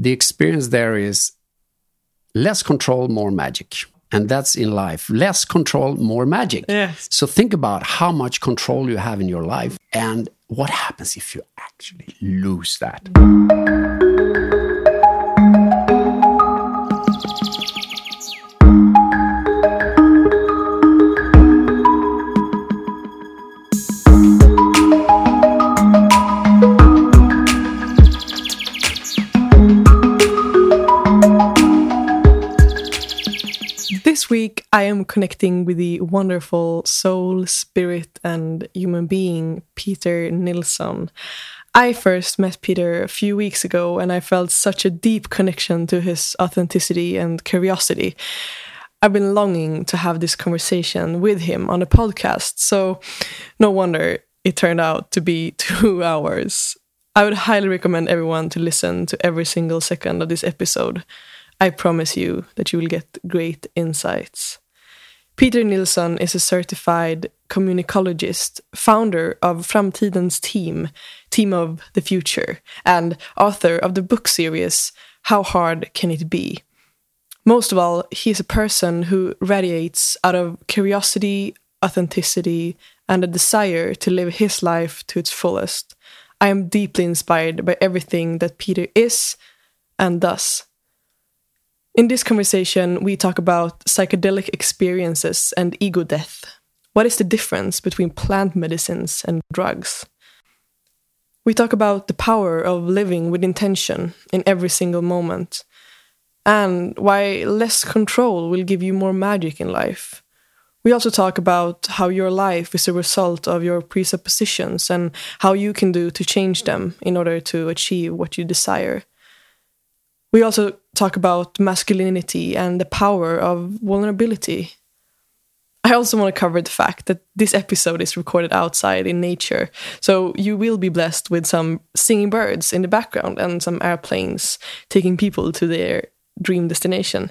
the experience there is less control, more magic. And that's in life. Less control, more magic. Yes. So think about how much control you have in your life and what happens if you actually lose that. I am connecting with the wonderful soul, spirit, and human being, Peter Nilsson. I first met Peter a few weeks ago, and I felt such a deep connection to his authenticity and curiosity. I've been longing to have this conversation with him on a podcast, so no wonder it turned out to be two hours. I would highly recommend everyone to listen to every single second of this episode. I promise you that you will get great insights. Peter Nilsson is a certified communicologist, founder of Framtidens Team, Team of the Future, and author of the book series How Hard Can It Be? Most of all, he is a person who radiates out of curiosity, authenticity, and a desire to live his life to its fullest. I am deeply inspired by everything that Peter is and does. In this conversation, we talk about psychedelic experiences and ego death. What is the difference between plant medicines and drugs? We talk about the power of living with intention in every single moment, and why less control will give you more magic in life. We also talk about how your life is a result of your presuppositions and how you can do to change them in order to achieve what you desire. We also talk about masculinity and the power of vulnerability. I also want to cover the fact that this episode is recorded outside in nature, so you will be blessed with some singing birds in the background and some airplanes taking people to their dream destination.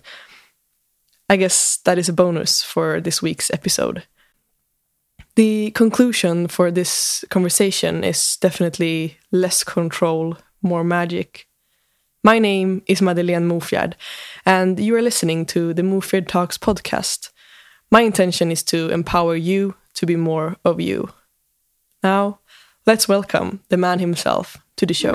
I guess that is a bonus for this week's episode. The conclusion for this conversation is definitely less control, more magic. My name is Madeleine Mofjärd, and you are listening to the Mofjärd Talks podcast. My intention is to empower you to be more of you. Now, let's welcome the man himself to the show.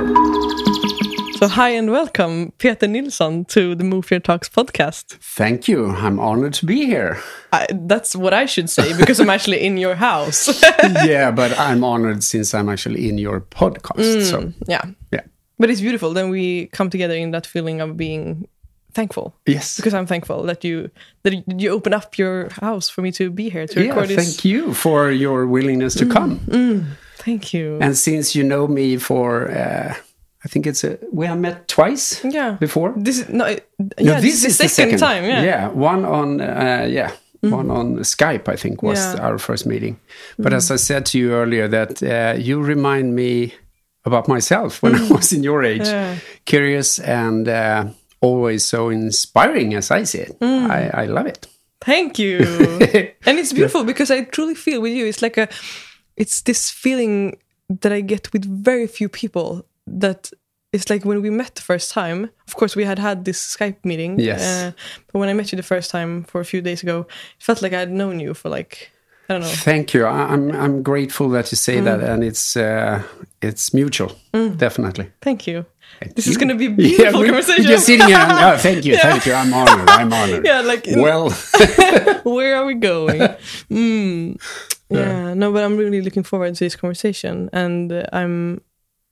So, hi and welcome, Peter Nilsson, to the Mofjärd Talks podcast. Thank you. I'm honored to be here. I, that's what I should say because I'm actually in your house. yeah, but I'm honored since I'm actually in your podcast. Mm, so, yeah. yeah. But it's beautiful. Then we come together in that feeling of being thankful. Yes. Because I'm thankful that you that you open up your house for me to be here to Yeah, record this. thank you for your willingness to come. Thank you. And since you know me for, uh, I think it's a, we have met twice yeah. before. This is no, it- No, yeah, this, is the second, time. Yeah. yeah, one on uh, yeah, one on Skype. I think was Yeah. our first meeting. But as I said to you earlier, that uh, you remind me about myself when I was in your age, Yeah. curious and uh, always so inspiring, as I see it. I, I love it. Thank you. and it's beautiful because I truly feel with you. It's like a, it's this feeling that I get with very few people. That it's like when we met the first time. Of course, we had had this Skype meeting. Yes. Uh, but when I met you the first time for a few days ago, it felt like I had known you for like I don't know. Thank you. I'm I'm grateful that you say that, and it's uh, it's mutual, definitely. Thank you. This you. is going to be a beautiful we- conversation. You're sitting here. And, oh, thank you, thank you. I'm honored. I'm honored. yeah, like Well, where are we going? mm. Yeah, no, but I'm really looking forward to this conversation, and uh, I'm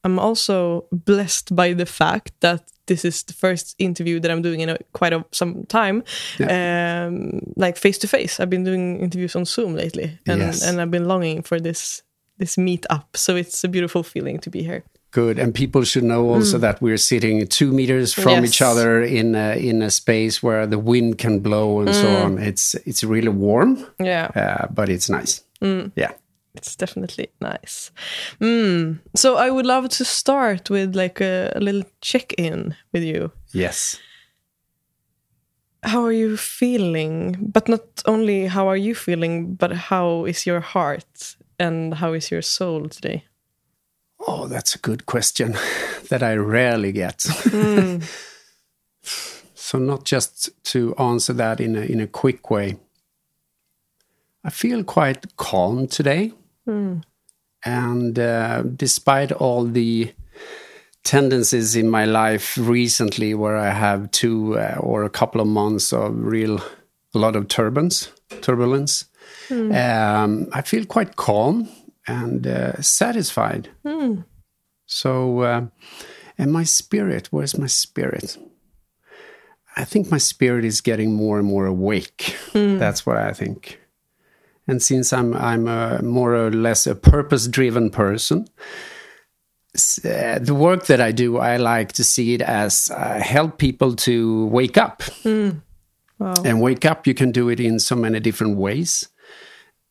I'm also blessed by the fact that this is the first interview that I'm doing in a, quite a, some time, um, like face to face. I've been doing interviews on Zoom lately, and Yes. and I've been longing for this this meet up. So it's a beautiful feeling to be here. good. And people should know also that we're sitting two meters from Mm. Yes. each other in a, in a space where the wind can blow and so Mm. on. It's it's really warm, Yeah. uh, but it's nice. Mm. Yeah. It's definitely nice. Mm. So I would love to start with like a, a little check-in with you. Yes. How are you feeling? But not only how are you feeling, but how is your heart and how is your soul today? Oh, that's a good question that I rarely get. So, not just to answer that in a, in a quick way, I feel quite calm today. And uh, despite all the tendencies in my life recently, where I have two uh, or a couple of months of real, a lot of turbulence, turbulence, um, I feel quite calm and uh, satisfied. So, uh, and my spirit, where's my spirit? I think my spirit is getting more and more awake. That's what I think. And since I'm I'm a, more or less a purpose-driven person, uh, the work that I do, I like to see it as uh, help people to wake up. Wow. And wake up, you can do it in so many different ways.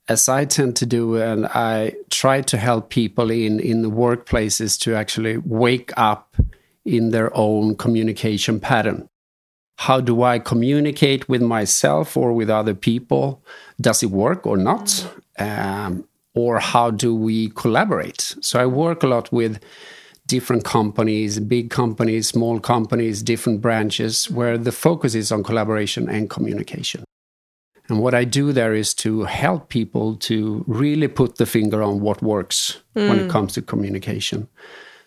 As I tend to do, and I try to help people in in the workplaces to actually wake up in their own communication pattern. How do I communicate with myself or with other people? Does it work or not? Um, or how do we collaborate? So I work a lot with different companies, big companies, small companies, different branches, where the focus is on collaboration and communication. And what I do there is to help people to really put the finger on what works when it comes to communication.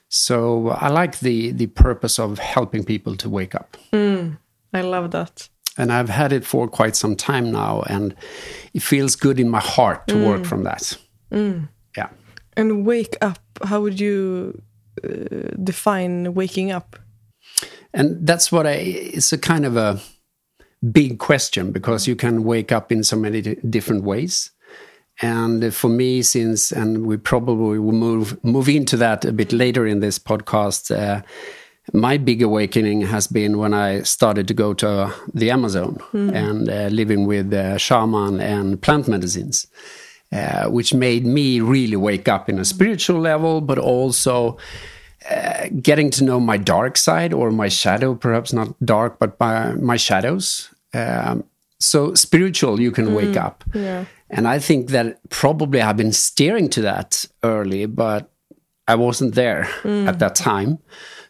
So I like the the purpose of helping people to wake up. I love that. And I've had it for quite some time now, and it feels good in my heart to work from that. Yeah. And wake up, how would you uh, define waking up? And that's what I, it's a kind of a big question because you can wake up in so many different ways. And for me, since, and we probably will move, move into that a bit later in this podcast, uh, my big awakening has been when I started to go to the Amazon and uh, living with uh, shaman and plant medicines, uh, which made me really wake up in a spiritual level, but also uh, getting to know my dark side or my shadow, perhaps not dark, but my, my shadows. Um, so spiritual, you can wake up. Yeah. And I think that probably I've been steering to that early, but I wasn't there at that time.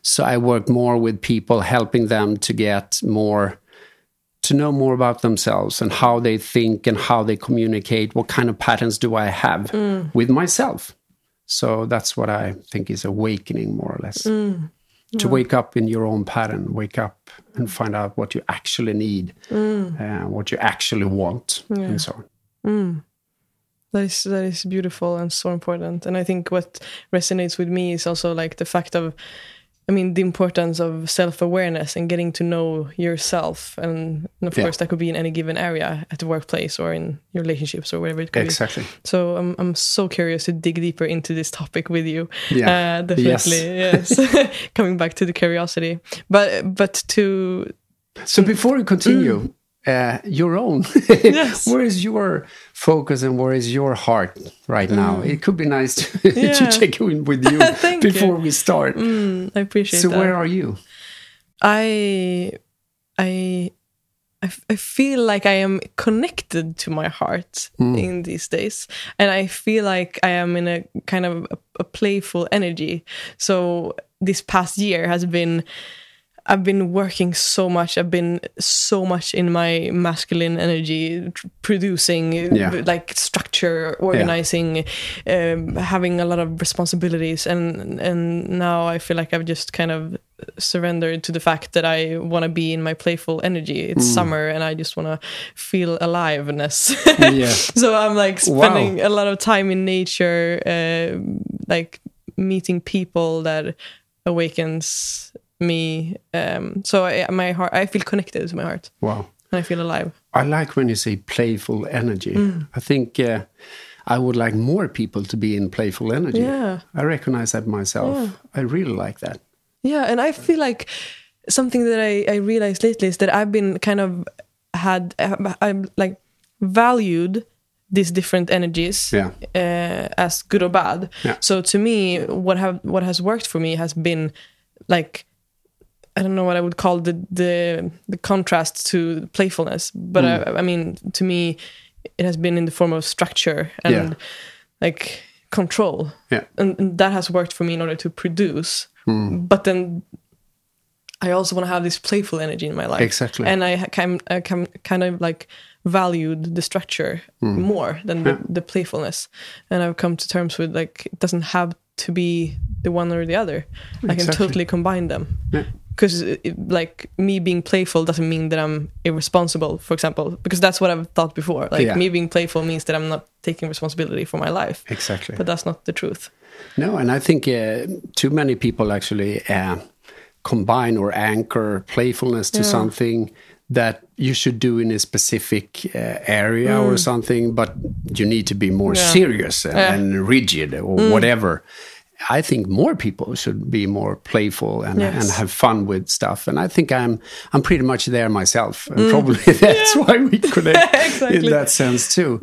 So I work more with people, helping them to get more, to know more about themselves and how they think and how they communicate. What kind of patterns do I have mm. with myself? So that's what I think is awakening, more or less. Mm. To mm. wake up in your own pattern, wake up and find out what you actually need, uh, what you actually want, and so on. That is that is beautiful and so important. And I think what resonates with me is also like the fact of I mean the importance of self-awareness and getting to know yourself and, and of Yeah. course that could be in any given area at the workplace or in your relationships or whatever it could Exactly. be. So I'm I'm so curious to dig deeper into this topic with you. Yeah. Uh, definitely. Yes. Coming back to the curiosity. But but to So before we continue, uh, your own, Yes. where is your focus and where is your heart right now? It could be nice to, Yeah. to check in with you Thank you. before we start. mm, I appreciate that. so that. where are you? I, I, I, f- I feel like I am connected to my heart in these days, and I feel like I am in a kind of a, a playful energy. So this past year has been. I've been working so much. I've been so much in my masculine energy, tr- producing Yeah. like structure, organizing, um, having a lot of responsibilities, and and now I feel like I've just kind of surrendered to the fact that I want to be in my playful energy. It's Mm. summer, and I just want to feel aliveness. Yeah. so I'm like Wow. spending a lot of time in nature, uh, like meeting people that awakens me. Um, so I, my heart, I feel connected to my heart, Wow. and I feel alive. I like when you say playful energy. Mm. I think uh, I would like more people to be in playful energy. Yeah. I recognize that myself. I really like that. Yeah, and I feel like something that I, I realized lately is that I've been kind of had I'm like valued these different energies Yeah. uh, as good or bad. Yeah. So to me, what have what has worked for me has been like I don't know what I would call the the the contrast to playfulness, but I, I mean to me, it has been in the form of structure and Yeah. like control Yeah. and, and that has worked for me in order to produce Hmm. but then I also want to have this playful energy in my life. Exactly. And I can, I can kind of like valued the structure Hmm. more than the, the playfulness. And I've come to terms with like it doesn't have to be the one or the other. I can totally combine them. Yeah. Because like me being playful doesn't mean that I'm irresponsible, for example. Because that's what I've thought before. Like Yeah. me being playful means that I'm not taking responsibility for my life. Exactly. But that's not the truth. No, and I think uh, too many people actually uh, combine or anchor playfulness to Yeah. something that you should do in a specific uh, area or something, but you need to be more Mm. Yeah. serious and, and rigid or whatever. I think more people should be more playful and, Yes. and have fun with stuff. And I think I'm I'm pretty much there myself, Mm. and probably that's why we connect Exactly. in that sense too.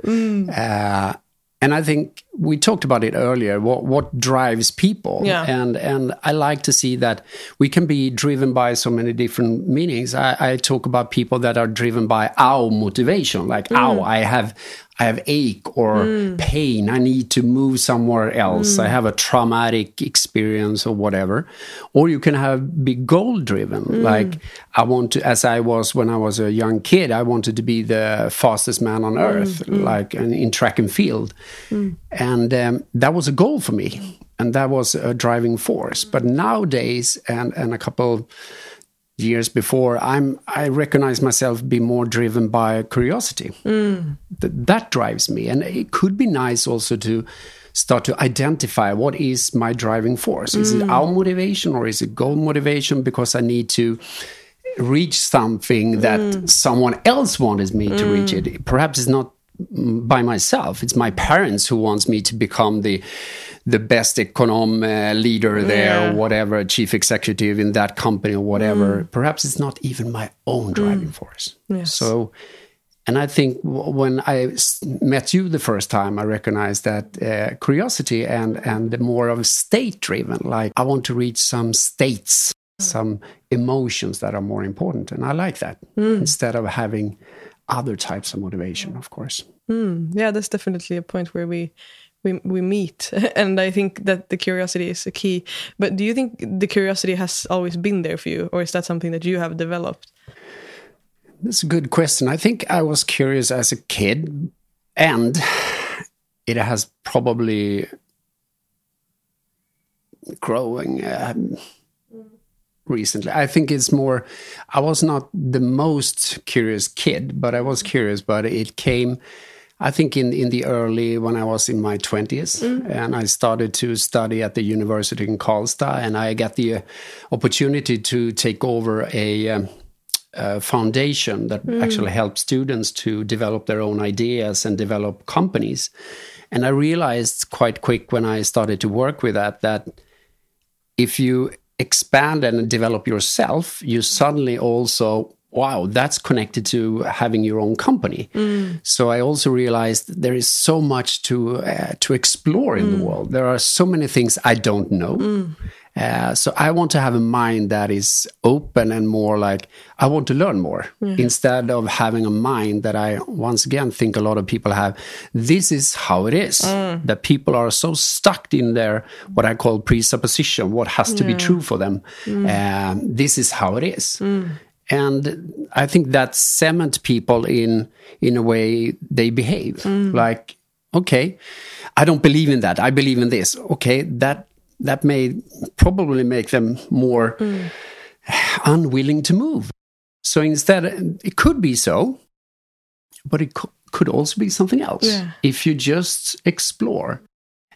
Uh, and I think we talked about it earlier. What what drives people? Yeah. And and I like to see that we can be driven by so many different meanings. I, I talk about people that are driven by our motivation, like ow, I have I have ache or hmm. pain. I need to move somewhere else. I hmm. have a traumatic experience or whatever. Or you can have be goal driven, hmm. like I want to. As I was when I was a young kid, I wanted to be the fastest man on earth, like in, in track and field, and um, that was a goal for me, and that was a driving force. But nowadays, and and a couple years before, I'm I recognize myself be more driven by curiosity. Mm. Th- that drives me, and it could be nice also to start to identify what is my driving force. Is it mm. our motivation or is it goal motivation? Because I need to reach something that mm. someone else wanted me to reach it. Perhaps it's not mm, by myself. It's my parents who wants me to become the the best econom uh, leader there Yeah. or whatever, chief executive in that company or whatever. Mm. Perhaps it's not even my own driving mm. force. Yes. So, and I think w- when I s- met you the first time, I recognized that uh, curiosity and and more of state driven. Like I want to reach some states, mm. some emotions that are more important, and I like that instead of having other types of motivation. Of course. yeah that's definitely a point where we we we meet and i think that the curiosity is a key but do you think the curiosity has always been there for you or is that something that you have developed That's a good question. I think I was curious as a kid, and it has probably growing um, recently. I think it's more. I was not the most curious kid, but I was curious. But it came. I think in, in the early when I was in my twenties, and I started to study at the university in Karlstad, and I got the uh, opportunity to take over a um, uh, foundation that actually helps students to develop their own ideas and develop companies. And I realized quite quick when I started to work with that that if you expand and develop yourself, you suddenly also wow, that's connected to having your own company. So I also realized there is so much to uh, to explore in the world. There are so many things I don't know. Uh, so I want to have a mind that is open and more like I want to learn more instead of having a mind that I once again think a lot of people have. This is how it is. That people are so stuck in their what I call presupposition, what has to be true for them. Um, this is how it is. And I think that cement people in in a way they behave like okay, I don't believe in that. I believe in this. Okay, that that may probably make them more unwilling to move. So instead, it could be so, but it co- could also be something else Yeah. if you just explore.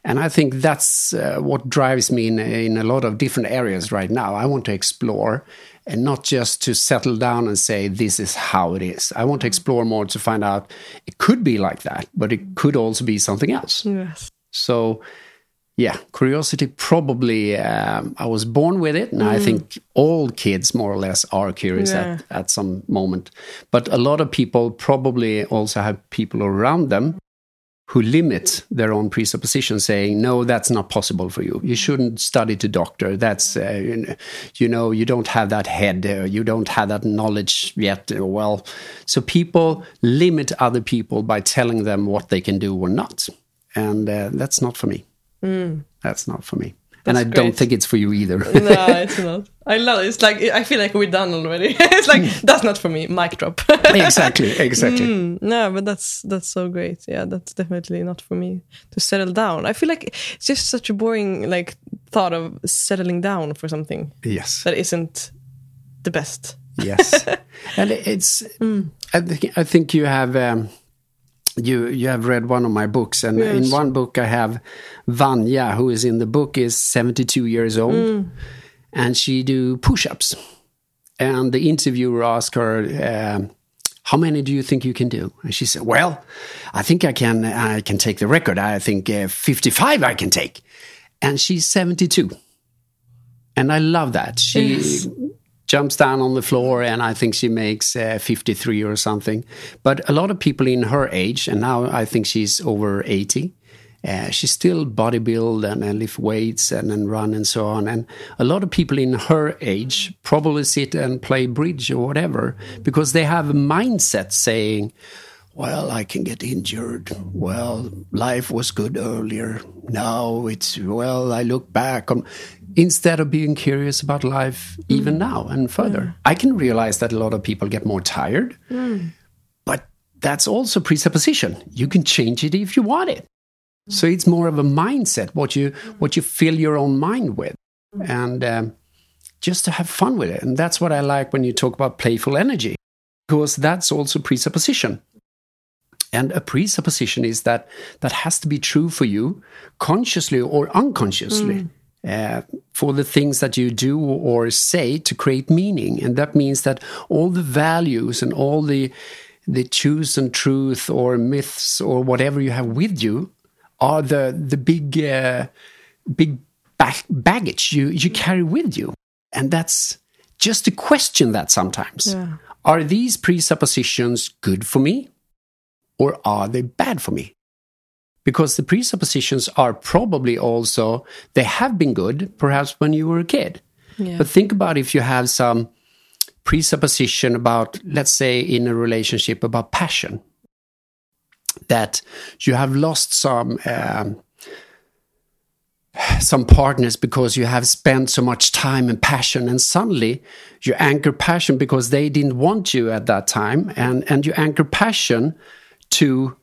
And I think that's uh, what drives me in, in a lot of different areas right now. I want to explore and not just to settle down and say, this is how it is. I want to explore more to find out it could be like that, but it could also be something else. yes So, yeah, curiosity probably, um, I was born with it. And I think all kids, more or less, are curious Yeah. at, at some moment. But a lot of people probably also have people around them who limit their own presuppositions, saying, no, that's not possible for you. You shouldn't study to doctor. That's, uh, you know, you don't have that head, uh, you don't have that knowledge yet. Uh, Well, so people limit other people by telling them what they can do or not. And uh, that's not for me. That's not for me. And I That's don't think it's for you either. no, it's not. I love it. It's like I feel like we're done already. it's like that's not for me. Mic drop. exactly, exactly. Mm, no, but that's that's so great. Yeah, that's definitely not for me to settle down. I feel like it's just such a boring like thought of settling down for something Yes, that isn't the best. yes, and it's. I think I think you have. Um, you you have read one of my books, and in one book I have Vanya, who is in the book, is seventy two years old, and she do push ups, and the interviewer asked her. Um, how many do you think you can do? And she said, "Well, I think I can. I can take the record. I think uh, fifty-five I can take." And she's seventy-two, and I love that. She Yes. Jumps down on the floor, and I think she makes uh, fifty-three or something. But a lot of people in her age, and now I think she's over eighty. Uh, she still bodybuild and, and lift weights and, and run and so on. And a lot of people in her age probably sit and play bridge or whatever because they have a mindset saying, well, I can get injured. Well, life was good earlier. Now it's, well, I look back on, instead of being curious about life mm. even now and further. I can realize that a lot of people get more tired, mm. but that's also presupposition. You can change it if you want it. So it's more of a mindset, what you what you fill your own mind with, and um, just to have fun with it. And that's what I like when you talk about playful energy, because that's also presupposition. And a presupposition is that that has to be true for you, consciously or unconsciously, mm. Uh, for the things that you do or say to create meaning. And that means that all the values and all the the truths and truth or myths or whatever you have with you are the the big uh, big ba- baggage you you carry with you, and that's just to question that sometimes. Yeah. Are these presuppositions good for me, or are they bad for me? Because the presuppositions are probably also they have been good, perhaps when you were a kid. Yeah. But think about if you have some presupposition about, let's say, in a relationship about passion, that you have lost some um, some partners because you have spent so much time and passion, and suddenly you anchor passion because they didn't want you at that time, and and you anchor passion to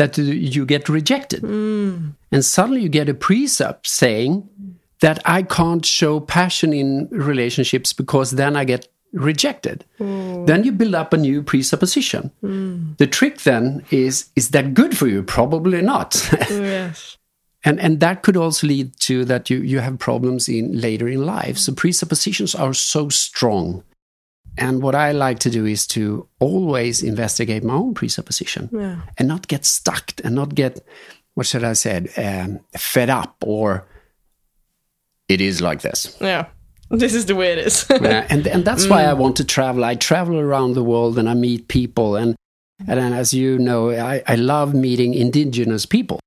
that you get rejected, hmm. and suddenly you get a precept saying that I can't show passion in relationships because then I get rejected. Hmm. Then you build up a new presupposition. Hmm. The trick then is is that good for you? Probably not. yes. and and that could also lead to that you you have problems in later in life. So presuppositions are so strong. And what I like to do is to always investigate my own presupposition Yeah. and not get stuck and not get what should I say um, fed up or it is like this. Yeah. This is the way it is. Uh, and and that's why I want to travel. I travel around the world and I meet people and and then as you know, I, I love meeting indigenous people.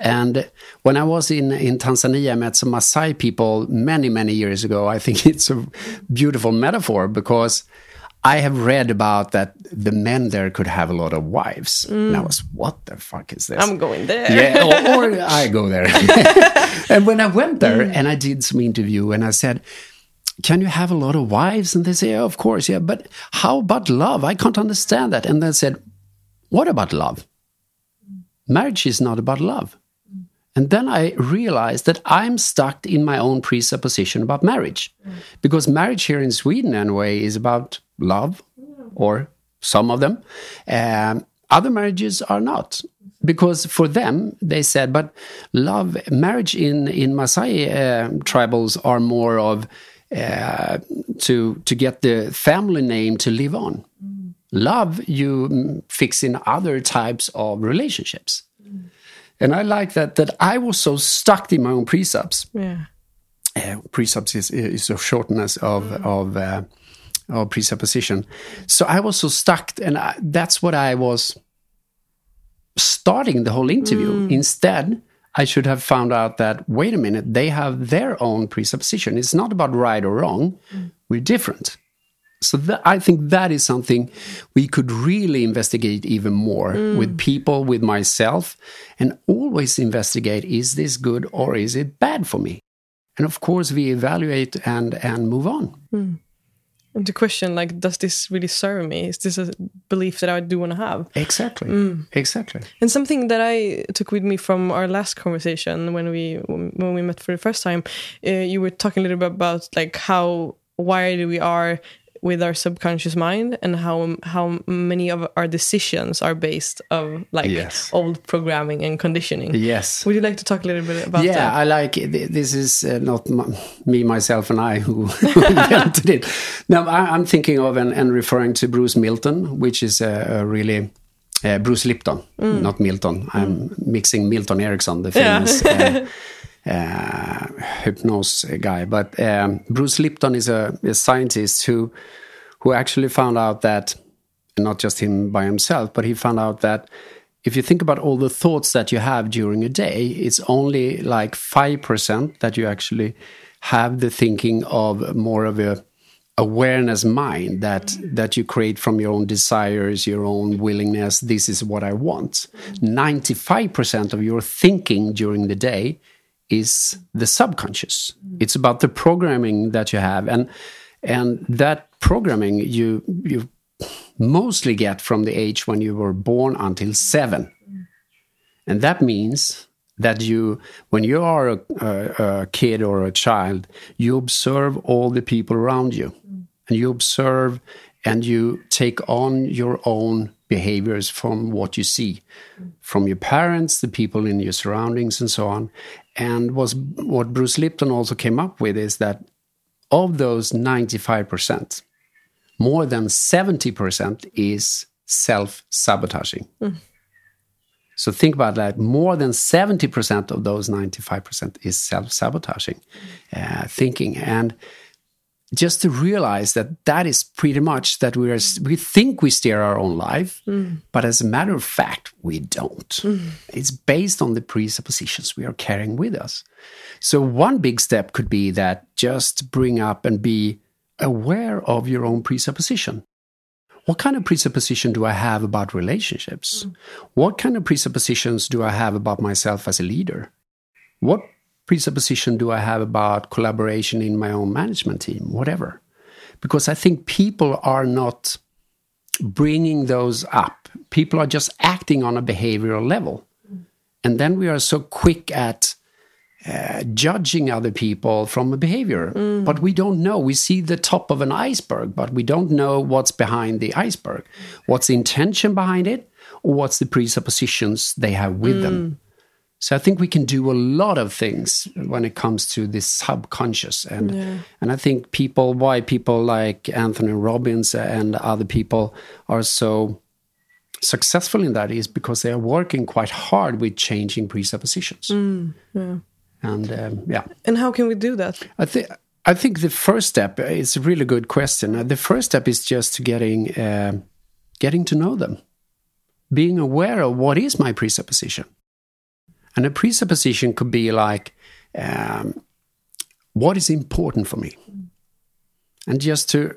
And when I was in, in Tanzania, I met some Maasai people many, many years ago. I think it's a beautiful metaphor because I have read about that the men there could have a lot of wives. And I mm. was, what the fuck is this? I'm going there. Yeah, or, or I go there. and when I went there mm. and I did some interview and I said, can you have a lot of wives? And they say, yeah, of course, yeah. But how about love? I can't understand that. And they said, what about love? Marriage is not about love. And then I realized that I'm stuck in my own presupposition about marriage. Because marriage here in Sweden, anyway, is about love, or some of them. Um, other marriages are not. Because for them, they said, but love, marriage in, in Maasai uh, tribals are more of uh, to, to get the family name to live on. Love you mm, fix in other types of relationships. And I like that that I was so stuck in my own precepts. Yeah. Uh, precepts is, is a shortness of of uh, of presupposition. So I was so stuck, and I, that's what I was starting the whole interview. Instead, I should have found out that wait a minute, they have their own presupposition. It's not about right or wrong. We're different. So that, I think that is something we could really investigate even more with people, with myself, and always investigate: is this good or is it bad for me? and of course we evaluate and and move on mm. and the question like does this really serve me is this a belief that i do want to have exactly mm. exactly and something that i took with me from our last conversation when we when we met for the first time uh, you were talking a little bit about like how wired we are with our subconscious mind and how how many of our decisions are based of like yes. old programming and conditioning. Yes. Would you like to talk a little bit about yeah, that? Yeah, I like it. This is uh, not me, myself, and I who invented it. No, I, am thinking of and, and, referring to Bruce Milton, which is a, a really uh, Bruce Lipton, mm. not Milton. I'm mm. mixing Milton Erickson, the famous. Yeah. uh, uh, hypnose guy. But um, Bruce Lipton is a, a, scientist who who actually found out that, not just him by himself, but he found out that if you think about all the thoughts that you have during a day, it's only like five percent that you actually have the thinking of more of a awareness mind that that you create from your own desires your own willingness this is what i want 95% of your thinking during the day is the subconscious. Mm-hmm. It's about the programming that you have, and and that programming you you mostly get from the age when you were born until seven, mm-hmm. and that means that you when you are a, a, a kid or a child, you observe all the people around you, mm-hmm. and you observe and you take on your own behaviors from what you see. From your parents, the people in your surroundings, and so on. And was what Bruce Lipton also came up with is that of those 95%, more than 70% is self sabotaging. Mm. So think about that. More than 70% of those 95% is self sabotaging uh, thinking. And just to realize that that is pretty much that we are we think we steer our own life mm. but as a matter of fact we don't mm. it's based on the presuppositions we are carrying with us so one big step could be that just bring up and be aware of your own presupposition what kind of presupposition do i have about relationships mm. what kind of presuppositions do i have about myself as a leader what presupposition do I have about collaboration in my own management team, whatever. Because I think people are not bringing those up. People are just acting on a behavioral level. And then we are so quick at uh, judging other people from a behavior. Mm. But we don't know. We see the top of an iceberg, but we don't know what's behind the iceberg. What's the intention behind it, or what's the presuppositions they have with mm. them. So I think we can do a lot of things when it comes to this subconscious, and yeah. and I think people, why people like Anthony Robbins and other people are so successful in that is because they are working quite hard with changing presuppositions. Mm, yeah. And um, yeah. And how can we do that? I think. I think the first step is a really good question. Uh, the first step is just getting uh, getting to know them, being aware of what is my presupposition and a presupposition could be like, um, what is important for me? And just to,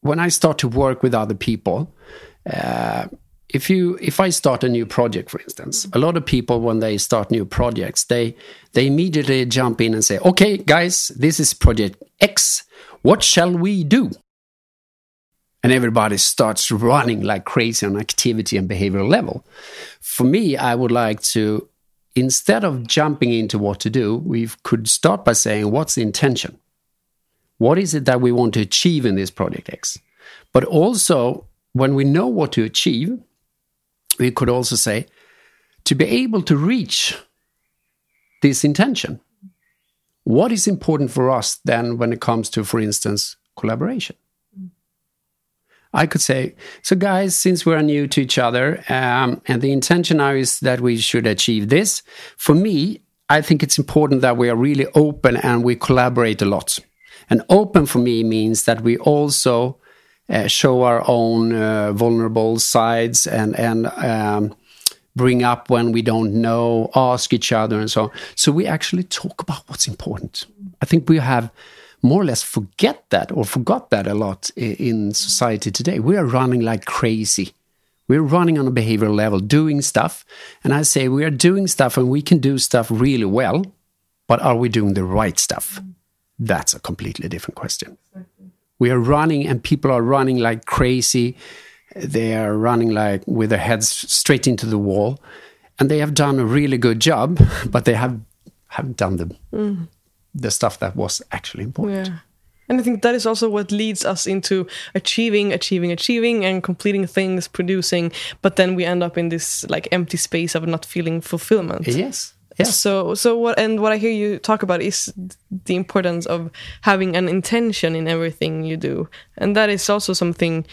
when I start to work with other people, uh, if you if I start a new project, for instance, a lot of people when they start new projects, they they immediately jump in and say, "Okay, guys, this is project X. What shall we do?" And everybody starts running like crazy on activity and behavioral level. For me, I would like to instead of jumping into what to do, we could start by saying, what's the intention? What is it that we want to achieve in this project X? But also, when we know what to achieve, we could also say, to be able to reach this intention, what is important for us then when it comes to, for instance, collaboration? I could say, so guys, since we're new to each other, um, and the intention now is that we should achieve this, for me, I think it's important that we are really open and we collaborate a lot. And open for me means that we also uh, show our own uh, vulnerable sides and and um, bring up when we don't know, ask each other, and so on. So we actually talk about what's important. I think we have more or less forget that or forgot that a lot in society today. We are running like crazy. We're running on a behavioral level, doing stuff. And I say we are doing stuff and we can do stuff really well. But are we doing the right stuff? That's a completely different question. We are running, and people are running like crazy. They are running like with their heads straight into the wall, and they have done a really good job, but they have have done the Mm. The stuff that was actually important. Yeah. And I think that is also what leads us into achieving, achieving, achieving, and completing things, producing. But then we end up in this like empty space of not feeling fulfillment. Yes. Yes. So, so what? And what I hear you talk about is the importance of having an intention in everything you do, and that is also something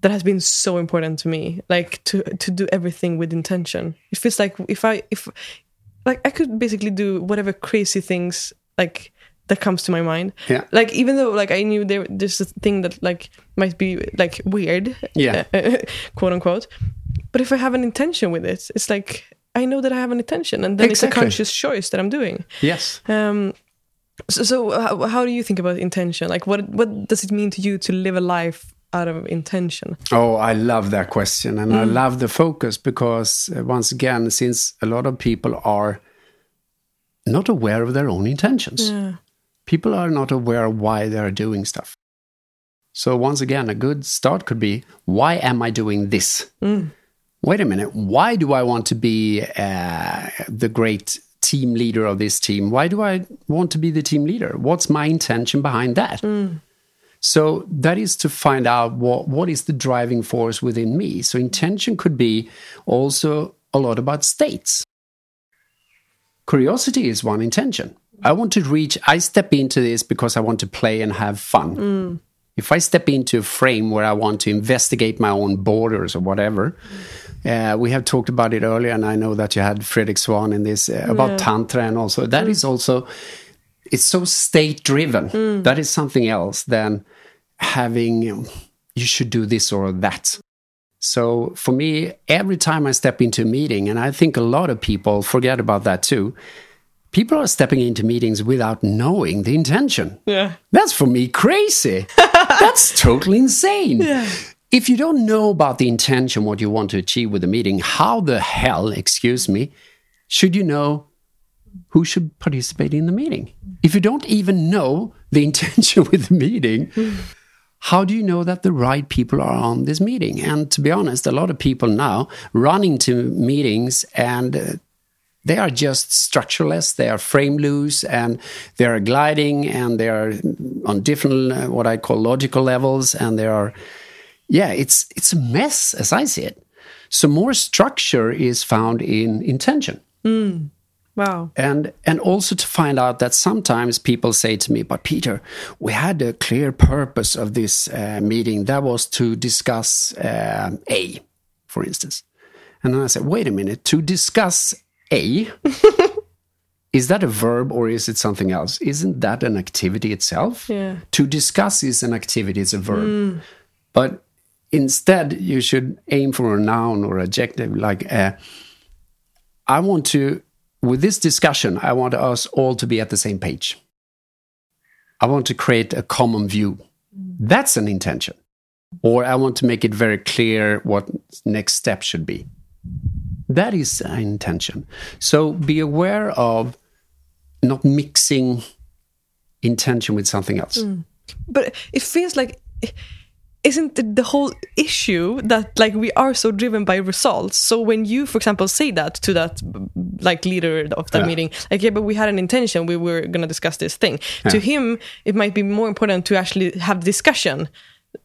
that has been so important to me. Like to to do everything with intention. It feels like if I if like I could basically do whatever crazy things like that comes to my mind. Yeah. Like even though like I knew there there's a thing that like might be like weird. Yeah. quote unquote. But if I have an intention with it, it's like I know that I have an intention, and then it's a conscious choice that I'm doing. Yes. Um, so, so how, how do you think about intention? Like, what what does it mean to you to live a life out of intention? Oh, I love that question. And I love the focus because, uh, once again, since a lot of people are not aware of their own intentions, Yeah. people are not aware of why they are doing stuff. So, once again, a good start could be why am I doing this? Wait a minute. Why do I want to be uh, the great team leader of this team? Why do I want to be the team leader? What's my intention behind that? So that is to find out what, what is the driving force within me. So intention could be also a lot about states. Curiosity is one intention. I want to reach, I step into this because I want to play and have fun. If I step into a frame where I want to investigate my own borders or whatever, uh, we have talked about it earlier, and I know that you had Fredrik Swan in this uh, about Tantra, and also that is also it's so state driven. That is something else than having you should do this or that. So for me, every time I step into a meeting, and I think a lot of people forget about that too. People are stepping into meetings without knowing the intention. Yeah. That's for me crazy. That's totally insane. Yeah. If you don't know about the intention, what you want to achieve with the meeting, how the hell, excuse me, should you know who should participate in the meeting? If you don't even know the intention with the meeting, hmm. How do you know that the right people are on this meeting? And to be honest, a lot of people now running to meetings and uh, they are just structureless, they are frame loose, and they are gliding, and they are on different uh, what I call logical levels, and they are, yeah, it's it's a mess as I see it. So more structure is found in intention Wow. and and also to find out that sometimes people say to me but peter we had a clear purpose of this uh, meeting that was to discuss uh, a for instance. And then i said wait a minute to discuss a? Is that a verb or is it something else? Isn't that an activity itself? Yeah. to discuss is an activity it's a verb. But instead you should aim for a noun or adjective like uh, i want to with this discussion i want us all to be at the same page. I want to create a common view. That's an intention. Or i want to make it very clear what next step should be. That is an intention. So be aware of not mixing intention with something else. Mm. But it feels like isn't it the whole issue that like we are so driven by results so when you for example say that to that like leader of that Yeah. meeting like yeah but we had an intention we were going to discuss this thing to him it might be more important to actually have discussion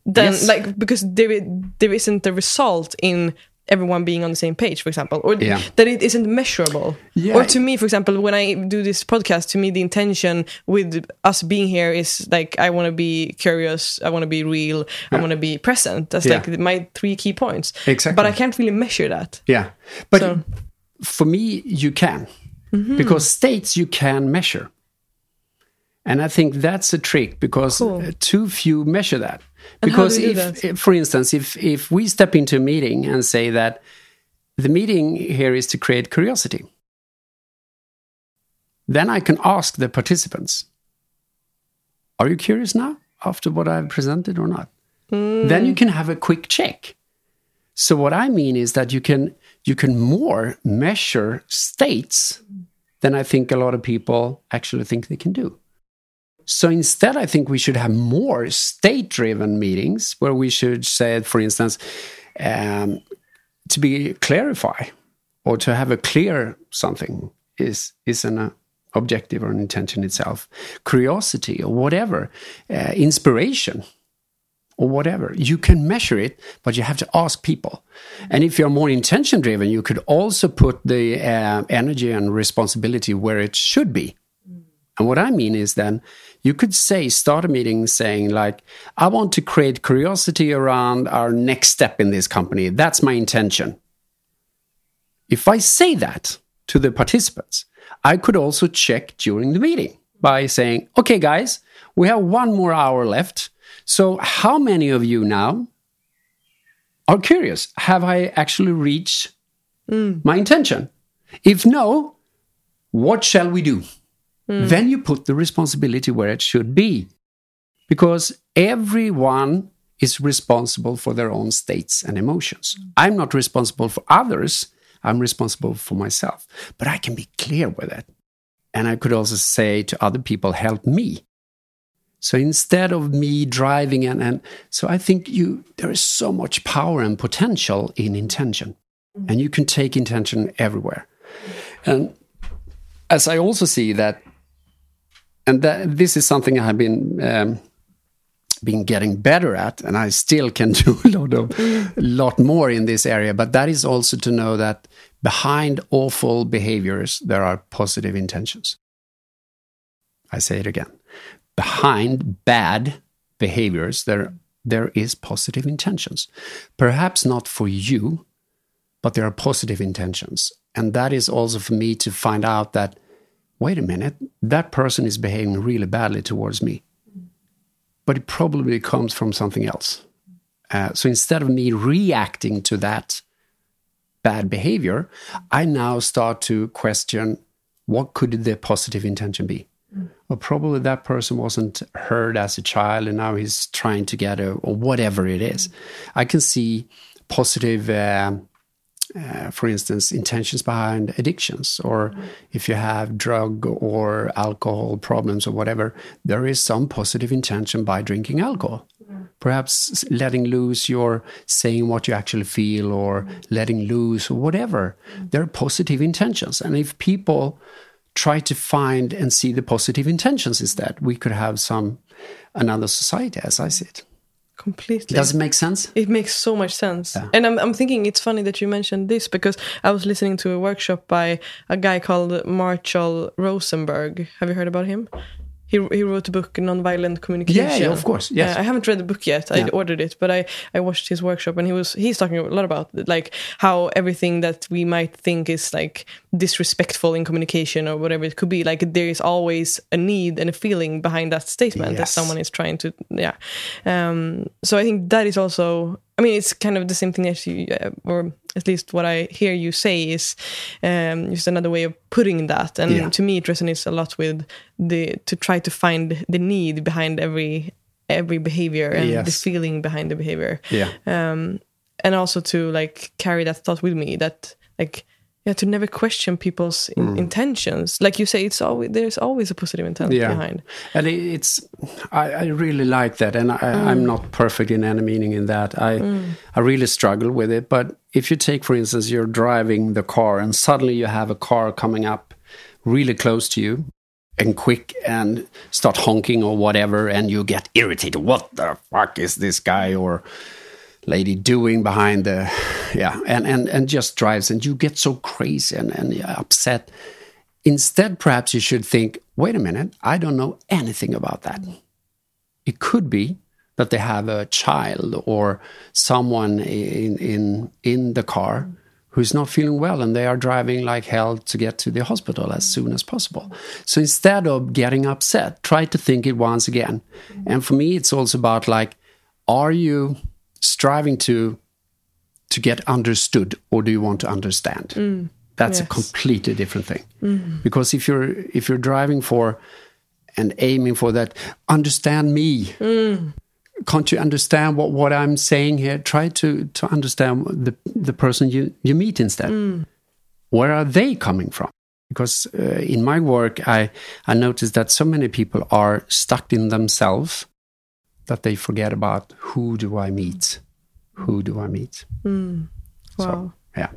than Yes. like because there there isn't a result in everyone being on the same page for example or Yeah. that it isn't measurable Yeah. or to me for example when i do this podcast to me the intention with us being here is like i want to be curious i want to be real i want to be present that's Yeah. like my three key points Exactly. but i can't really measure that Yeah. But So- for me, you can. Mm-hmm. Because states you can measure. And I think that's a trick because Cool. too few measure that. Because if, for instance, if, if we step into a meeting and say that the meeting here is to create curiosity, then I can ask the participants, are you curious now after what I've presented or not? Then you can have a quick check. So what I mean is that you can you can more measure states than I think a lot of people actually think they can do. So instead, I think we should have more state driven meetings where we should say, for instance, um, to be clarify or to have a clear something is, is an uh, objective or an intention itself, curiosity or whatever, uh, inspiration or whatever. You can measure it, but you have to ask people. And if you're more intention driven, you could also put the uh, energy and responsibility where it should be. And what I mean is then you could say, start a meeting saying, like, I want to create curiosity around our next step in this company. That's my intention. If I say that to the participants, I could also check during the meeting by saying, okay, guys, we have one more hour left. So, how many of you now are curious? Have I actually reached mm. my intention? If no, what shall we do? Mm. Then you put the responsibility where it should be. Because everyone is responsible for their own states and emotions. Mm. I'm not responsible for others, I'm responsible for myself. But I can be clear with it. And I could also say to other people, help me. So instead of me driving and, and so I think you there is so much power and potential in intention. Mm. And you can take intention everywhere. And as I also see that and that, this is something I have been um, been getting better at, and I still can do a lot of a lot more in this area. But that is also to know that behind awful behaviors there are positive intentions. I say it again: behind bad behaviors there there is positive intentions. Perhaps not for you, but there are positive intentions, and that is also for me to find out that wait a minute, that person is behaving really badly towards me. But it probably comes from something else. Uh, so instead of me reacting to that bad behavior, I now start to question what could the positive intention be? Well, probably that person wasn't heard as a child and now he's trying to get a, or whatever it is. I can see positive. Uh, uh, for instance, intentions behind addictions, or mm. if you have drug or alcohol problems or whatever, there is some positive intention by drinking alcohol. Mm. Perhaps letting loose your saying what you actually feel, or mm. letting loose, or whatever. There are positive intentions. And if people try to find and see the positive intentions instead, we could have some another society as I see it completely. Does it make sense? It makes so much sense. Yeah. and I'm, I'm thinking it's funny that you mentioned this because i was listening to a workshop by a guy called marshall rosenberg. Have you heard about him he, he wrote a book nonviolent communication yeah, yeah of course yes uh, i haven't read the book yet i yeah. ordered it but i i watched his workshop and he was he's talking a lot about like how everything that we might think is like disrespectful in communication or whatever it could be like there is always a need and a feeling behind that statement yes. that someone is trying to yeah um so i think that is also I mean, it's kind of the same thing as you, uh, or at least what I hear you say is um, just another way of putting that. And yeah. to me, it resonates a lot with the to try to find the need behind every every behavior and yes. the feeling behind the behavior. Yeah. Um, and also to like carry that thought with me that like yeah to never question people's in mm. intentions like you say it's always there's always a positive intent yeah. behind and it's I, I, really like that and I, mm. i'm not perfect in any meaning in that i mm. i really struggle with it but if you take for instance you're driving the car and suddenly you have a car coming up really close to you and quick and start honking or whatever and you get irritated what the fuck is this guy or lady doing behind the yeah and and and just drives and you get so crazy and, and upset instead perhaps you should think wait a minute i don't know anything about that it could be that they have a child or someone in in in the car who's not feeling well and they are driving like hell to get to the hospital as soon as possible. So instead of getting upset, try to think it once again. And for me, it's also about like, are you striving to to get understood or do you want to understand mm. that's yes. a completely different thing mm. because if you're if you're driving for and aiming for that understand me mm. can't you understand what what i'm saying here try to to understand the the person you you meet instead mm. where are they coming from because uh, in my work I I noticed that so many people are stuck in themselves that they forget about who do I meet, who do I meet. Mm. Wow. So, yeah.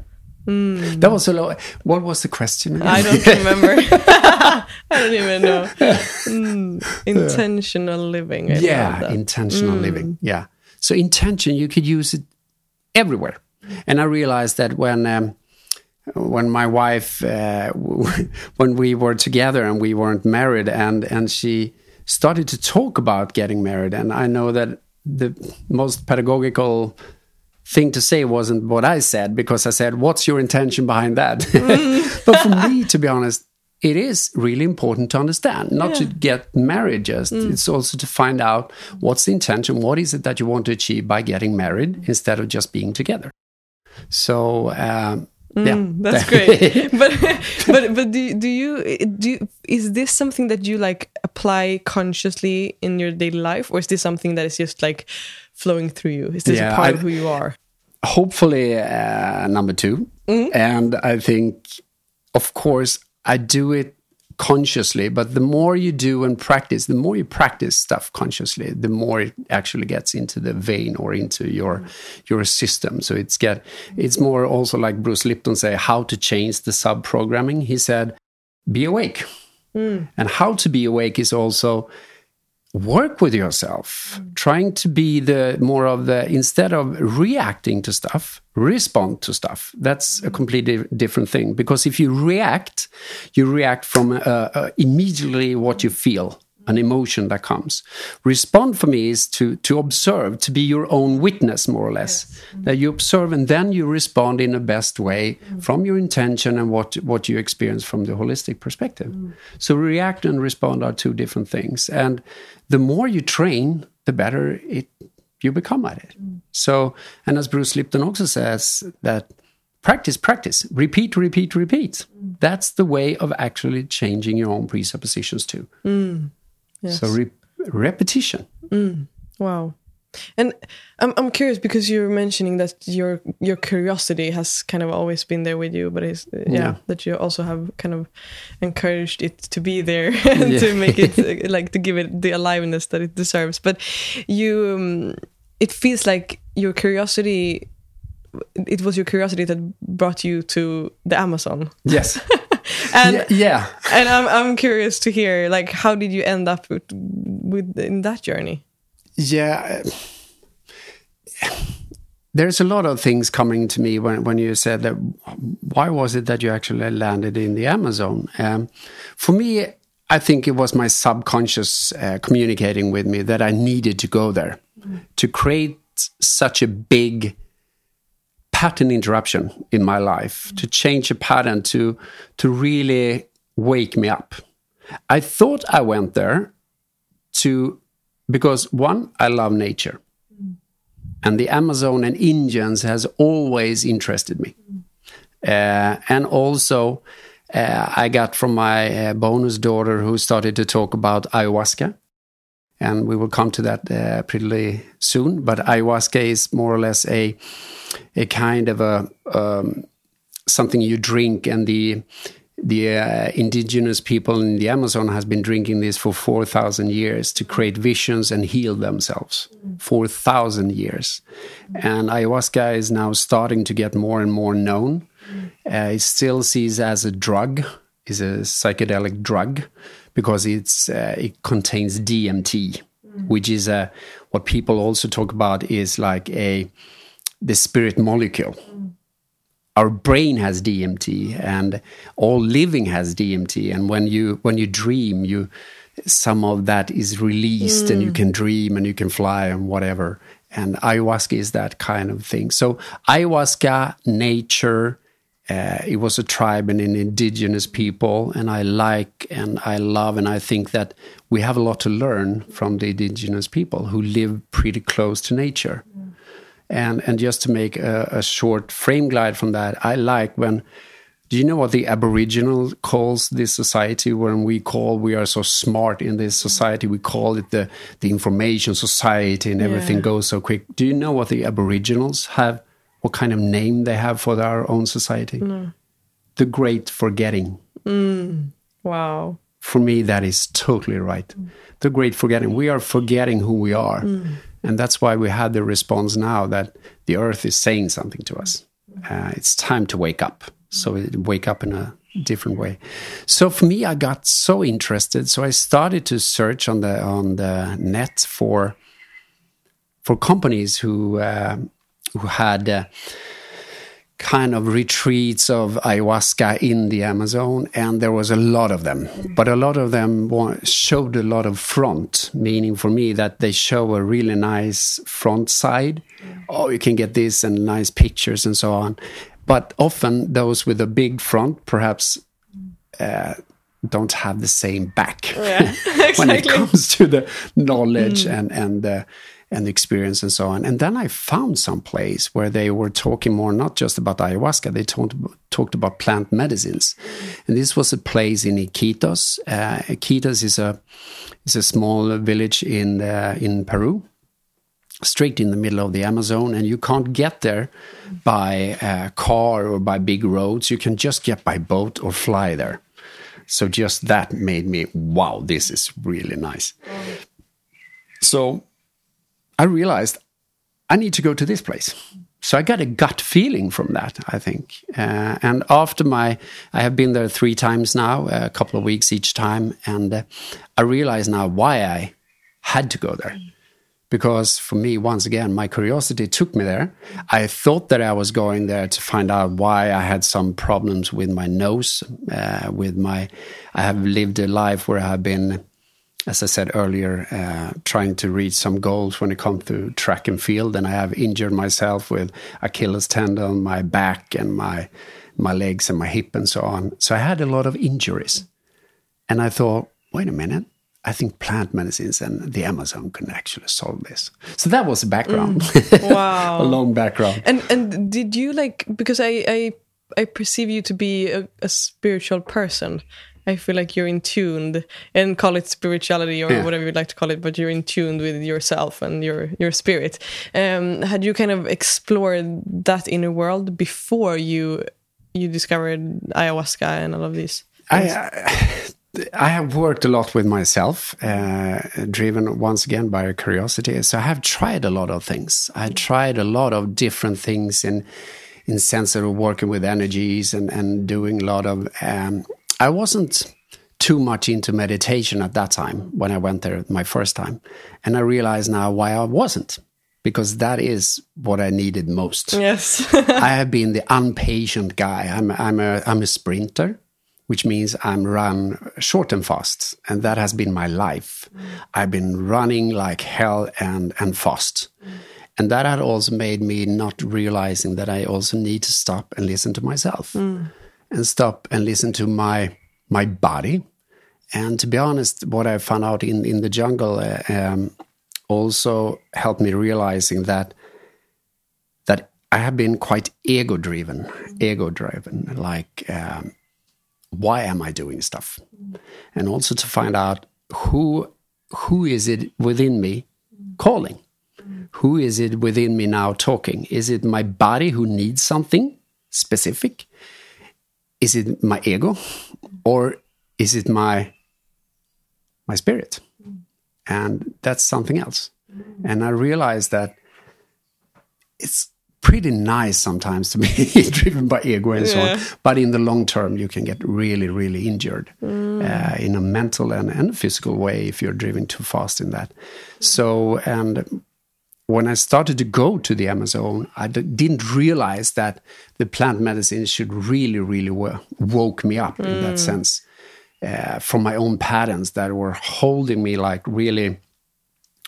Mm. That was a lot. What was the question? Again? I don't remember. I don't even know. Mm. Intentional living. I yeah, intentional Mm. living. Yeah. So intention, you could use it everywhere. And I realized that when um, when my wife, uh, when we were together and we weren't married, and and she started to talk about getting married, and I know that the most pedagogical thing to say wasn't what I said because I said, "What's your intention behind that?" but for me, to be honest, it is really important to understand, not to get married. Just it's also to find out what's the intention, what is it that you want to achieve by getting married instead of just being together. So. Um, yeah, Mm, that's great. but but but do do you do you, is this something that you like apply consciously in your daily life, or is this something that is just like flowing through you? Is this Yeah, a part I- of who you are? hopefully uh, number 2 and i think of course i do it consciously but the more you do and practice the more you practice stuff consciously the more it actually gets into the vein or into your your system. So it's get it's more also like bruce lipton say how to change the sub programming he said be awake. Hmm. And how to be awake is also work with yourself mm. trying to be the more of the instead of reacting to stuff respond to stuff. That's a mm. completely different thing because if you react you react from uh, uh, immediately what you feel an emotion that comes. Respond for me is to to observe to be your own witness more or less. Mm. That you observe and then you respond in the best way from your intention and what what you experience from the holistic perspective. So react and respond are two different things. And the more you train the better it you become at it. Mm. So and as bruce lipton also says that practice practice repeat repeat repeat. Mm. That's the way of actually changing your own presuppositions too. Mm. Yes. so re- repetition. Wow. And I'm I'm curious because you're mentioning that your your curiosity has kind of always been there with you, but it's uh, yeah, Yeah. that you also have kind of encouraged it to be there and Yeah. to make it uh, like to give it the aliveness that it deserves. But you, um, it feels like your curiosity. It was your curiosity that brought you to the Amazon, yes and yeah, yeah. and I'm I'm curious to hear like how did you end up with, with in that journey? Yeah. There's a lot of things coming to me when, when you said that. Why was it that you actually landed in the Amazon? Um, for me, I think it was my subconscious uh, communicating with me that I needed to go there to create such a big pattern interruption in my life, to change a pattern, to to really wake me up. I thought I went there to because one, I love nature, and the Amazon and Indians has always interested me, uh, and also uh, I got from my uh, bonus daughter who started to talk about ayahuasca, and we will come to that uh, pretty soon. But ayahuasca is more or less a a kind of a um, something you drink, and the the uh, indigenous people in the Amazon has been drinking this for 4,000 years to create visions and heal themselves. 4,000 years. And ayahuasca is now starting to get more and more known. Uh, it still sees as a drug, is a psychedelic drug, because it's uh, it contains DMT, which is a what people also talk about is like a the spirit molecule our brain has DMT and all living has DMT and when you when you dream you some of that is released and you can dream and you can fly and whatever. And ayahuasca is that kind of thing. So ayahuasca nature uh, it was a tribe and an indigenous people and i like and i love and i think that we have a lot to learn from the indigenous people who live pretty close to nature and and just to make a, a short frame glide from that, I like when. Do you know what the Aboriginal calls this society? When we call we are so smart in this society, we call it the the information society, and everything Yeah. goes so quick. Do you know what the Aboriginals have? What kind of name they have for our own society? The Great Forgetting. Mm. Wow. For me, that is totally right. Mm. The great forgetting. We are forgetting who we are. Mm. And that's why we had the response now that the earth is saying something to us. Uh, it's time to wake up. So we wake up in a different way. So for me, I got so interested. So I started to search on the on the net for for companies who uh, who had uh, kind of retreats of ayahuasca in the Amazon, and there was a lot of them. But a lot of them showed a lot of front, meaning for me that they show a really nice front side. Oh, you can get this and nice pictures and so on. But often those with a big front, perhaps. Uh, don't have the same back Yeah, when it comes to the knowledge and and the and experience and so on. And then I found some place where they were talking more not just about ayahuasca, they talked talked about plant medicines. And this was a place in Iquitos. Uh, Iquitos is a is a small village in uh, in Peru. Straight in the middle of the Amazon, and you can't get there by uh, car or by big roads. You can just get by boat or fly there. So just that made me, wow, this is really nice. So I realized I need to go to this place. So I got a gut feeling from that, I think. Uh, and after my, I have been there three times now, a couple of weeks each time. And uh, I realize now why I had to go there. Because for me, once again, my curiosity took me there. I thought that I was going there to find out why I had some problems with my nose, uh, with my, I have lived a life where I have been as I said earlier, uh, trying to reach some goals when it comes to track and field, and I have injured myself with Achilles tendon, my back, and my my legs and my hip and so on. So I had a lot of injuries, and I thought, wait a minute. I think plant medicines and the Amazon can actually solve this. So that was the background, Wow. a long background. And and did you like because I I I perceive you to be a, a spiritual person. I feel like you're in tuned and call it spirituality or Yeah. whatever you'd like to call it, but you're in tuned with yourself and your your spirit. Um, had you kind of explored that inner world before you you discovered ayahuasca and all of these? I, I have worked a lot with myself, uh, driven once again by curiosity. So I have tried a lot of things. I tried a lot of different things in in sense of working with energies and and doing a lot of. Um, I wasn't too much into meditation at that time when I went there my first time, and I realize now why I wasn't because that is what I needed most. Yes. I have been the impatient guy. I'm I'm a I'm a sprinter, which means I'm run short and fast, and that has been my life. I've been running like hell and and fast. And that had also made me not realizing that I also need to stop and listen to myself mm. And stop and listen to my my body. And to be honest, what I found out in, in the jungle uh, um, also helped me realizing that that I have been quite ego driven, ego driven. Like, um, why am I doing stuff? And also to find out who who is it within me calling? Who is it within me now talking? Is it my body who needs something specific? Is it my ego, or is it my my spirit? And that's something else. And I realized that it's pretty nice sometimes to be driven by ego and so on. But in the long term, you can get really, really injured uh, in a mental and, and physical way if you're driven too fast in that. So, and when I started to go to the Amazon, I d- didn't realize that the plant medicine should really, really wo- woke me up in that mm. sense uh, from my own patterns that were holding me like really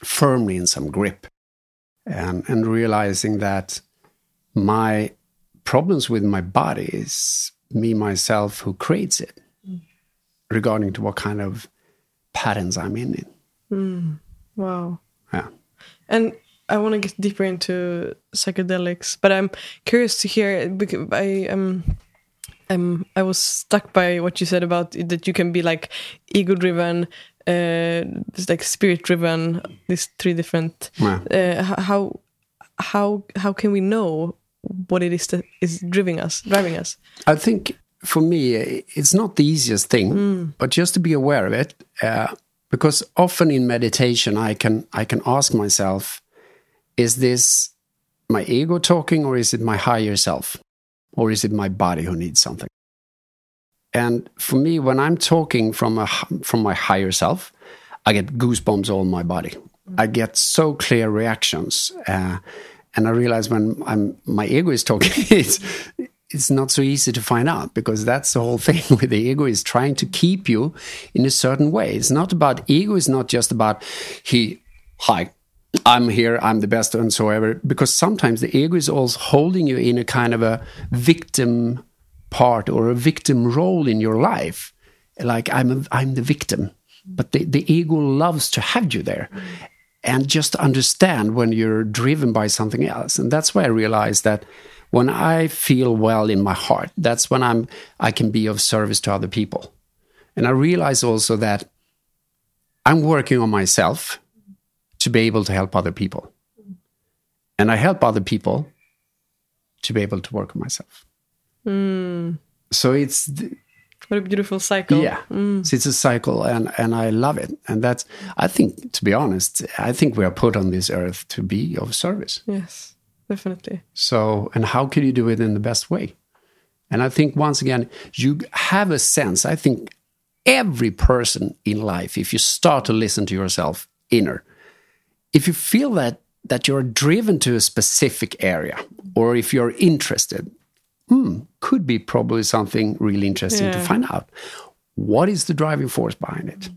firmly in some grip. And, and realizing that my problems with my body is me myself who creates it mm. regarding to what kind of patterns i'm in. It wow. yeah. And I want to get deeper into psychedelics, but I'm curious to hear because I um um I was stuck by what you said about it, that you can be like ego driven, uh, like spirit driven. These three different. Yeah. Uh, how how how can we know what it is that is driving us, driving us? I think for me, it's not the easiest thing, mm. but just to be aware of it, uh, because often in meditation, I can I can ask myself, is this my ego talking, or is it my higher self, or is it my body who needs something? And for me, when I'm talking from a from my higher self, I get goosebumps all my body. I get so clear reactions, uh, and I realize when I'm my ego is talking, it's it's not so easy to find out because that's the whole thing with the ego is trying to keep you in a certain way. It's not about ego. it's not just about he, hi, I'm here, I'm the best, and so ever. Because sometimes the ego is also holding you in a kind of a victim part or a victim role in your life. Like I'm, a, I'm the victim, but the, the ego loves to have you there. And just understand when you're driven by something else. And that's why I realized that when I feel well in my heart, that's when I'm I can be of service to other people. And I realize also that I'm working on myself to be able to help other people. And I help other people to be able to work on myself. Mm. So it's what a beautiful cycle. Yeah, mm. so it's a cycle, and and I love it. And that's I think, to be honest, I think we are put on this earth to be of service. Yes definitely. So, and how can you do it in the best way? And I think once again, you have a sense. I think every person in life, if you start to listen to yourself inner, if you feel that that you're driven to a specific area, or if you're interested, hmm, could be probably something really interesting yeah. to find out. What is the driving force behind it?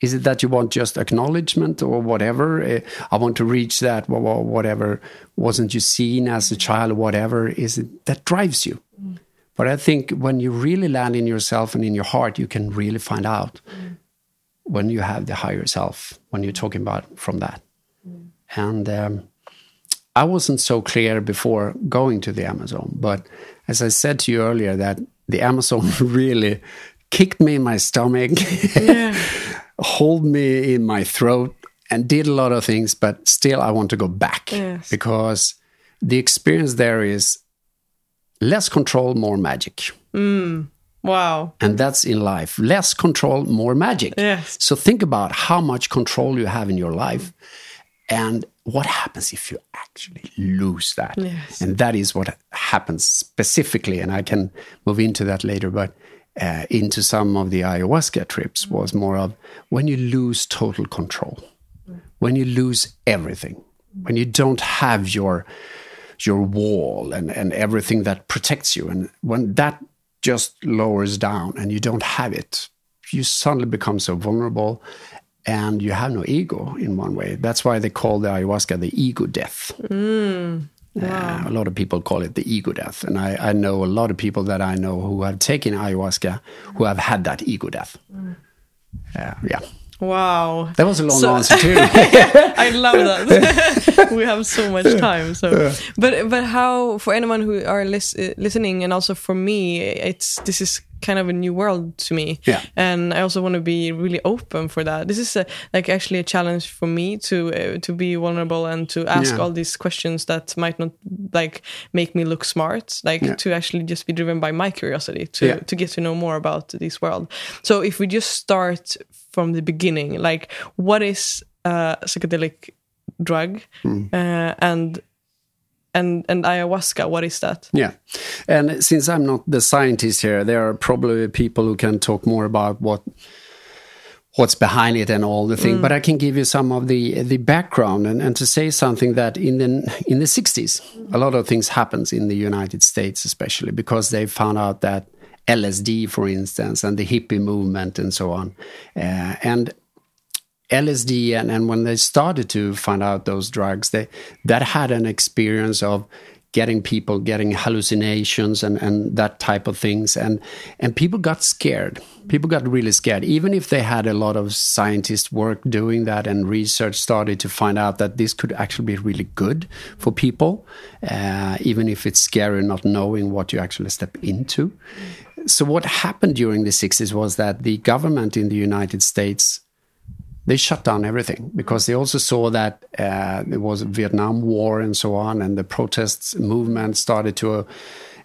Is it that you want just acknowledgement or whatever? Eh, I want to reach that, whatever. Wasn't you seen as a child, or whatever? Is it that drives you? Mm. But I think when you really land in yourself and in your heart, you can really find out mm. when you have the higher self, when you're talking about from that. Mm. And um, I wasn't so clear before going to the Amazon, but as I said to you earlier, that the Amazon really kicked me in my stomach. Yeah. hold me in my throat and did a lot of things, but still I want to go back yes. because the experience there is less control, more magic. Mm. Wow. And that's in life. Less control, more magic. Yes. So think about how much control you have in your life and what happens if you actually lose that. Yes. And that is what happens specifically. And I can move into that later. But uh, into some of the ayahuasca trips was more of when you lose total control, when you lose everything, when you don't have your your wall and, and everything that protects you, and when that just lowers down and you don't have it, you suddenly become so vulnerable and you have no ego in one way. That's why they call the ayahuasca the ego death. Mm. Wow. Uh, a lot of people call it the ego death. And I, I, know a lot of people that I know who have taken ayahuasca who have had that ego death. Mm. Uh, yeah. Wow. That was a long so, answer too. I love that. we have so much time. So, yeah. but but how for anyone who are lis listening, and also for me, it's this is kind of a new world to me. Yeah. And I also want to be really open for that. This is a, like actually a challenge for me to uh, to be vulnerable and to ask yeah. all these questions that might not like make me look smart. Like yeah. to actually just be driven by my curiosity to to get to know more about this world. So if we just start from the beginning, like what is a psychedelic drug mm. uh, and and and ayahuasca what is that yeah and since i'm not the scientist here there are probably people who can talk more about what what's behind it and all the thing mm. but i can give you some of the the background and, and to say something that in the in the 60s a lot of things happens in the united states especially because they found out that lsd for instance and the hippie movement and so on. Uh, and LSD and, and when they started to find out those drugs, they that had an experience of getting people getting hallucinations and, and that type of things. And and people got scared. People got really scared. Even if they had a lot of scientist work doing that and research started to find out that this could actually be really good for people uh, even if it's scary not knowing what you actually step into so what happened during the 60s was that the government in the united states they shut down everything because they also saw that uh, there was a Vietnam War and so on, and the protests movement started to, uh,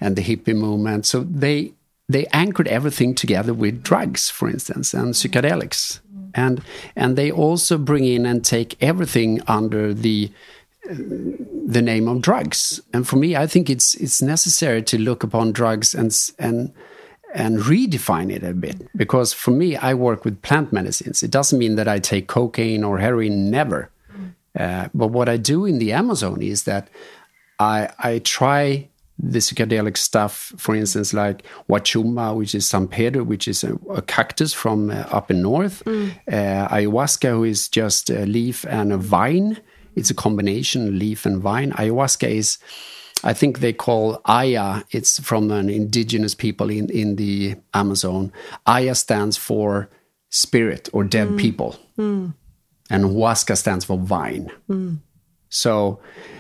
and the hippie movement. So they they anchored everything together with drugs, for instance, and psychedelics, and and they also bring in and take everything under the the name of drugs. And for me, I think it's it's necessary to look upon drugs and and and redefine it a bit because for me, I work with plant medicines. It doesn't mean that I take cocaine or heroin, never. Uh, but what I do in the Amazon is that I I try the psychedelic stuff, for instance, like Wachuma, which is San Pedro, which is a, a cactus from uh, up in north, mm. uh, ayahuasca, who is just a leaf and a vine. It's a combination leaf and vine. Ayahuasca is, I think they call Aya. It's from an indigenous people in in the Amazon. Aya stands for spirit or dead mm. people, mm. and Huasca stands for vine. Mm. So,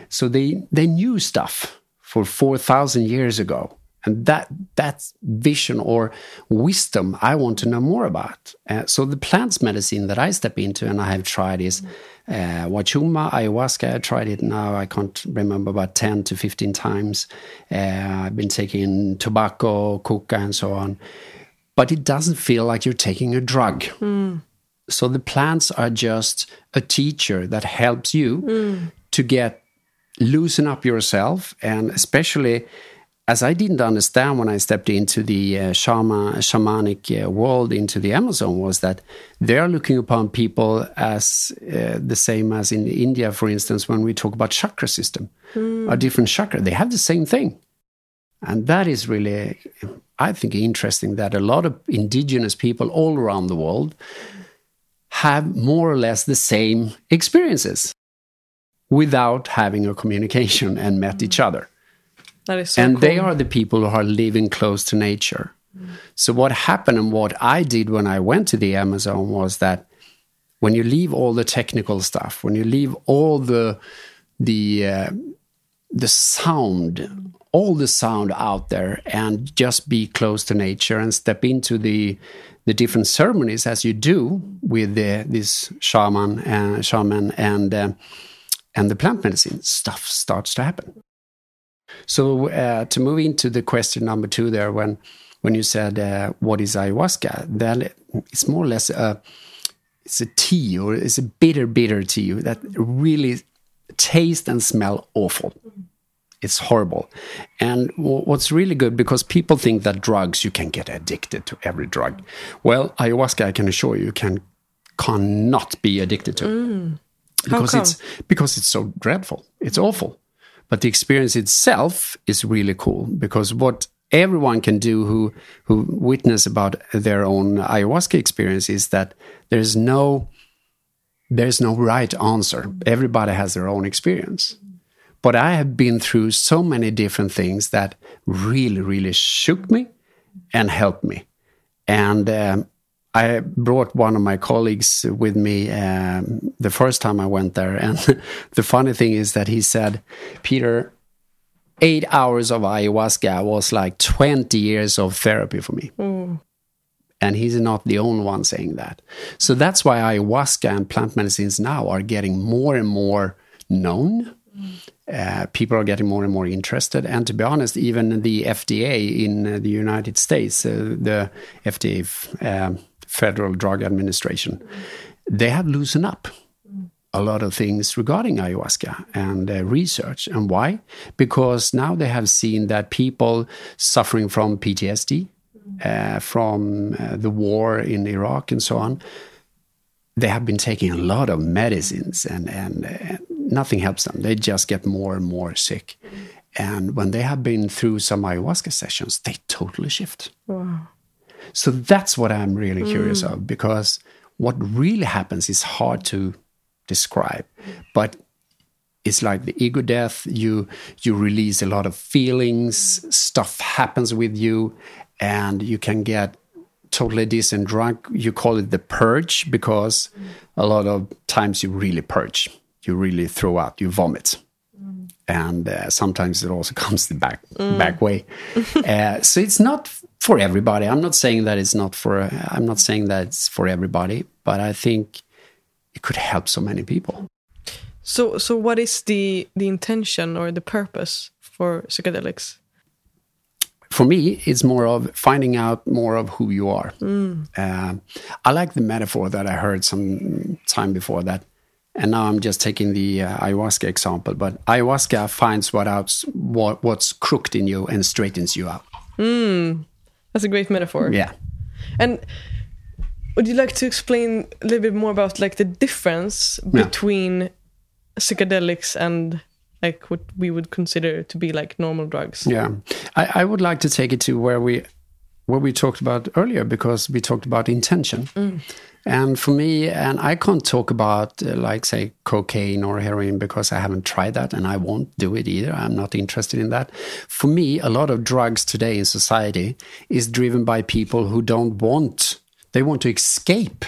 so they they knew stuff for 4,000 years ago. And that that vision or wisdom I want to know more about. Uh, so the plants medicine that I step into and I have tried is uh, Wachuma, ayahuasca. I tried it now. I can't remember about ten to fifteen times. Uh, I've been taking tobacco, coca, and so on. But it doesn't feel like you're taking a drug. Mm. So the plants are just a teacher that helps you mm. to get loosen up yourself and especially as I didn't understand when I stepped into the uh, shaman, shamanic uh, world into the Amazon was that they are looking upon people as uh, the same as in India, for instance, when we talk about chakra system, mm. a different chakra, they have the same thing, and that is really, I think, interesting that a lot of indigenous people all around the world have more or less the same experiences without having a communication and met mm. each other. That is so and cool. they are the people who are living close to nature. Mm. So what happened and what I did when I went to the Amazon was that when you leave all the technical stuff, when you leave all the the uh, the sound, all the sound out there, and just be close to nature and step into the the different ceremonies as you do with the, this shaman uh, shaman and uh, and the plant medicine, stuff starts to happen. So uh, to move into the question number two there, when when you said uh, what is ayahuasca, then it's more or less a it's a tea or it's a bitter, bitter tea that really taste and smell awful. It's horrible. And what's really good because people think that drugs you can get addicted to every drug. Well, ayahuasca, I can assure you, can cannot be addicted to. Mm because it's because it's so dreadful. It's awful. But the experience itself is really cool because what everyone can do who who witness about their own ayahuasca experience is that there's no there's no right answer. Everybody has their own experience. But I have been through so many different things that really, really shook me and helped me. And um, I brought one of my colleagues with me um, the first time I went there. And the funny thing is that he said, Peter, eight hours of ayahuasca was like 20 years of therapy for me. Mm. And he's not the only one saying that. So that's why ayahuasca and plant medicines now are getting more and more known. Mm. Uh, people are getting more and more interested. And to be honest, even the FDA in the United States, uh, the FDA um, Federal Drug Administration, they have loosened up a lot of things regarding ayahuasca and uh, research. And why? Because now they have seen that people suffering from PTSD, uh, from uh, the war in Iraq and so on, they have been taking a lot of medicines and, and uh, nothing helps them. They just get more and more sick. And when they have been through some ayahuasca sessions, they totally shift. Wow. So that's what I'm really curious mm. of because what really happens is hard to describe, but it's like the ego death. You you release a lot of feelings, stuff happens with you, and you can get totally decent drunk. You call it the purge because a lot of times you really purge. You really throw out, you vomit and uh, sometimes it also comes the back mm. back way. uh, so it's not for everybody. I'm not saying that it's not for. I'm not saying that it's for everybody, but I think it could help so many people. So, so what is the the intention or the purpose for psychedelics? for me, it's more of finding out more of who you are. Uh, I like the metaphor that I heard some time before that, and now I'm just taking the uh, ayahuasca example. But ayahuasca finds what out what, what's crooked in you and straightens you out. That's a great metaphor. Yeah. And would you like to explain a little bit more about like the difference Yeah. between psychedelics and like what we would consider to be like normal drugs? Yeah, I, I would like to take it to where we where we talked about earlier because we talked about intention. Mm. And for me, and I can't talk about uh, like say cocaine or heroin because I haven't tried that and I won't do it either. I'm not interested in that. For me, a lot of drugs today in society is driven by people who don't want they want to escape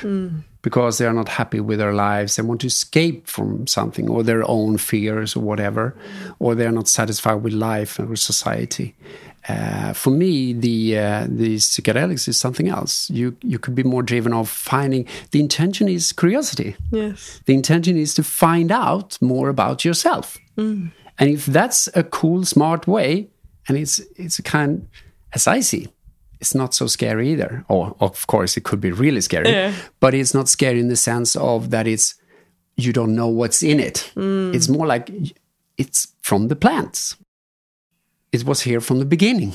because they are not happy with their lives. They want to escape from something or their own fears or whatever, or they are not satisfied with life and with society. Uh, for me, the uh, the psychedelics is something else. You you could be more driven of finding. The intention is curiosity. Yes. The intention is to find out more about yourself. And if that's a cool, smart way, and it's it's a kind, as I see, it's not so scary either. Or of course, it could be really scary, Yeah. but it's not scary in the sense of that it's you don't know what's in it. It's more like it's from the plants. It was here from the beginning.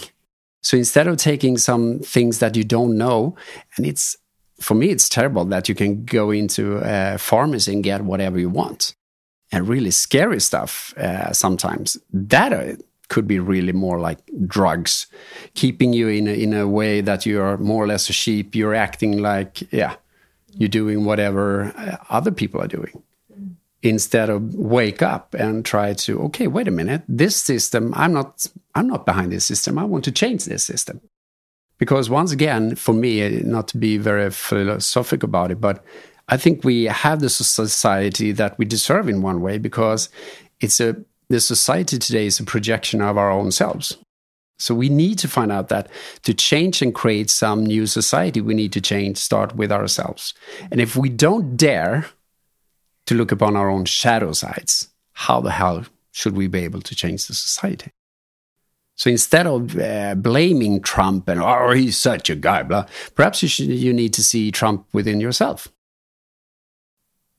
So instead of taking some things that you don't know, and it's for me, it's terrible that you can go into a pharmacy and get whatever you want, and really scary stuff uh, sometimes. That uh, could be really more like drugs, keeping you in a, in a way that you are more or less a sheep. You're acting like yeah, you're doing whatever uh, other people are doing instead of wake up and try to okay wait a minute this system i'm not i'm not behind this system. I want to change this system. Because once again for me not to be very philosophic about it but i think we have the society that we deserve in one way because it's a the society today is a projection of our own selves. So we need to find out that to change and create some new society we need to change start with ourselves. And if we don't dare to look upon our own shadow sides, how the hell should we be able to change the society? So instead of uh, blaming Trump and oh he's such a guy, blah, perhaps you should, you need to see Trump within yourself.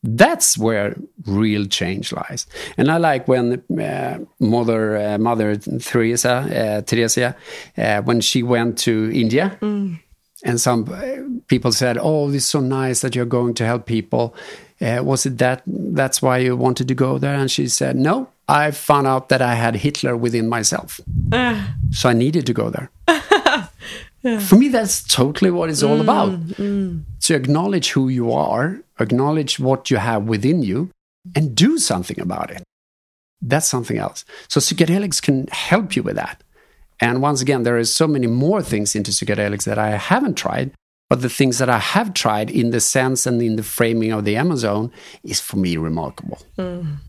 That's where real change lies. And I like when uh, Mother uh, Mother Teresa uh, Teresa uh, when she went to India and some uh, people said, "Oh, it's so nice that you're going to help people." Uh, was it that that's why you wanted to go there? And she said, "No, I found out that I had Hitler within myself, so I needed to go there." For me, that's totally what it's all about. To acknowledge who you are, acknowledge what you have within you, and do something about it. That's something else. So psychedelics can help you with that. And once again, there is so many more things into psychedelics that I haven't tried. But the things that I have tried in the sense and in the framing of the Amazon is for me remarkable.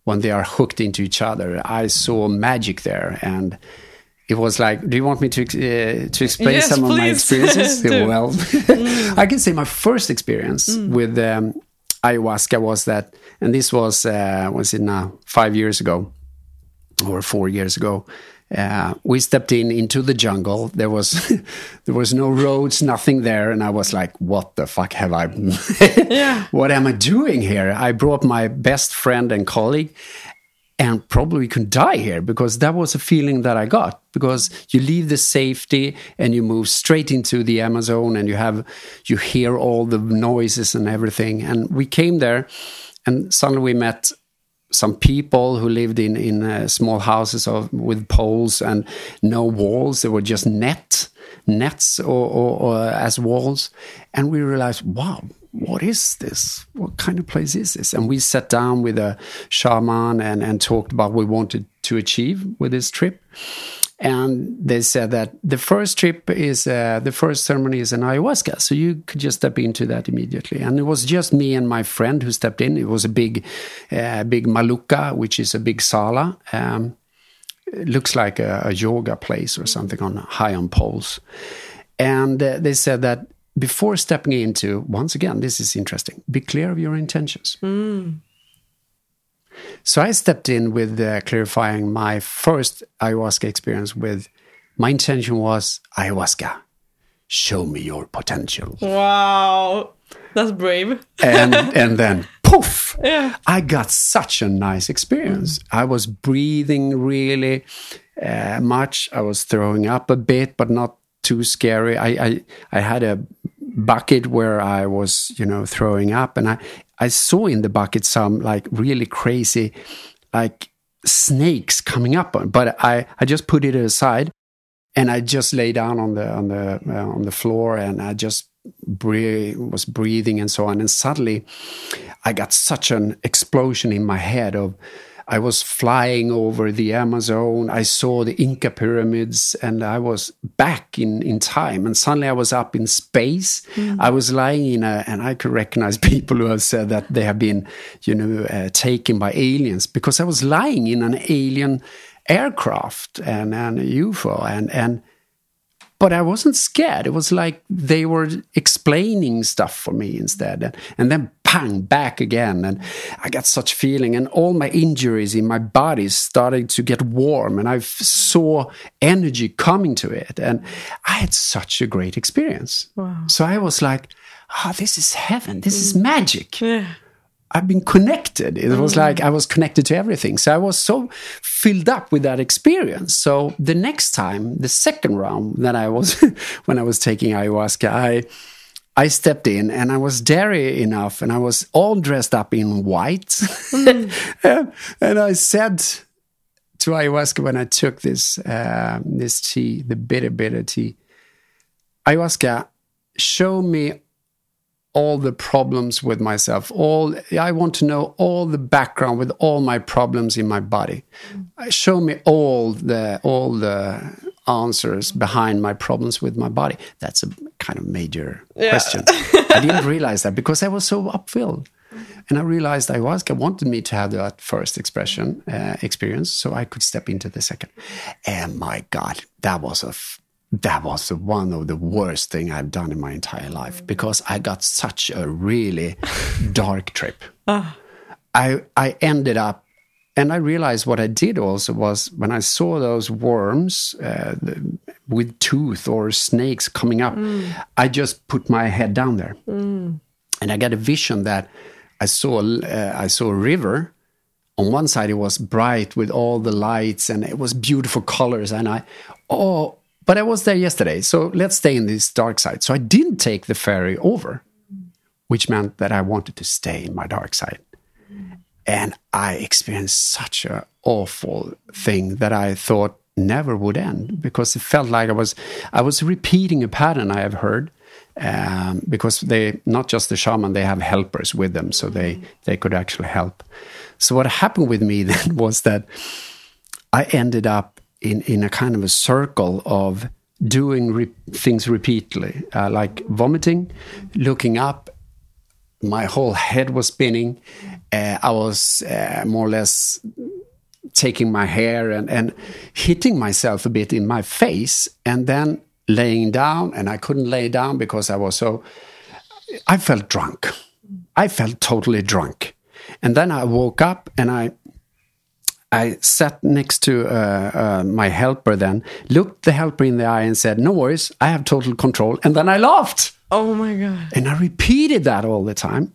When they are hooked into each other, I saw magic there. And it was like, do you want me to, uh, to explain Yes, some of my please. experiences? Well, I can say my first experience with um, ayahuasca was that, and this was, uh, was it now, five years ago or four years ago. Uh, we stepped in into the jungle. There was there was no roads, nothing there, and I was like, "What the fuck have I? what am I doing here?" I brought my best friend and colleague, and probably could die here because that was a feeling that I got. Because you leave the safety and you move straight into the Amazon, and you have you hear all the noises and everything. And we came there, and suddenly we met some people who lived in in uh, small houses of, with poles and no walls. They were just net nets or, or, or as walls, and we realized, wow, what is this? What kind of place is this? And we sat down with a shaman and and talked about what we wanted to achieve with this trip. And they said that the first trip is uh, the first ceremony is an ayahuasca, so you could just step into that immediately. And it was just me and my friend who stepped in. It was a big, uh, big maloca, which is a big sala. Um, looks like a, a yoga place or something on high on poles. And uh, they said that before stepping into, once again, this is interesting. Be clear of your intentions. So I stepped in with uh, clarifying my first ayahuasca experience with my intention was ayahuasca, show me your potential. Wow, that's brave. and and then poof, Yeah. I got such a nice experience. I was breathing really uh, much. I was throwing up a bit, but not too scary. I, I I had a bucket where I was, you know, throwing up, and I I saw in the bucket some like really crazy, like snakes coming up, but I I just put it aside, and I just lay down on the on the uh, on the floor, and I just breathe, was breathing and so on, and suddenly I got such an explosion in my head of I was flying over the Amazon. I saw the Inca pyramids and I was back in, in time. And suddenly I was up in space. I was lying in a, and I could recognize people who have said that they have been, you know, uh, taken by aliens because I was lying in an alien aircraft and, and a UFO. And, and, but I wasn't scared. It was like they were explaining stuff for me instead. And, and then bang, back again. And I got such feeling and all my injuries in my body started to get warm and I saw energy coming to it. And I had such a great experience. Wow. So I was like, oh, this is heaven. This is mm. magic. Yeah. I've been connected. It was like I was connected to everything. So I was so filled up with that experience. So the next time, the second round that I was when I was taking ayahuasca, I I stepped in and I was daring enough and I was all dressed up in white. and I said to ayahuasca when I took this uh, this tea, the bitter bitter tea, ayahuasca, show me all the problems with myself. All i want to know all the background with all my problems in my body. Show me all the all the answers behind my problems with my body. That's a kind of major question. I didn't realize that because i was so upfilled. And i realized ayahuasca wanted me to have that first expression uh, experience so i could step into the second. And my god that was a that was one of the worst thing I've done in my entire life because I got such a really dark trip. I I ended up, and I realized what I did also was when I saw those worms uh, the, with tooth or snakes coming up, I just put my head down there, and I got a vision that I saw uh, I saw a river. On one side it was bright with all the lights and it was beautiful colors. And i oh but i was there yesterday so let's stay in this dark side. So i didn't take the ferry over which meant that i wanted to stay in my dark side. And i experienced such a awful thing that i thought never would end because it felt like i was i was repeating a pattern i have heard um, because they not just the shaman they have helpers with them so they they could actually help. So what happened with me then was that i ended up in in a kind of a circle of doing re- things repeatedly uh, like vomiting looking up my whole head was spinning uh, i was uh, more or less taking my hair and, and hitting myself a bit in my face and then laying down and i couldn't lay down because i was so i felt drunk. I felt totally drunk. And then i woke up and i I sat next to uh, uh, my helper then, looked the helper in the eye and said, No worries, I have total control. And then I laughed. Oh my god. And I repeated that all the time.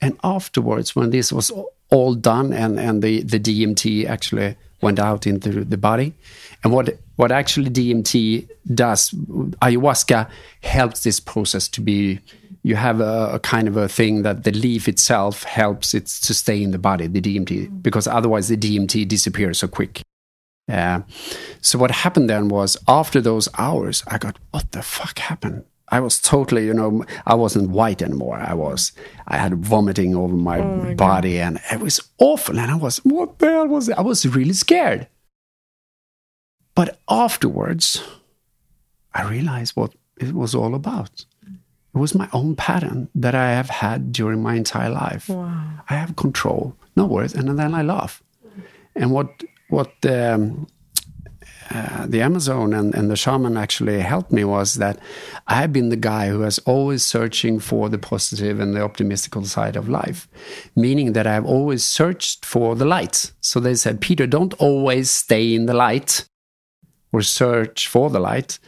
And afterwards, when this was all done and, and the, the DMT actually went out into the body, and what, what actually DMT does, ayahuasca helps this process to be, you have a, a kind of a thing that the leaf itself helps it to stay in the body, the DMT, because otherwise the DMT disappears so quick. Uh, so what happened then was after those hours, I got, what the fuck happened? I was totally, you know, I wasn't white anymore. I was, I had vomiting over my, my body and it was awful. And I was, what the hell was it? I was really scared. But afterwards, I realized what it was all about. It was my own pattern that I have had during my entire life. Wow. I have control, no worries, and then I laugh. And what what um, uh, the Amazon and, and the shaman actually helped me was that I have been the guy who has always searching for the positive and the optimistical side of life, meaning that I've always searched for the light. So they said, Peter, don't always stay in the light. or search for the light.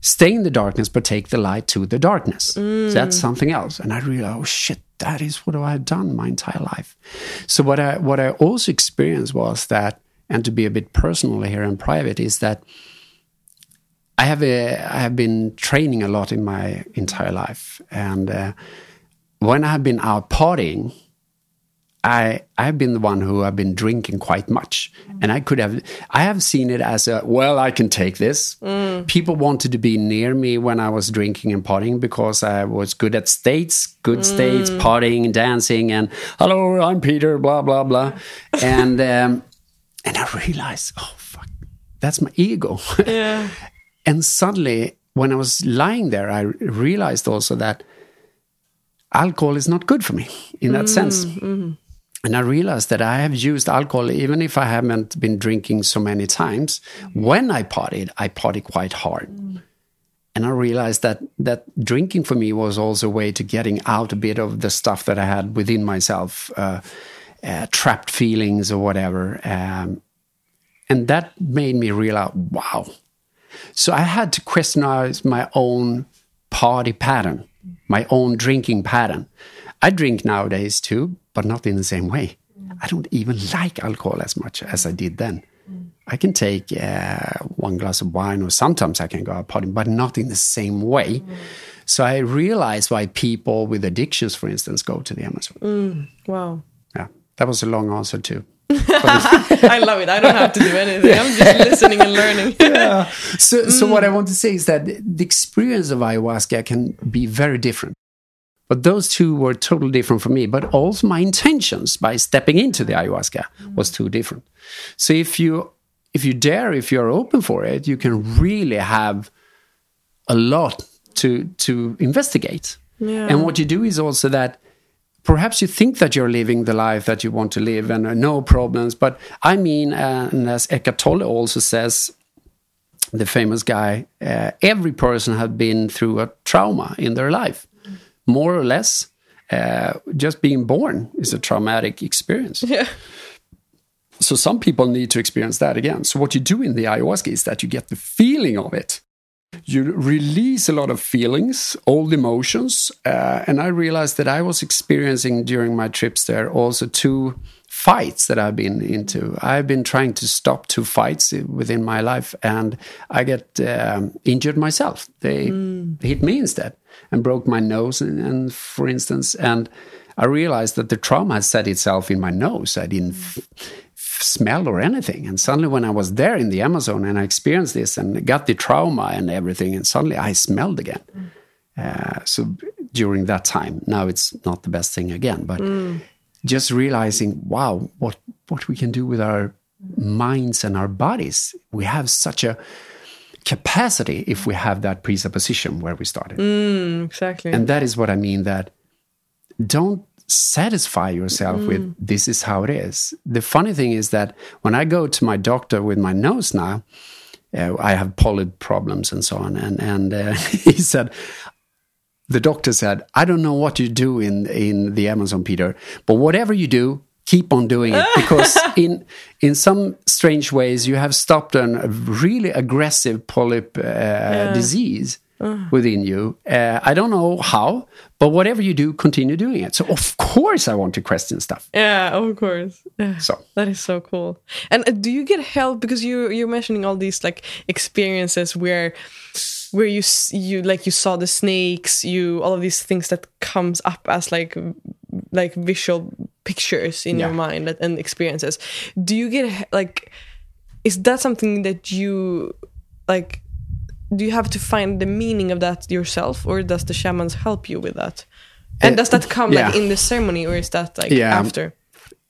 Stay in the darkness, but take the light to the darkness. So that's something else. And I realized, oh shit, that is what I've done my entire life. So what I what I also experienced was that, and to be a bit personal here and private, is that I have a, I have been training a lot in my entire life, and uh, when I have been out partying, I I've been the one who have been drinking quite much, and I could have I have seen it as a well I can take this. Mm. People wanted to be near me when I was drinking and partying because I was good at states, good mm. states, partying, and dancing, and hello, I'm Peter, blah blah blah, and um, and I realized oh fuck, that's my ego. Yeah. And suddenly, when I was lying there, I realized also that alcohol is not good for me in that sense. Mm, And I realized that I have used alcohol, even if I haven't been drinking so many times. When I partied, I partied quite hard. And I realized that that drinking for me was also a way to getting out a bit of the stuff that I had within myself, uh, uh, trapped feelings or whatever. Um, and that made me realize, wow. So I had to questionize my own party pattern, my own drinking pattern. I drink nowadays too, but not in the same way. I don't even like alcohol as much as I did then. I can take uh, one glass of wine, or sometimes I can go out partying, but not in the same way. So I realized why people with addictions, for instance, go to the Amazon. Wow. Yeah, that was a long answer too. I love it. I don't have to do anything. I'm just listening and learning. yeah. So, so what I want to say is that the experience of ayahuasca can be very different. But those two were totally different for me. But also my intentions by stepping into the ayahuasca was too different. So if you if you dare, if you're open for it, you can really have a lot to to investigate. Yeah. And what you do is also that perhaps you think that you're living the life that you want to live and uh, no problems. But I mean, uh, and as Eckhart Tolle also says, the famous guy, uh, every person has been through a trauma in their life, more or less. Uh, just being born is a traumatic experience. Yeah. So some people need to experience that again. So what you do in the ayahuasca is that you get the feeling of it. You release a lot of feelings, old emotions, uh, and I realized that I was experiencing during my trips there also two fights that I've been into. I've been trying to stop two fights within my life, and I get um, injured myself. They hit me instead and broke my nose, and, and for instance, and I realized that the trauma had set itself in my nose. I didn't smell or anything. And suddenly, when I was there in the Amazon and I experienced this and got the trauma and everything, and suddenly I smelled again. Uh, so during that time, now it's not the best thing again, but just realizing, wow, what what we can do with our minds and our bodies. We have such a capacity if we have that presupposition where we started. Exactly. And that is what I mean that don't satisfy yourself with this is how it is. The funny thing is that when I go to my doctor with my nose now, uh, I have polyp problems and so on. And, and uh, he said, the doctor said, I don't know what you do in, in the Amazon, Peter, but whatever you do, keep on doing it because in in some strange ways you have stopped an, a really aggressive polyp uh, disease within you. Uh, I don't know how, but whatever you do, continue doing it. So of course I want to question stuff. Yeah, of course. Yeah. So That is so cool. And uh, do you get help because you you're mentioning all these like experiences where where you you like you saw the snakes, you all of these things that comes up as like like visual pictures in your mind and- experiences. Do you get like is that something that you like do you have to find the meaning of that yourself or does the shamans help you with that? And Uh, does that come like in the ceremony or is that like Yeah. after?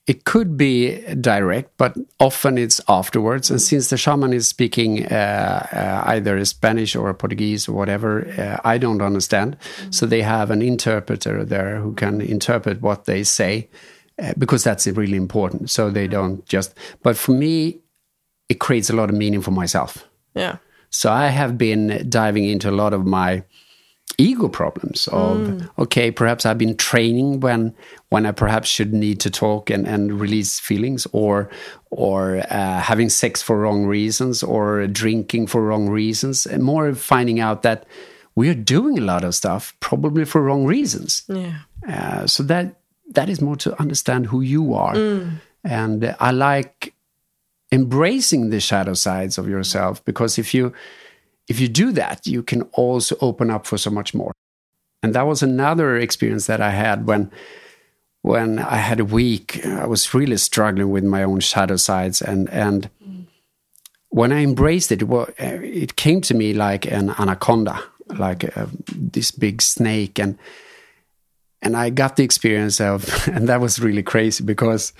it could be direct, but often it's afterwards. And since the shaman is speaking uh, uh, either Spanish or Portuguese or whatever, uh, I don't understand. So they have an interpreter there who can interpret what they say because that's really important. So they don't just. But for me, it creates a lot of meaning for myself. Yeah. So I have been diving into a lot of my ego problems of Mm. okay perhaps i've been training when when i perhaps should need to talk and, and release feelings or or uh, having sex for wrong reasons or drinking for wrong reasons and more finding out that we are doing a lot of stuff probably for wrong reasons Yeah. uh, so that that is more to understand who you are. And uh, i like embracing the shadow sides of yourself because if you if you do that you can also open up for so much more. And that was another experience that i had when when i had a week i was really struggling with my own shadow sides and and when i embraced it well, it came to me like an anaconda like uh, this big snake and and i got the experience of and that was really crazy because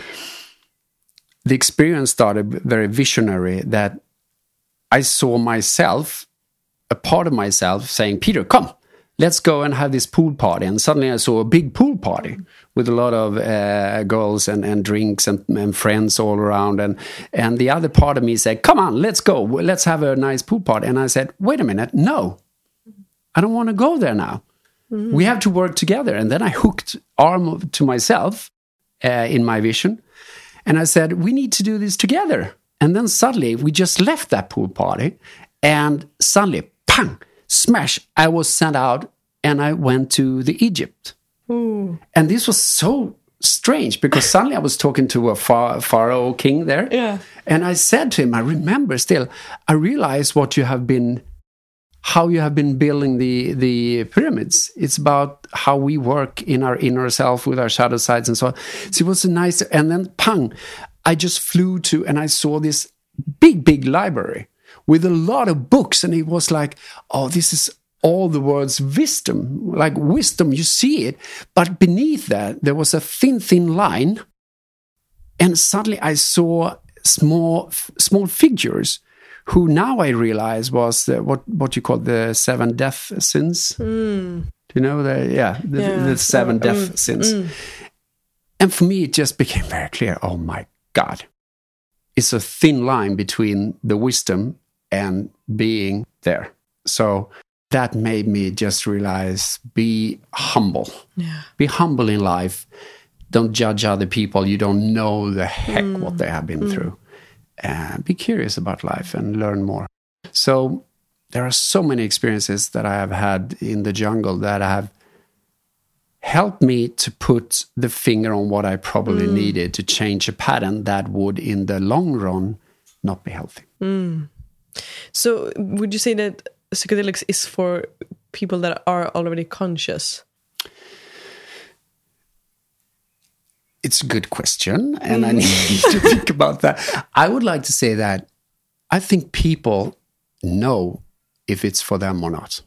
the experience started very visionary that I saw myself, a part of myself, saying, Peter, come, let's go and have this pool party. And suddenly I saw a big pool party with a lot of uh, girls and, and drinks and, and friends all around. And, and the other part of me said, come on, let's go, let's have a nice pool party. And I said, wait a minute, no, I don't want to go there now. We have to work together. And then I hooked arm to myself uh, in my vision. And I said, we need to do this together. And then suddenly we just left that pool party. And suddenly, pang, smash, I was sent out and I went to the Egypt. And this was so strange because suddenly I was talking to a phar- pharaoh king there. Yeah. And I said to him, I remember still, I realize what you have been, how you have been building the, the pyramids. It's about how we work in our inner self with our shadow sides and so on. So it was a nice, and then pang, I just flew to, and I saw this big, big library with a lot of books. And it was like, oh, this is all the world's wisdom, like wisdom, you see it. But beneath that, there was a thin, thin line and suddenly I saw small small figures who now I realize was the, what what you call the seven death sins. Hmm. Do you know the yeah the, Yeah. the seven Mm, death sins? Hmm. And for me, it just became very clear. Oh my God, it's a thin line between the wisdom and being there. So that made me just realize: be humble Yeah. be humble in life. Don't judge other people. You don't know the heck what hmm. they have been through. Uh, be curious about life and learn more. So there are so many experiences that I have had in the jungle that have helped me to put the finger on what I probably needed to change a pattern that would, in the long run, not be healthy. So, would you say that psychedelics is for people that are already conscious? It's a good question, and I need to think about that. I would like to say that I think people know if it's for them or not.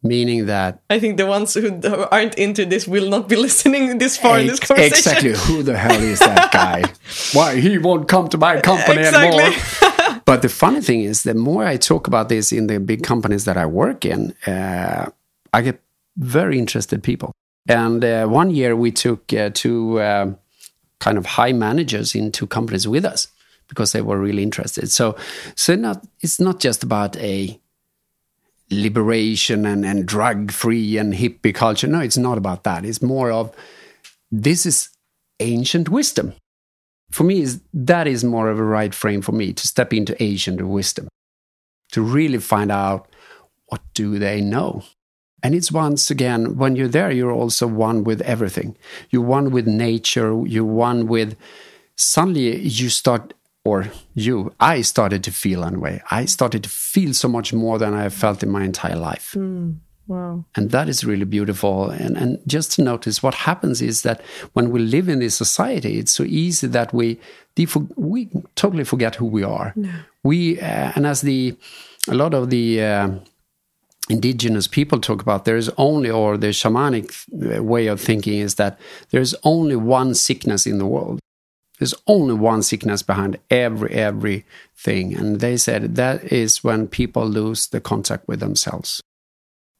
Meaning that I think the ones who aren't into this will not be listening this far in this conversation. exactly who the hell is that guy? Why he won't come to my company Exactly. anymore? but the funny thing is, the more I talk about this in the big companies that I work in, uh, I get very interested people. And uh, one year we took uh, two uh, kind of high managers into companies with us because they were really interested. So, so not it's not just about a liberation and, and drug free and hippie culture. No, it's not about that. It's more of this is ancient wisdom. For me, is that is more of a right frame for me to step into ancient wisdom, to really find out what do they know. And it's once again, when you're there, you're also one with everything. You're one with nature. You're one with. Suddenly, you start, or you, I started to feel anyway. I started to feel so much more than I have felt in my entire life Wow. and that is really beautiful and and just to notice what happens is that when we live in this society it's so easy that we we totally forget who we are we uh, and as the a lot of the uh, indigenous people talk about there's only or the shamanic uh, way of thinking is that there's only one sickness in the world there's only one sickness behind every everything and they said that is when people lose the contact with themselves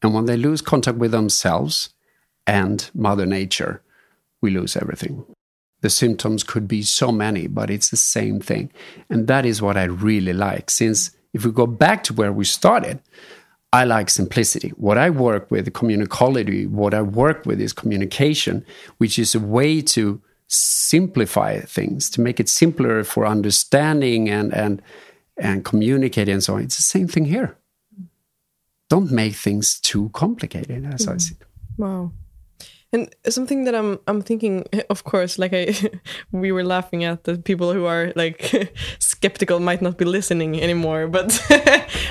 and when they lose contact with themselves and Mother Nature, we lose everything. The symptoms could be so many, but it's the same thing. And that is what I really like. Since if we go back to where we started, I like simplicity. What I work with, communicology, what I work with is communication, which is a way to simplify things, to make it simpler for understanding and and and communicating and so on. It's the same thing here. Don't make things too complicated, as mm. I said. Wow. And something that I'm I'm thinking, of course, like I we were laughing at the people who are like skeptical might not be listening anymore, but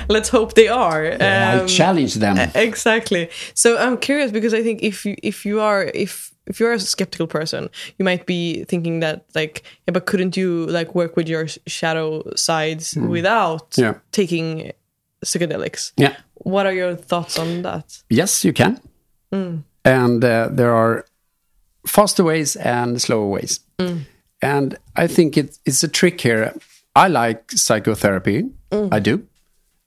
let's hope they are. Yeah, um, I challenge them. Exactly. So I'm curious because I think if you if you are if if you're a skeptical person, you might be thinking that like, yeah, but couldn't you like work with your shadow sides mm. without yeah. taking psychedelics? Yeah. What are your thoughts on that? Yes, you can. Mm. And uh, there are faster ways and slower ways. Mm. And I think it, it's a trick here. I like psychotherapy. Mm. I do.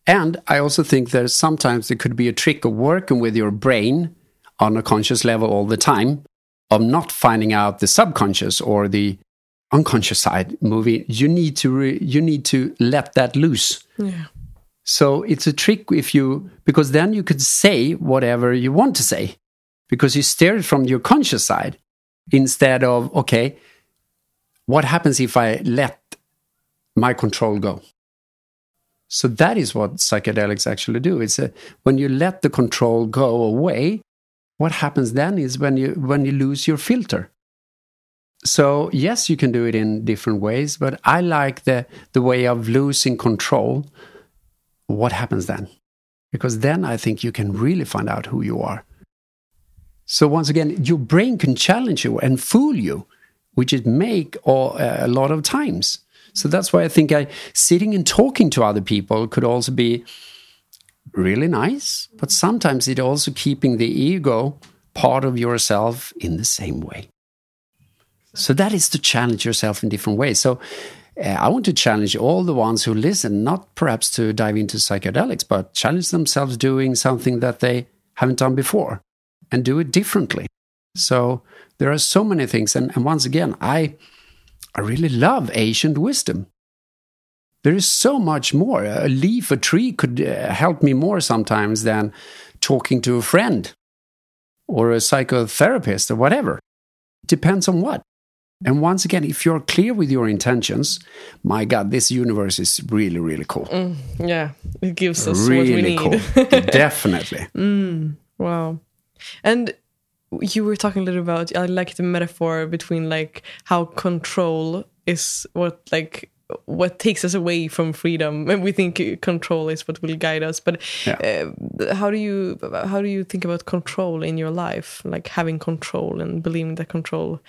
And I also think that sometimes it could be a trick of working with your brain on a conscious level all the time, of not finding out the subconscious or the unconscious side moving. You need to re, you need to let that loose. Yeah. So it's a trick if you because then you could say whatever you want to say because you steer it from your conscious side instead of, okay, what happens if I let my control go? So that is what psychedelics actually do. It's a, when you let the control go away, what happens then is when you when you lose your filter. So yes, you can do it in different ways, but I like the the way of losing control. What happens then? Because then I think you can really find out who you are. So once again, your brain can challenge you and fool you, which it make all, uh, a lot of times. So that's why I think I sitting and talking to other people could also be really nice, but sometimes it also keeping the ego part of yourself in the same way. So that is to challenge yourself in different ways. So uh, I want to challenge all the ones who listen, not perhaps to dive into psychedelics, but challenge themselves doing something that they haven't done before and do it differently. So there are so many things. And, and once again, I, I really love ancient wisdom. There is so much more. A leaf, a tree could uh, help me more sometimes than talking to a friend or a psychotherapist or whatever. It depends on what. And once again, if you're clear with your intentions, my God, this universe is really, really cool. Mm, yeah, it gives us really what we need. cool. Definitely. Mm, wow. And you were talking a little about I like the metaphor between like how control is what like what takes us away from freedom and we think control is what will guide us but yeah. uh, how do you how do you think about control in your life like having control and believing that control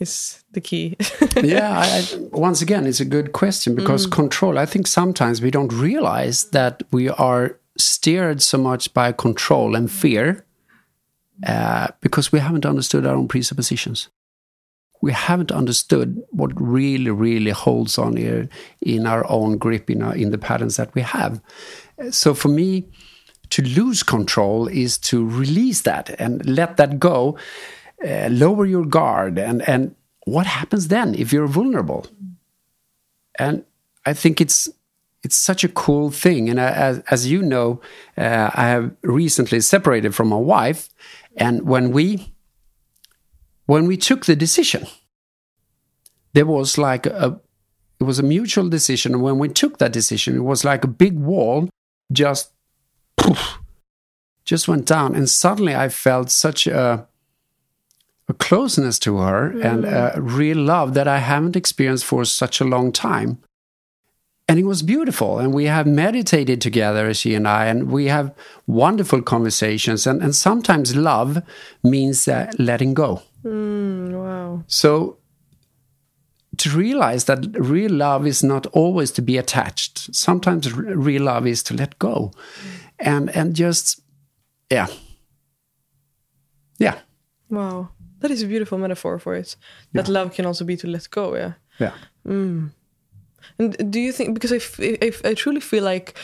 is the key yeah I, I, once again it's a good question because mm. control i think sometimes we don't realize that we are steered so much by control and fear uh, because we haven't understood our own presuppositions. We haven't understood what really, really holds on here in our own grip, in, our, in the patterns that we have. So for me, to lose control is to release that and let that go, uh, lower your guard. And, and what happens then if you're vulnerable? And I think it's it's such a cool thing. And as, as you know, uh, I have recently separated from my wife, and when we when we took the decision, there was like a it was a mutual decision. And when we took that decision, it was like a big wall just poof, just went down. And suddenly I felt such a a closeness to her mm. and a real love that I haven't experienced for such a long time and it was beautiful. And we have meditated together she and i and we have wonderful conversations. And, and sometimes love means uh, letting go. Mm, wow. So to realize that real love is not always to be attached sometimes real love is to let go. And and just yeah. Yeah. Wow. That is a beautiful metaphor for it that yeah. love can also be to let go yeah. Yeah. Mm. And do you think because I, I, truly feel like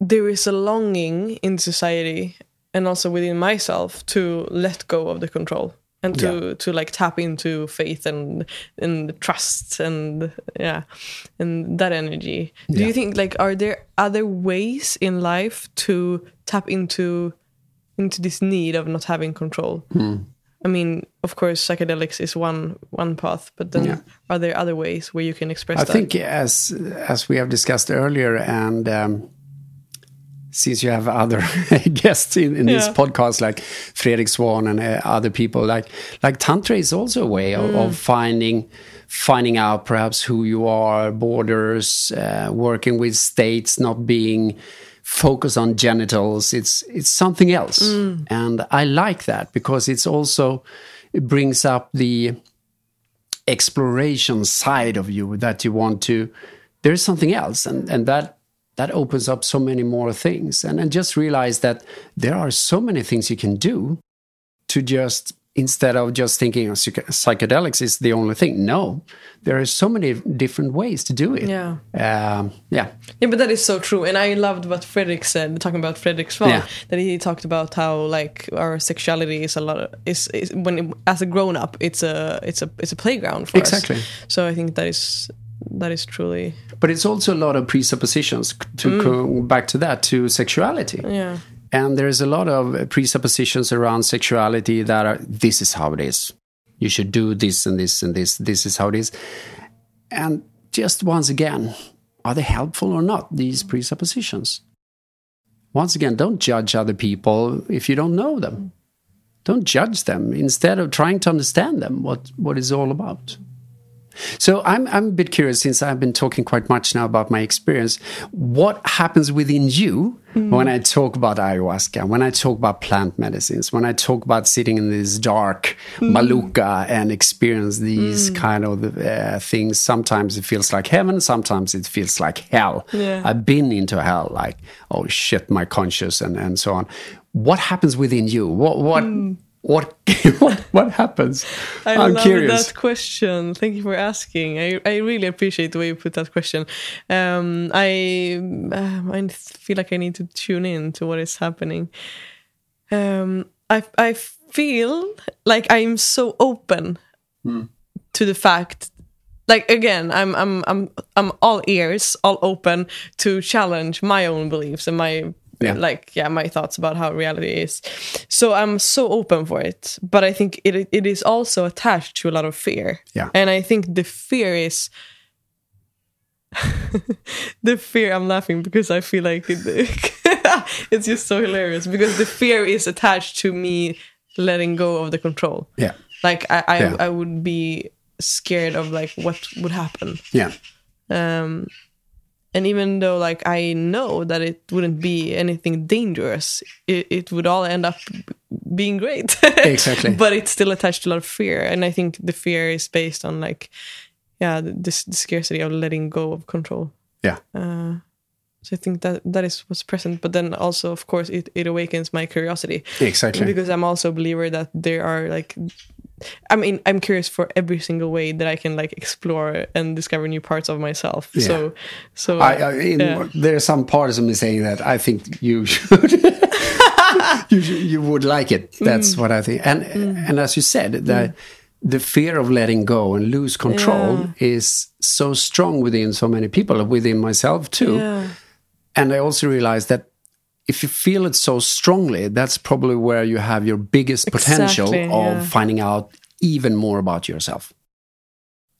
there is a longing in society and also within myself to let go of the control and to Yeah. to like tap into faith and and trust and yeah and that energy do Yeah. you think like are there other ways in life to tap into into this need of not having control Hmm. I mean of course psychedelics is one one path but then Yeah. are there other ways where you can express I that? think as as we have discussed earlier, and um, since you have other guests in, in this podcast, like Fredrik Swan and uh, other people, like like tantra is also a way of, of finding finding out perhaps who you are, borders, uh, working with states, not being focused on genitals. It's it's something else, mm. and I like that because it's also it brings up the exploration side of you that you want to there's something else. And and that that opens up so many more things. And and just realize that there are so many things you can do to just instead of just thinking of psych- psychedelics is the only thing no there are so many different ways to do it Yeah. um, yeah Yeah, but that is so true, and I loved what Fredrik said, talking about Fredrik Svan, Yeah. that he talked about how like our sexuality is a lot of, is, is when it, as a grown up, it's a it's a it's a playground for Exactly. us. So I think that is that is truly but it's also a lot of presuppositions to go back to that to sexuality yeah And there's a lot of presuppositions around sexuality that are this is how it is. You should do this and this and this. This is how it is. And just once again, are they helpful or not, these presuppositions? Once again, don't judge other people if you don't know them. Don't judge them instead of trying to understand them, what, what it's all about. So I'm I'm a bit curious since I've been talking quite much now about my experience. What happens within you mm. when I talk about ayahuasca, when I talk about plant medicines, when I talk about sitting in this dark mm. maloca and experience these mm. kind of uh, things? Sometimes it feels like heaven, sometimes it feels like hell. Yeah. I've been into hell, like oh shit, my conscious and and so on. What happens within you? What what what what what happens? I am love curious. that question. Thank you for asking. I, I really appreciate the way you put that question. Um, I um, I feel like I need to tune in to what is happening. Um, I I feel like I'm so open to the fact. Like again, I'm I'm I'm I'm all ears, all open to challenge my own beliefs and my Yeah. like yeah my thoughts about how reality is so i'm so open for it but i think it it is also attached to a lot of fear Yeah. and i think the fear is the fear i'm laughing because i feel like it, it's just so hilarious because the fear is attached to me letting go of the control Yeah. like i i, Yeah. I would be scared of like what would happen Yeah. um and even though like i know that it wouldn't be anything dangerous it, it would all end up being great Exactly. but it's still attached to a lot of fear and i think the fear is based on like yeah the, the, the scarcity of letting go of control Yeah. uh, so i think that that is what's present but then also of course it, it awakens my curiosity Exactly. because i'm also a believer that there are like i mean i'm curious for every single way that i can like explore and discover new parts of myself Yeah. so so I, I, in, yeah. There are some parts of me saying that I think you should, you, you would like it. That's Mm. what I think. And and as you said, the the fear of letting go and lose control is so strong within so many people, within myself too. yeah And I also realized that if you feel it so strongly, that's probably where you have your biggest potential Exactly, of yeah. finding out even more about yourself.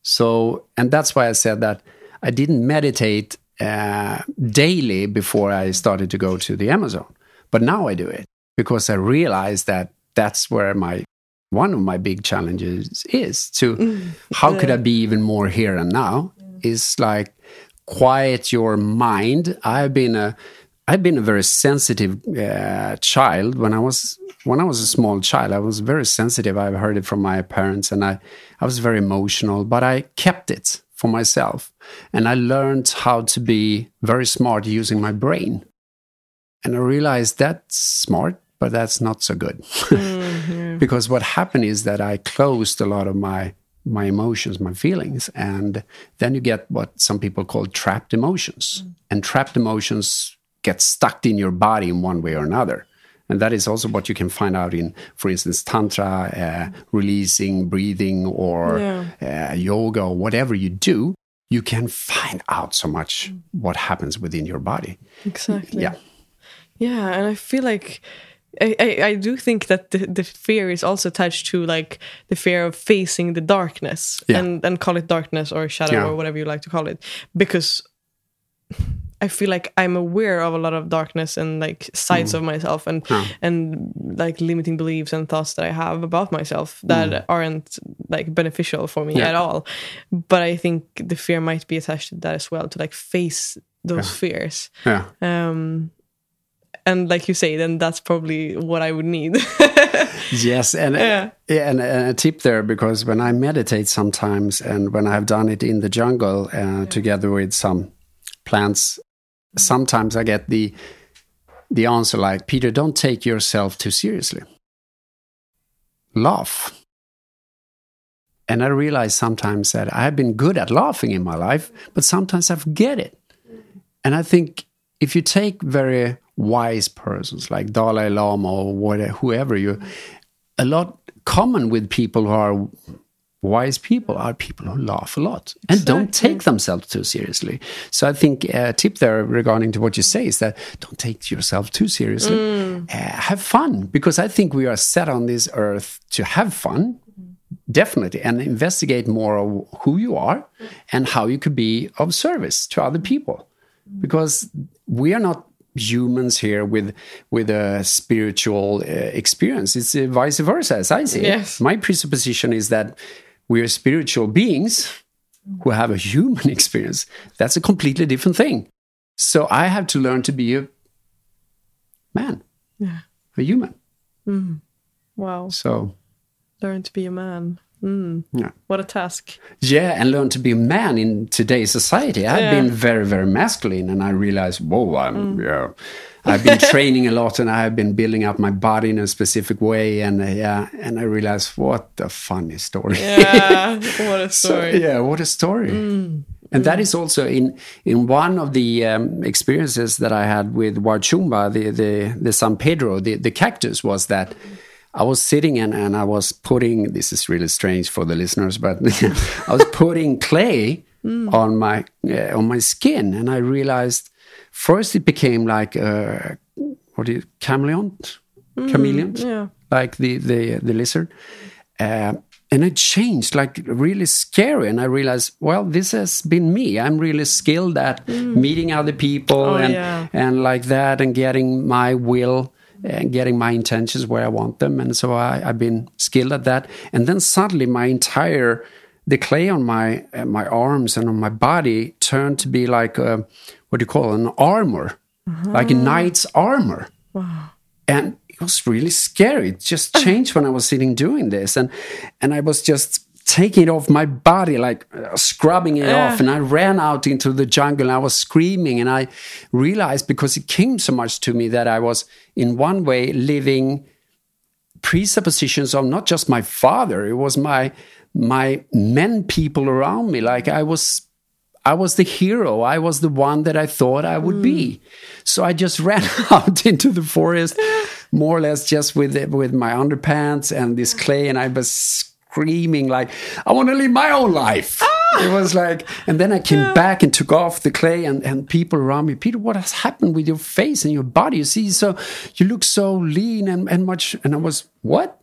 So, and that's why I said that I didn't meditate uh, daily before I started to go to the Amazon, but now I do it because I realize that that's where my one of my big challenges is to how could I be even more here and now is like quiet your mind. I've been a I've been a very sensitive uh, child when I was when I was a small child. I was very sensitive. I've heard it from my parents, and I I was very emotional, but I kept it for myself, and I learned how to be very smart using my brain. And I realized that's smart, but that's not so good. because what happened is that I closed a lot of my my emotions, my feelings, and then you get what some people call trapped emotions. And trapped emotions get stuck in your body in one way or another. And that is also what you can find out in, for instance, Tantra, uh, releasing, breathing, or Yeah. uh, yoga, or whatever you do. You can find out so much what happens within your body. Exactly. Yeah. Yeah, and I feel like I, I, I do think that the, the fear is also attached to like the fear of facing the darkness Yeah. and and call it darkness or shadow Yeah. or whatever you like to call it because I feel like I'm aware of a lot of darkness and like sides of myself and Yeah. and like limiting beliefs and thoughts that I have about myself that aren't like beneficial for me Yeah. at all. But I think the fear might be attached to that as well to like face those fears. Yeah. Um, and like you say, then that's probably what I would need. Yes, and Yeah. yeah, and, and a tip there because when I meditate sometimes, and when I've done it in the jungle uh, together with some plants, sometimes I get the the answer like, "Peter, don't take yourself too seriously. Laugh." And I realize sometimes that I have been good at laughing in my life, but sometimes I forget it. And I think if you take very wise persons like Dalai Lama or whatever, whoever you, a lot common with people who are wise people are people who laugh a lot and don't take themselves too seriously. So I think a tip there regarding to what you say is that don't take yourself too seriously. Uh, have fun because I think we are set on this earth to have fun definitely and investigate more of who you are and how you could be of service to other people because we are not humans here with with a spiritual uh, experience it's uh, vice versa as i see it. Yes. my presupposition is that we are spiritual beings who have a human experience that's a completely different thing so i have to learn to be a man Yeah. a human mm-hmm. wow. so Learn to be a man. Mm. yeah What a task. Yeah, and learn to be a man in today's society. I've Yeah. been very, very masculine, and I realized, whoa, I'm yeah. I've been training a lot, and I have been building up my body in a specific way, and uh, yeah, and I realized, what a funny story. Yeah. what a So, story. yeah, what a story. And that is also in in one of the um, experiences that I had with Huachumba, the the the San Pedro, the the cactus, was that I was sitting and and I was putting. This is really strange for the listeners, but I was putting clay on my uh, on my skin, and I realized first it became like a, what do you chameleon, chameleon, yeah. like the the the lizard. Uh, and it changed like really scary and i realized well this has been me i'm really skilled at meeting other people Oh, and yeah. and like that and getting my will and getting my intentions where i want them. And so I, i've been skilled at that. And then suddenly my entire the clay on my uh, my arms and on my body turned to be like a, what do you call it, an armor. Like a knight's armor. Wow. and it was really scary. It just changed when I was sitting doing this, and and I was just taking it off my body, like uh, scrubbing it off, and I ran out into the jungle. and I was screaming, and I realized because it came so much to me that I was in one way living presuppositions of not just my father; it was my my men people around me. Like I was I was the hero. I was the one that I thought I would be. So I just ran out into the forest, more or less just with with my underpants and this clay, and I was screaming like, "I want to live my own life." It was like, and then I came back and took off the clay, and, and people around me, Peter, what has happened with your face and your body? You see, so you look so lean and, and much. And I was, what?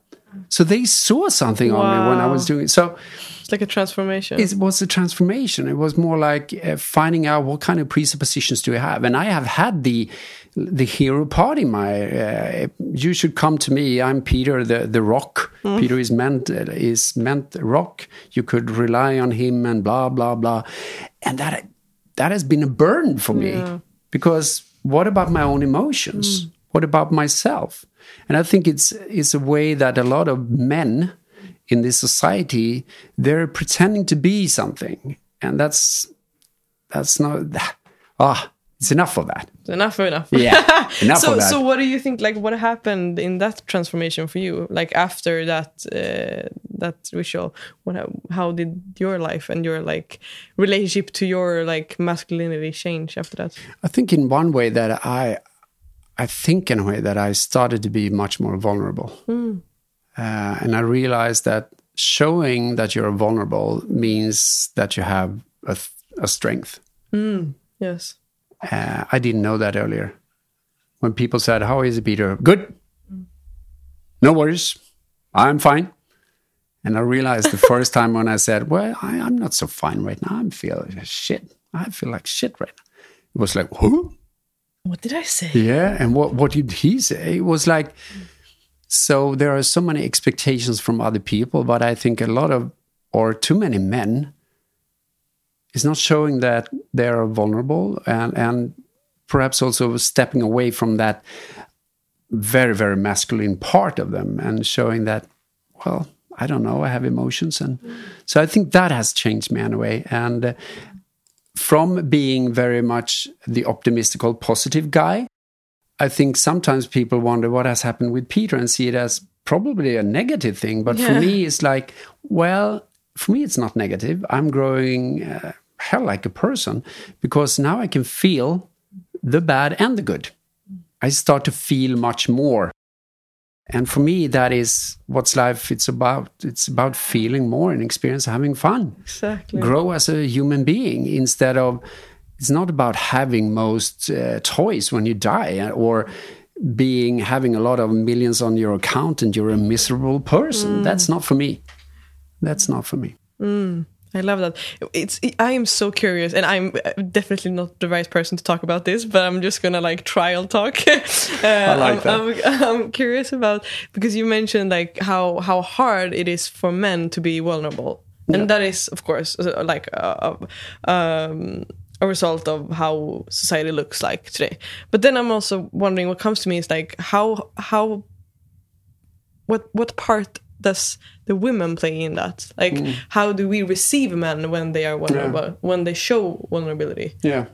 So they saw something on me when I was doing it. So It's like a transformation. it was a transformation. It was more like uh, finding out what kind of presuppositions do I have, and I have had the the hero part in my. Uh, you should come to me. I'm Peter, the the rock. Peter is meant uh, is meant rock. You could rely on him, and blah blah blah, and that that has been a burden for me because what about my own emotions? What about myself? And I think it's it's a way that a lot of men in this society they're pretending to be something and that's that's not ah it's enough of that enough enough. yeah enough so of that so what do you think like what happened in that transformation for you like after that uh, that ritual what how did your life and your like relationship to your like masculinity change after that i think in one way that i I think in a way that I started to be much more vulnerable. Mm. Uh, and I realized that showing that you're vulnerable means that you have a, a strength. Mm. Yes. Uh, I didn't know that earlier. When people said, How is it, Peter? Good. No worries. I'm fine. And I realized the first time when I said, Well, I, am not so fine right now. I'm feeling shit. I feel like shit right now. It was like, Who? What did I say? Yeah. And what, what did he say? It was like, so there are so many expectations from other people, but I think a lot of, or too many men, is not showing that they are vulnerable and, and perhaps also stepping away from that very, very masculine part of them and showing that, well, I don't know, I have emotions. And so I think that has changed me in a way. And uh, from being very much the optimistical, positive guy, I think sometimes people wonder what has happened with Peter and see it as probably a negative thing. But yeah. for me, it's like, well, for me, it's not negative. I'm growing uh, hell like a person because now I can feel the bad and the good. I start to feel much more. And for me, that is what's life it's about. It's about feeling more and experience having fun. Exactly. Grow as a human being instead of, it's not about having most uh, toys when you die or being having a lot of millions on your account and you're a miserable person. Mm. That's not for me. That's not for me. Mm. I love that. It's I am so curious, and I'm uh, definitely not the right person to talk about this, but I'm just gonna like trial talk. uh, I like I'm, that. I'm, I'm, curious about because you mentioned like how how hard it is for men to be vulnerable, yeah. and that is of course uh, like a, um, a result of how society looks like today. But then I'm also wondering what comes to me is like how how what what part does the women play in that? Like, mm. how do we receive men when they are vulnerable, yeah. when they show vulnerability? Yeah,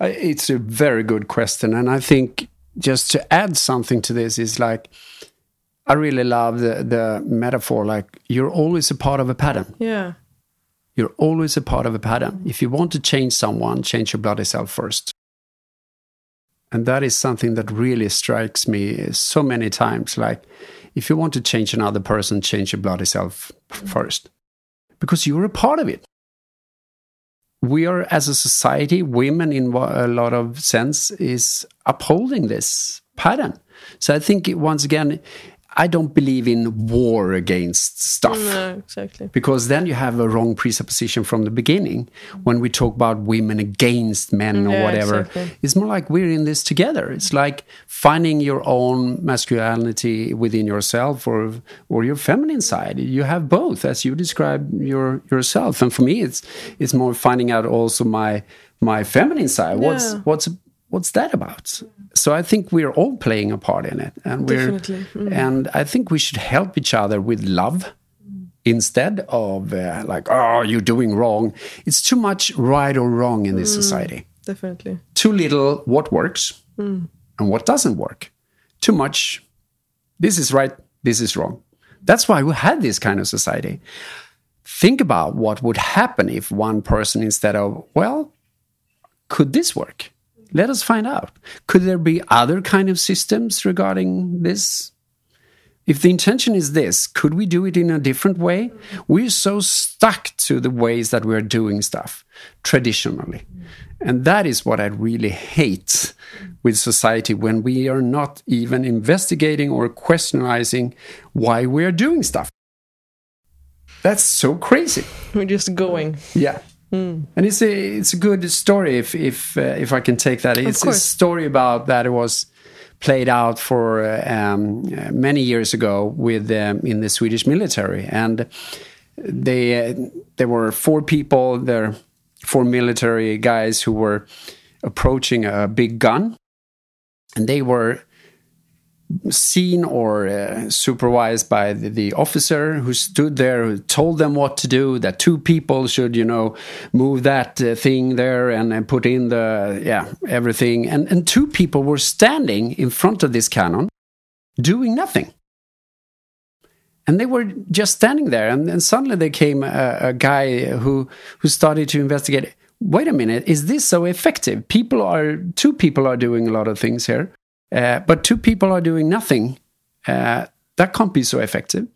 it's a very good question, and I think just to add something to this is like. I really love the, the metaphor like you're always a part of a pattern. Yeah. You're always a part of a pattern. If you want to change someone, change your bloody self first. And that is something that really strikes me so many times. Like, if you want to change another person, change your bloody self first, because you're a part of it. We are, as a society, women in a lot of sense is upholding this pattern. So I think once again, I don't believe in war against stuff. No, exactly. Because then you have a wrong presupposition from the beginning. When we talk about women against men or yeah, whatever, exactly. it's more like we're in this together. It's like finding your own masculinity within yourself or or your feminine side. You have both, as you describe your yourself. And for me, it's it's more finding out also my my feminine side. Yeah. What's what's what's that about? So I think we're all playing a part in it, and we're mm. and I think we should help each other with love instead of uh, like, oh, you're doing wrong. It's too much right or wrong in this mm. society. Definitely. Too little what works mm. and what doesn't work. Too much. This is right. This is wrong. That's why we had this kind of society. Think about what would happen if one person, instead of, well, could this work? Let us find out. Could there be other kind of systems regarding this? If the intention is this, could we do it in a different way? We're so stuck to the ways that we're doing stuff traditionally. And that is what I really hate with society when we are not even investigating or questioning why we're doing stuff. That's so crazy. We're just going. Yeah. Mm. And it's a it's a good story if if uh, if I can take that. It's a story about that it was played out for uh, um, many years ago with um, in the Swedish military, and they uh, there were four people there, four military guys who were approaching a big gun, and they were seen or uh, supervised by the, the, officer who stood there who told them what to do that two people should you know move that uh, thing there and, and put in the yeah everything. And and two people were standing in front of this cannon doing nothing. And they were just standing there. And, and suddenly there came a, a guy who who started to investigate. Wait a minute. Is this so effective? People are two people are doing a lot of things here Uh, but two people are doing nothing. Uh, that can't be so effective.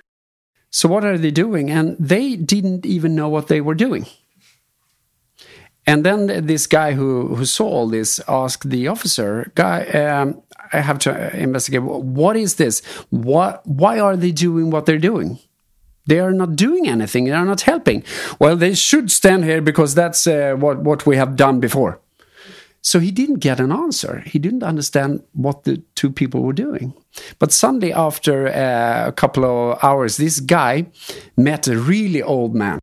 So what are they doing? And they didn't even know what they were doing. And then this guy who, who saw all this asked the officer, "Guy, um, I have to investigate. What is this? What? Why are they doing what they're doing? They are not doing anything. They are not helping. Well, they should stand here because that's uh, what what we have done before." So he didn't get an answer. He didn't understand what the two people were doing. But suddenly, after uh, a couple of hours, this guy met a really old man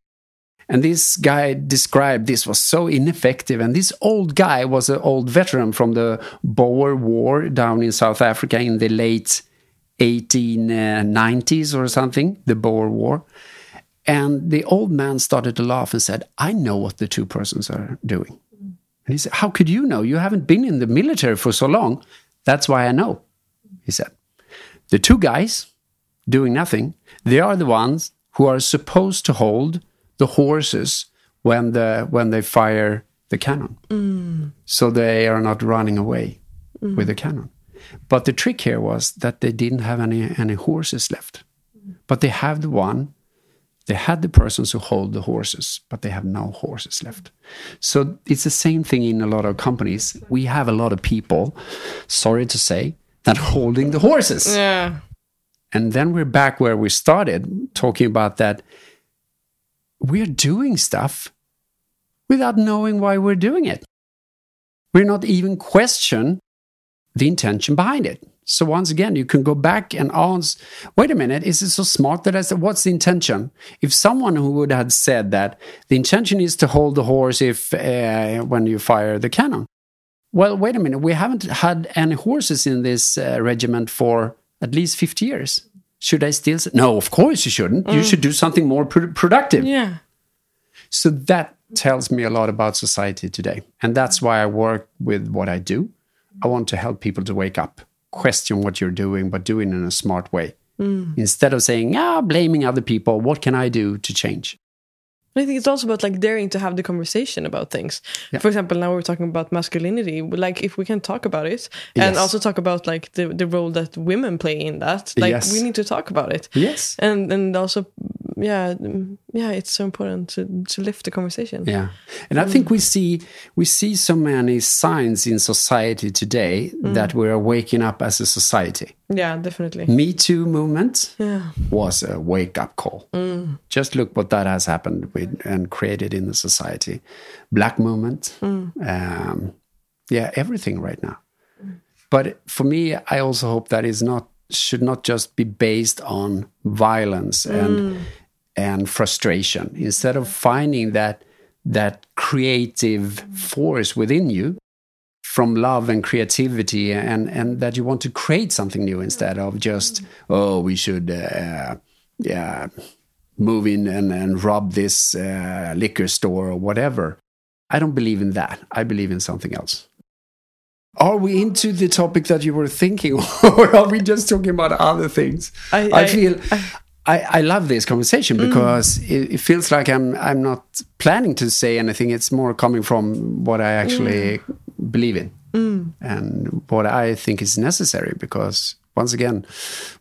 and this guy described this was so ineffective. And this old guy was an old veteran from the Boer War down in South Africa in the late 1890s or something, the Boer War. And the old man started to laugh and said, I know what the two persons are doing. And he said, How could you know? You haven't been in the military for so long. That's why I know, he said. The two guys doing nothing, they are the ones who are supposed to hold the horses when the when they fire the cannon, mm. so they are not running away mm. with the cannon. But the trick here was that they didn't have any any horses left, but they have the one. They had the persons who hold the horses, but they have no horses left. So it's the same thing in a lot of companies. We have a lot of people, sorry to say, that holding the horses. Yeah. And then we're back where we started talking about that we're doing stuff without knowing why we're doing it. We're not even question the intention behind it. So once again, you can go back and ask, wait a minute, is it so smart that I said, what's the intention? If someone who would have said that the intention is to hold the horse if uh, when you fire the cannon. Well, wait a minute, we haven't had any horses in this uh, regiment for at least 50 years. Should I still say? No, of course you shouldn't. Mm. You should do something more pr- productive. Yeah. So that tells me a lot about society today. And that's why I work with what I do. I want to help people to wake up, question what you're doing, but do it in a smart way. Mm. Instead of saying, ah, blaming other people, what can I do to change? I think it's also about like daring to have the conversation about things. Yeah. For example, now we're talking about masculinity. Like, if we can talk about it and yes. also talk about like the, the role that women play in that, like yes. we need to talk about it. Yes, and and also yeah yeah it's so important to to lift the conversation yeah and i think we see we see so many signs in society today mm. that we're waking up as a society yeah definitely me too movement yeah. was a wake up call mm. just look what that has happened with and created in the society. Black movement mm. um, yeah everything right now. But for me i also hope that is not should not just be based on violence and mm. and frustration. Instead of finding that that creative force within you from love and creativity and and that you want to create something new instead of just oh we should uh, yeah move in and, and rob this uh, liquor store or whatever i don't believe in that i believe in something else are we into the topic that you were thinking or are we just talking about other things i, I, I feel I, I, love this conversation mm. because mm. it, it, feels like I'm I'm not planning to say anything. It's more coming from what I actually mm. believe in mm. and what I think is necessary. Because once again,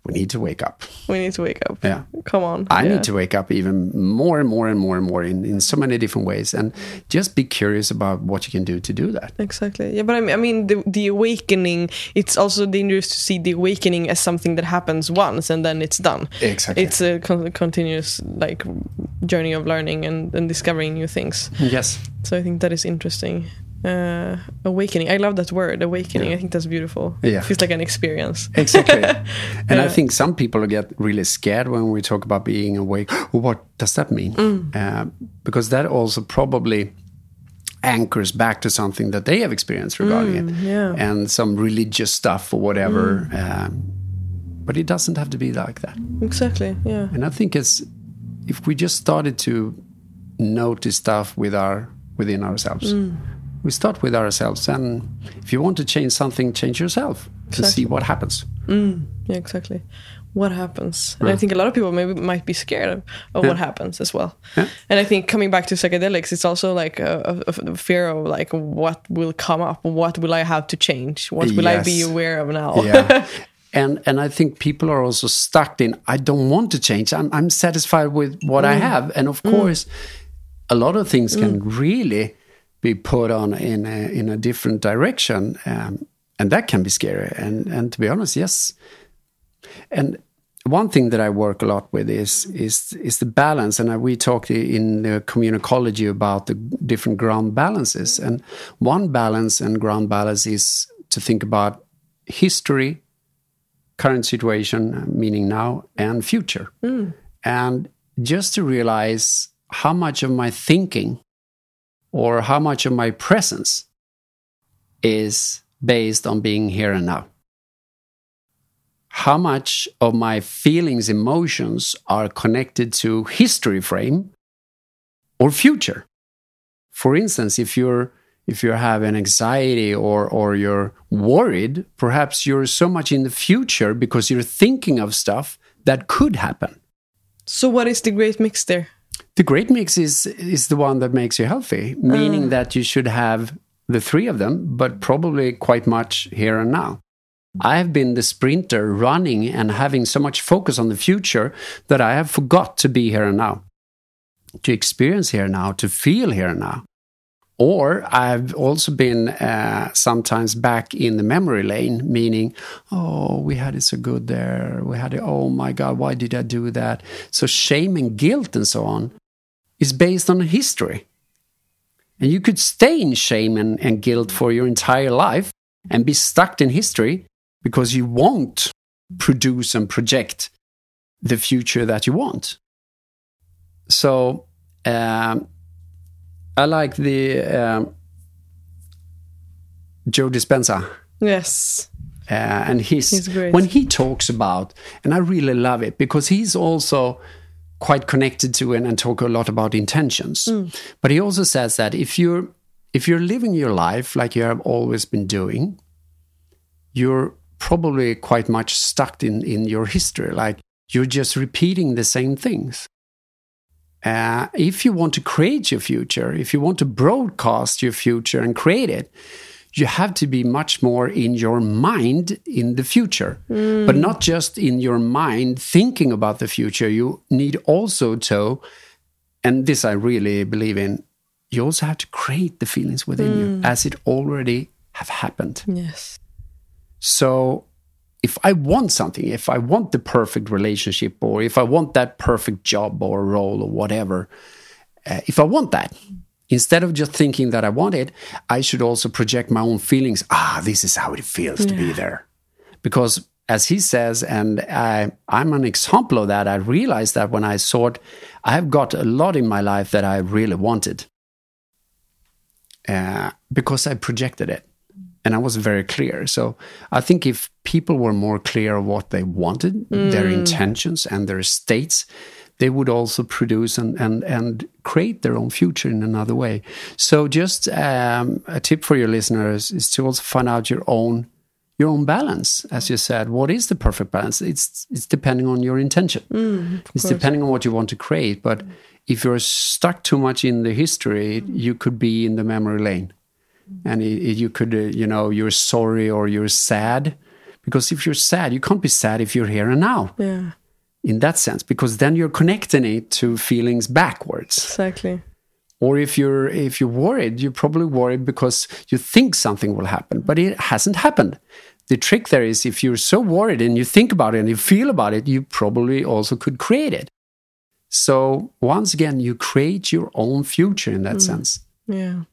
we need to wake up. We need to wake up. Yeah. Come on. I yeah. need to wake up even more and more and more and more in, in so many different ways and just be curious about what you can do to do that. Exactly. Yeah, but I mean, I mean the, the awakening, it's also dangerous to see the awakening as something that happens once and then it's done. Exactly. It's a con continuous like journey of learning and, and discovering new things. Yes. So I think that is interesting uh, awakening. I love that word, awakening. Yeah. I think that's beautiful. Yeah. It feels like an experience. Exactly. and yeah. I think some people get really scared when we talk about being awake. what does that mean? Mm. Uh, because that also probably anchors back to something that they have experienced regarding mm, it yeah. and some religious stuff or whatever. Mm. Um, but it doesn't have to be like that. Exactly. Yeah. And I think it's if we just started to notice stuff with our within ourselves. Mm we start with ourselves. And if you want to change something change yourself to see what happens. Mm, yeah, exactly. What happens? And I think a lot of people maybe might be scared of, of what happens as well. Yeah. And I think coming back to psychedelics, it's also like a, a, a fear of like what will come up, what will I have to change, what will I be aware of now? yeah. And and i think people are also stuck in i don't want to change. I'm, I'm satisfied with what i have. And of course a lot of things can really be put on in a, in a different direction um, and that can be scary. And and to be honest yes. And one thing that I work a lot with is is is the balance, and we talked in the communicology about the different ground balances. And one balance and ground balance is to think about history, current situation, meaning now, and future, and just to realize how much of my thinking or how much of my presence is based on being here and now how much of my feelings, emotions are connected to history frame or future. For instance, if you're if you have an anxiety or or you're worried, perhaps you're so much in the future because you're thinking of stuff that could happen. So what is the great mix there? The great mix is is the one that makes you healthy, meaning that you should have the three of them, but probably quite much here and now. I have been the sprinter running and having so much focus on the future that I have forgot to be here and now, to experience here now, to feel here and now. Or I've also been uh, sometimes back in the memory lane, meaning, oh, we had it so good there. We had it, oh my God, why did I do that? So shame and guilt and so on is based on history. And you could stay in shame and, and guilt for your entire life and be stuck in history because you won't produce and project the future that you want. So um, I like the um, Joe Dispenza. Yes. Uh, and great. when he talks about, and I really love it because he's also quite connected to and, and talk a lot about intentions. But he also says that if you're if you're living your life like you have always been doing, you're probably quite much stuck in in your history. Like you're just repeating the same things. Uh, if you want to create your future, if you want to broadcast your future and create it, you have to be much more in your mind in the future, but not just in your mind thinking about the future. You need also to, and this I really believe in, you also have to create the feelings within you as it already have happened. Yes. So if I want something, if I want the perfect relationship, or if I want that perfect job or role or whatever, uh, if I want that, instead of just thinking that I want it, I should also project my own feelings. Ah, this is how it feels to be there. Because as he says, and I, I'm an example of that, I realized that when I sought, I've got a lot in my life that I really wanted uh, because I projected it and I was very clear. So I think if people were more clear of what they wanted, their intentions and their states, they would also produce and, and, and create their own future in another way. So just um, a tip for your listeners is to also find out your own your own balance. As you said, what is the perfect balance? It's it's depending on your intention. it's depending on what you want to create. But if you're stuck too much in the history, you could be in the memory lane and it, it- you could uh, you know you're sorry or you're sad because if you're sad you can't be sad if you're here and now Yeah. In that sense because then you're connecting it to feelings backwards. Exactly. or if you're if you're worried you're probably worried because you think something will happen but it hasn't happened. The trick there is if you're so worried and you think about it and you feel about it you probably also could create it. So once again you create your own future in that mm. sense. Yeah.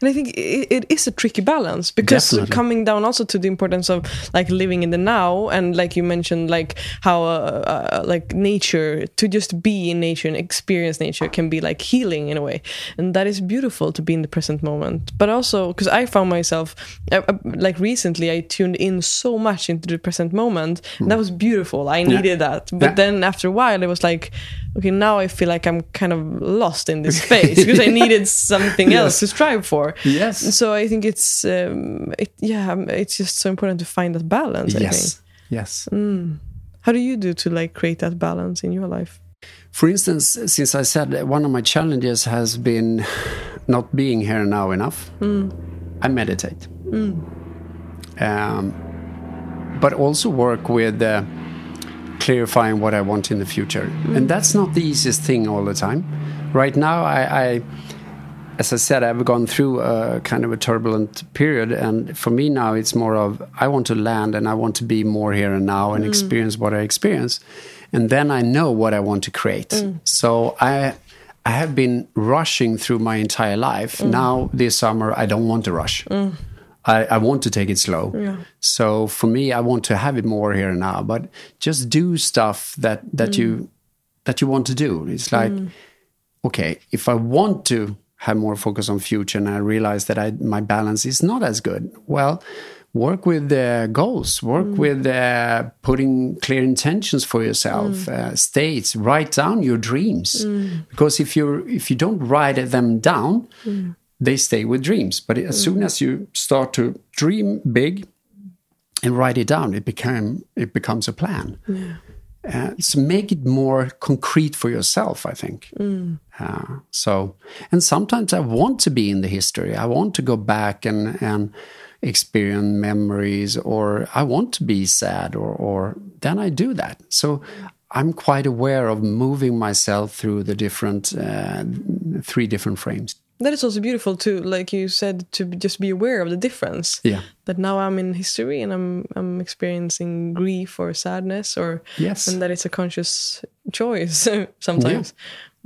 And I think it, it is a tricky balance because Definitely. coming down also to the importance of like living in the now and like you mentioned like how uh, uh, like nature to just be in nature and experience nature can be like healing in a way. And that is beautiful to be in the present moment. But also because I found myself uh, uh, like recently I tuned in so much into the present moment. And that was beautiful. I needed that. But Yeah. then after a while it was like okay, now I feel like I'm kind of lost in this space because I needed something Yes. else to strive for. Yes. So I think it's um, it, yeah, um, it's just so important to find that balance. I think. Yes. Yes. How do you do to like create that balance in your life? For instance, since I said that one of my challenges has been not being here now enough, I meditate. Um, but also work with uh, clarifying what I want in the future. And mm. that's not the easiest thing all the time. Right now, I, I as I said, I've gone through a kind of a turbulent period, and for me now, it's more of I want to land and I want to be more here and now and mm. experience what I experience, and then I know what I want to create. Mm. So I. I have been rushing through my entire life. Now, this summer, I don't want to rush. I, I want to take it slow. Yeah. So for me, I want to have it more here and now. But just do stuff that that you that you want to do. It's like, okay, if I want to have more focus on future, and I realize that I, my balance is not as good, well, work with uh, goals. Work with uh, putting clear intentions for yourself. Uh, states. Write down your dreams because if you if you don't write them down, they stay with dreams. But as soon as you start to dream big and write it down, it become it becomes a plan. Uh, so make it more concrete for yourself. I think. Uh, so, and sometimes I want to be in the history. I want to go back and and experience memories, or I want to be sad, or or then I do that. So. I'm quite aware of moving myself through the different uh, three different frames. That is also beautiful too, like you said, to just be aware of the difference. Yeah. That now I'm in history and I'm I'm experiencing grief or sadness, or Yes. and that it's a conscious choice sometimes.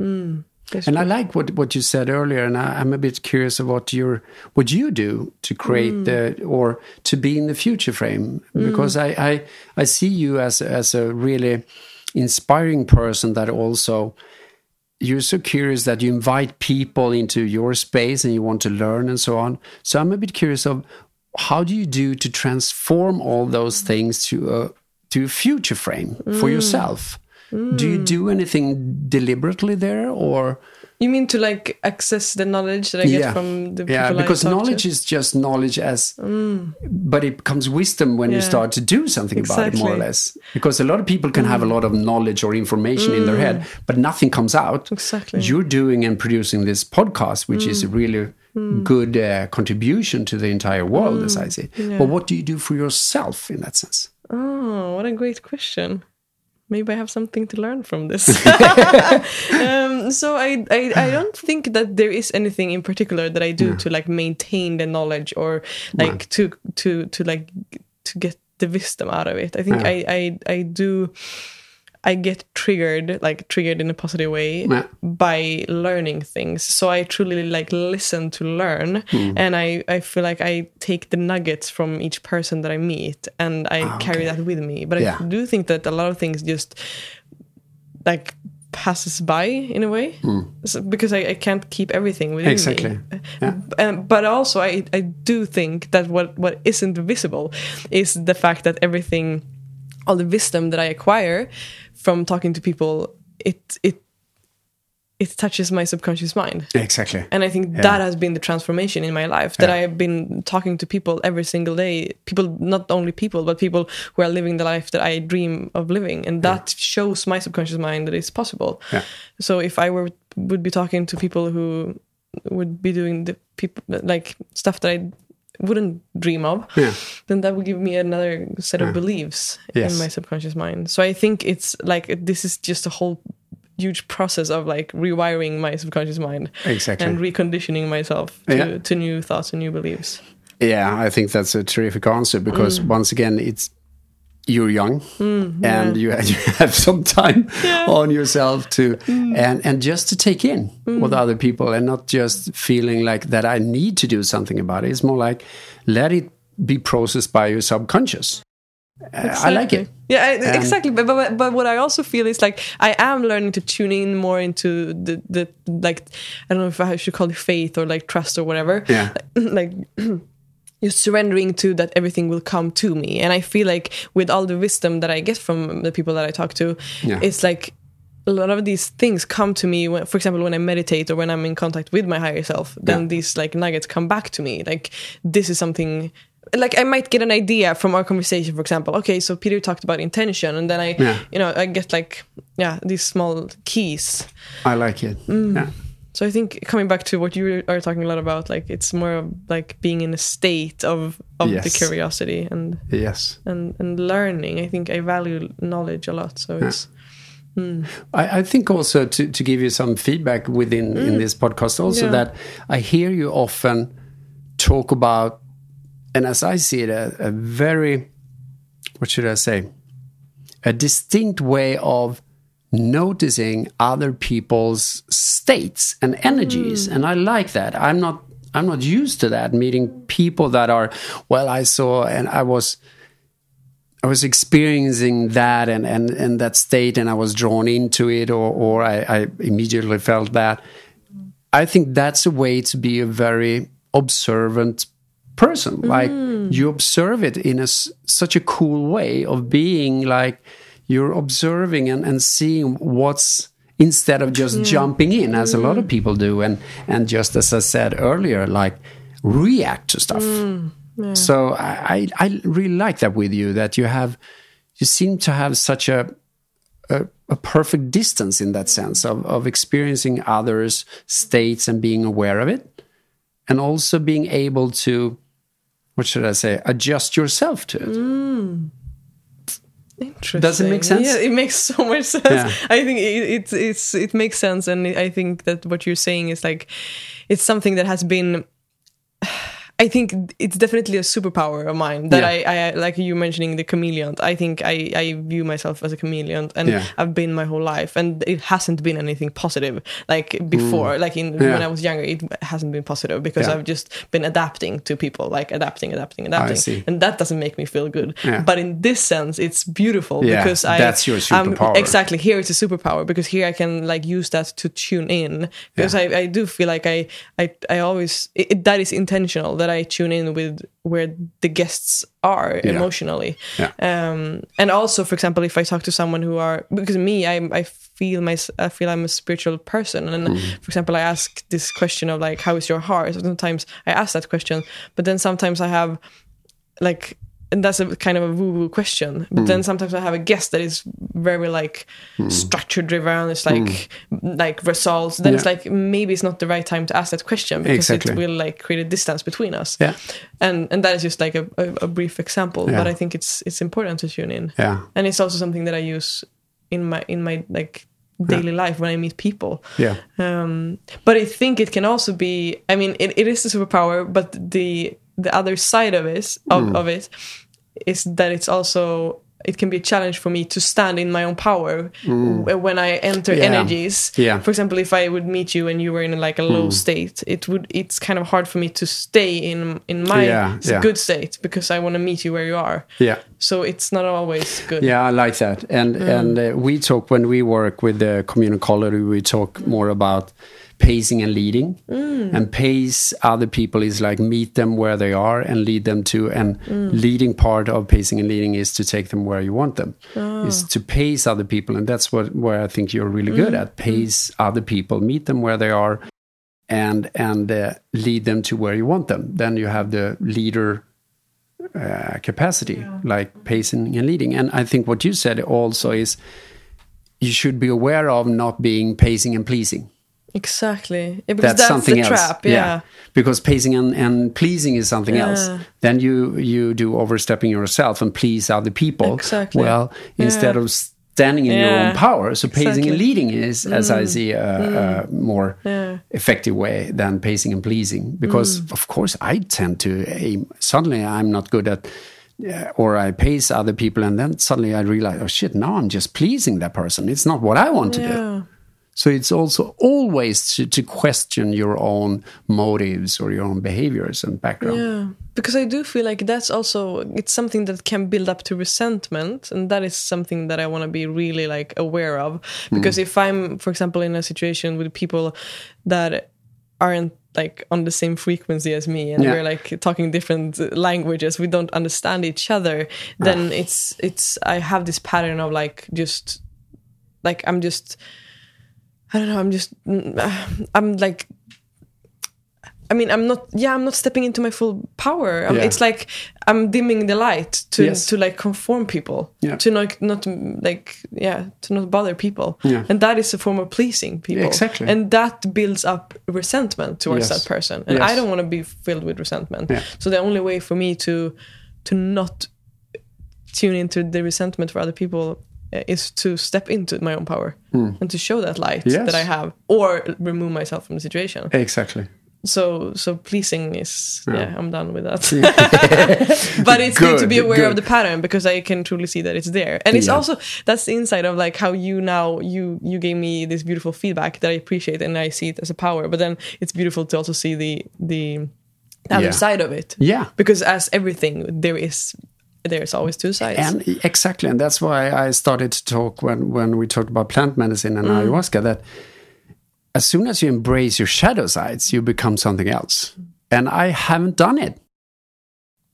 Mm. That's And I like what what you said earlier, and I, I'm a bit curious of what your what you do to create the or to be in the future frame because I, I I see you as as a really inspiring person that also you're so curious that you invite people into your space and you want to learn and so on. So I'm a bit curious of how do you do to transform all those things to a to a future frame for mm. yourself? Do you mm. do anything deliberately there or You mean to like access the knowledge that I get from the people yeah because knowledge to? is just knowledge as but it becomes wisdom when you start to do something about it more or Mm. less because a lot of people can have a lot of knowledge or information in their head but nothing comes out Exactly. Mm. you're doing and producing this podcast which is a really good uh, contribution to the entire world as i see Mm. but what do you do for yourself in that sense Oh, what a great question. Maybe I have something to learn from this. um, so I, I I don't think that there is anything in particular that I do to like maintain the knowledge or like to to to like to get the wisdom out of it. I think Yeah. I, I I do I get triggered, like triggered in a positive way Yeah. by learning things. So I truly like listen to learn, Hmm. and I I feel like I take the nuggets from each person that I meet, and I carry that with me. But Ah, Yeah. I do think that a lot of things just like passes by in a way So- because I, I can't keep everything within Exactly. me. Yeah. Um, but also, I, I do think that what, what isn't visible is the fact that everything, all the wisdom that I acquire from talking to people, it it it touches my subconscious mind. exactly And I think that has been the transformation in my life. That Yeah. I have been talking to people every single day. People, not only people, but people who are living the life that I dream of living, and that shows my subconscious mind that it's possible. Yeah. So if I were would be talking to people who would be doing the people like stuff that I wouldn't dream of, Yeah. then that would give me another set of beliefs Yes. in my subconscious mind. So I think it's like this is just a whole huge process of like rewiring my subconscious mind Exactly. and reconditioning myself to, Yeah. to new thoughts and new beliefs. Yeah, I think that's a terrific answer because mm. once again, it's you're young mm, and you, you have some time on yourself to mm. and and just to take in mm. what other people and not just feeling like that I need to do something about it. It's more like let it be processed by your subconscious. Uh, I like it. Yeah, I, exactly. But, but but what I also feel is like I am learning to tune in more into the the like I don't know if I should call it faith or like trust or whatever. Yeah. like just surrendering to that everything will come to me and i feel like with all the wisdom that i get from the people that i talk to Yeah. it's like a lot of these things come to me when, for example when i meditate or when i'm in contact with my higher self then Yeah. these like nuggets come back to me like this is something like i might get an idea from our conversation for example okay so peter talked about intention and then i Yeah. you know i get like yeah these small keys I like it. Mm. Yeah. So i think coming back to what you are talking a lot about like it's more of like being in a state of of the curiosity and Yes. and and learning i think i value knowledge a lot so it's I, I think also to, to give you some feedback within in this podcast also Mm. Yeah. that I hear you often talk about and as I see it a, a very what should I say a distinct way of noticing other people's states and energies hmm. and I like that I'm not I'm not used to that meeting people that are well I saw and I was I was experiencing that and, and, and that state and I was drawn into it or, or I, I immediately felt that. I think that's a way to be a very observant person. Like hmm. you observe it in a, such a cool way of being like you're observing and, and seeing what's instead of just mm-hmm. jumping in as a lot of mm-hmm. people do and, and just as I said earlier, like react to stuff. Mm, so I, I I really like that with you that you have you seem to have such a a, a perfect distance in that sense of, of experiencing others' states and being aware of it, and also being able to what should I say adjust yourself to it. Mm. Interesting. Does it make sense? Yeah, it makes so much sense. Yeah. I think it, it's it's it makes sense, and I think that what you're saying is like it's something that has been. I think it's definitely a superpower of mine that Yeah. I, I like you mentioning the chameleon. I think I, I view myself as a chameleon, and Yeah. I've been my whole life, and it hasn't been anything positive. Like before, like in Mm. Yeah. when I was younger, it hasn't been positive because. I've just been adapting to people, like adapting, adapting, adapting, see. and that doesn't make me feel good. But in this sense, it's beautiful because I that's your I'm- superpower. exactly here it's a superpower because here I can like use that to tune in because I, I do feel like I I, I always it- that is intentional that I tune in with where the guests are Yeah. emotionally Yeah. um and also for example if I talk to someone who are because me I I feel my I feel I'm a spiritual person and Mm. for example I ask this question of like how is your heart sometimes I ask that question but then sometimes I have like and that's a kind of a woo woo question. But Mm. then sometimes I have a guest that is very like structure driven. It's like like results. Then it's Mm. Like maybe it's not the right time to ask that question because Exactly. it will like create a distance between us. Yeah. And and that is just like a, a, a brief example. Yeah. But I think it's it's important to tune in. Yeah, And it's also something that I use in my in my like daily life when I meet people. yeah, Um, but I think it can also be. I mean, it, it is a superpower, but the the other side of it of, Hmm. of it is that it's also it can be a challenge for me to stand in my own power w- when I enter. Yeah. energies. Yeah. For example, if I would meet you and you were in like a low state, it would it's kind of hard for me to stay in in my Yeah, yeah. good state because I want to meet you where you are. yeah. So it's not always good. Yeah, I like that. And and uh, we talk when we work with the communicology, we talk more about pacing and leading. And pace other people is like meet them where they are and lead them to. And leading part of pacing and leading is to take them where you want them. Is to pace other people, and that's what where I think you're really good at. Pace other people, meet them where they are, and and uh, lead them to where you want them. Then you have the leader uh, capacity, like pacing and leading. And I think what you said also is you should be aware of not being pacing and pleasing. Exactly. Yeah, because That's, that's, something the else. trap. Yeah. Because pacing and, and pleasing is something else. Then you you do overstepping yourself and please other people. Exactly. Well, instead Yeah. of standing in your own power. So pacing Exactly. Mm. and leading is, as I see, a, a more Yeah. effective way than pacing and pleasing. Because Mm. of course I tend to aim. Suddenly I'm not good at. uh, or I pace other people, and then suddenly I realize, oh shit! Now I'm just pleasing that person. It's not what I want to do. So it's also always to, to question your own motives or your own behaviors and background. Yeah, because I do feel like that's also it's something that can build up to resentment, and that is something that I want to be really like aware of. Hmm. Because if I'm, for example, in a situation with people that aren't like on the same frequency as me and Yeah. we're like talking different languages we don't understand each other then ah. it's it's i have this pattern of like just like I'm just I don't know. I'm just I'm like I mean, I'm not. Yeah, I'm not stepping into my full power. Yeah. It's like I'm dimming the light to Yes. to like conform people. Yeah. To not not like yeah to not bother people. Yeah. And that is a form of pleasing people. Exactly. And that builds up resentment towards Yes. that person. And Yes. I don't want to be filled with resentment. Yeah. So the only way for me to to not tune into the resentment for other people Uh, is to step into my own power hmm. and to show that light. Yes. that I have, or remove myself from the situation Exactly. so so pleasing is yeah, Yeah. i'm done with that but it's good, to be aware of the pattern because i can truly see that it's there and it's Yeah. also that's the insight of like how you now you you gave me this beautiful feedback that i appreciate and i see it as a power but then it's beautiful to also see the the, the other Yeah. side of it Yeah. because as everything there is there's always two sides And exactly, and that's why I started to talk when when we talked about plant medicine and mm. ayahuasca that as soon as you embrace your shadow sides, you become something else. And I haven't done it.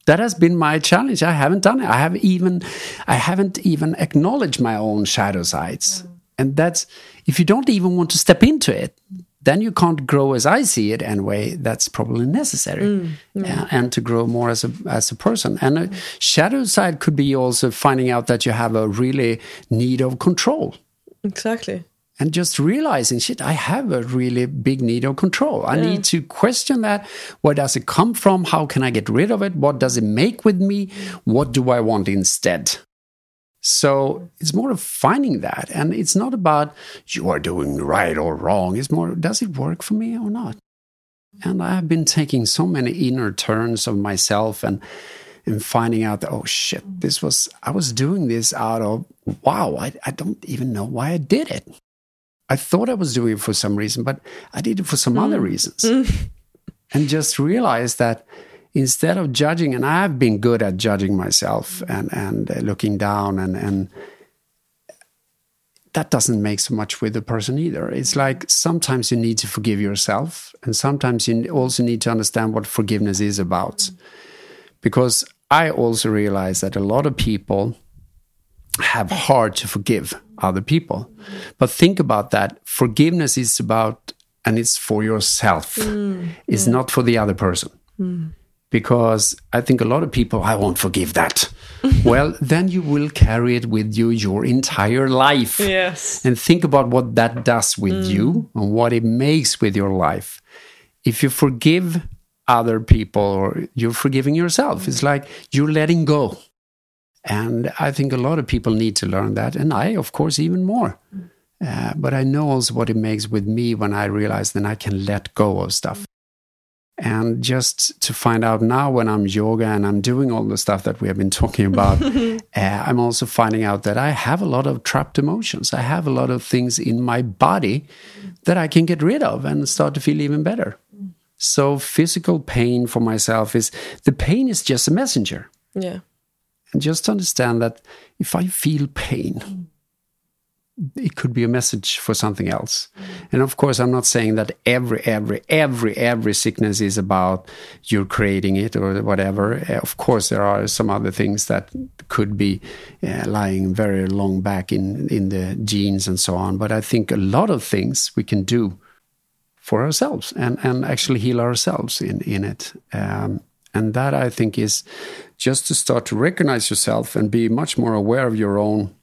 That has been my challenge. I haven't done it. I have even I haven't even acknowledged my own shadow sides. Mm. And that's if you don't even want to step into it, then you can't grow as I see it anyway. That's probably necessary, Uh, and to grow more as a as a person. And a shadow side could be also finding out that you have a really need of control. Exactly. And just realizing shit i have a really big need of control. I need to question that. Where does it come from? How can i get rid of it? What does it make with me? What do i want instead so it's more of finding that. And it's not about you are doing right or wrong. It's more does it work for me or not? And i have been taking so many inner turns of myself and and finding out that oh shit this was i was doing this out of wow i, I don't even know why i did it. I thought I was doing it for some reason, but I did it for some other mm. reasons. Mm. and just realized that instead of judging, and I've been good at judging myself mm. and, and uh, looking down, and, and that doesn't make so much with the person either. It's mm. like sometimes you need to forgive yourself, and sometimes you also need to understand what forgiveness is about. Mm. Because I also realize that a lot of people have hard to forgive other people. But think about that. Forgiveness is about, and it's for yourself, it's not for the other person. Because I think a lot of people, I won't forgive that. well, then you will carry it with you your entire life. yes And think about what that does with mm. you and what it makes with your life. If you forgive other people or you're forgiving yourself, it's mm. like you're letting go. And I think a lot of people need to learn that. And I, of course, even more. Mm. Uh, but I know also what it makes with me when I realize then I can let go of stuff. And just to find out now when I'm yoga and I'm doing all the stuff that we have been talking about, uh, I'm also finding out that I have a lot of trapped emotions. I have a lot of things in my body that I can get rid of and start to feel even better. So, physical pain for myself is the pain is just a messenger. yeah And just understand that if I feel pain, it could be a message for something else. And of course, I'm not saying that every, every, every, every sickness is about you're creating it or whatever. Uh, Of course, there are some other things that could be uh, lying very long back in, in the genes and so on. But I think a lot of things we can do for ourselves and, and actually heal ourselves in, in it. Um, and that I think is just to start to recognize yourself and be much more aware of your own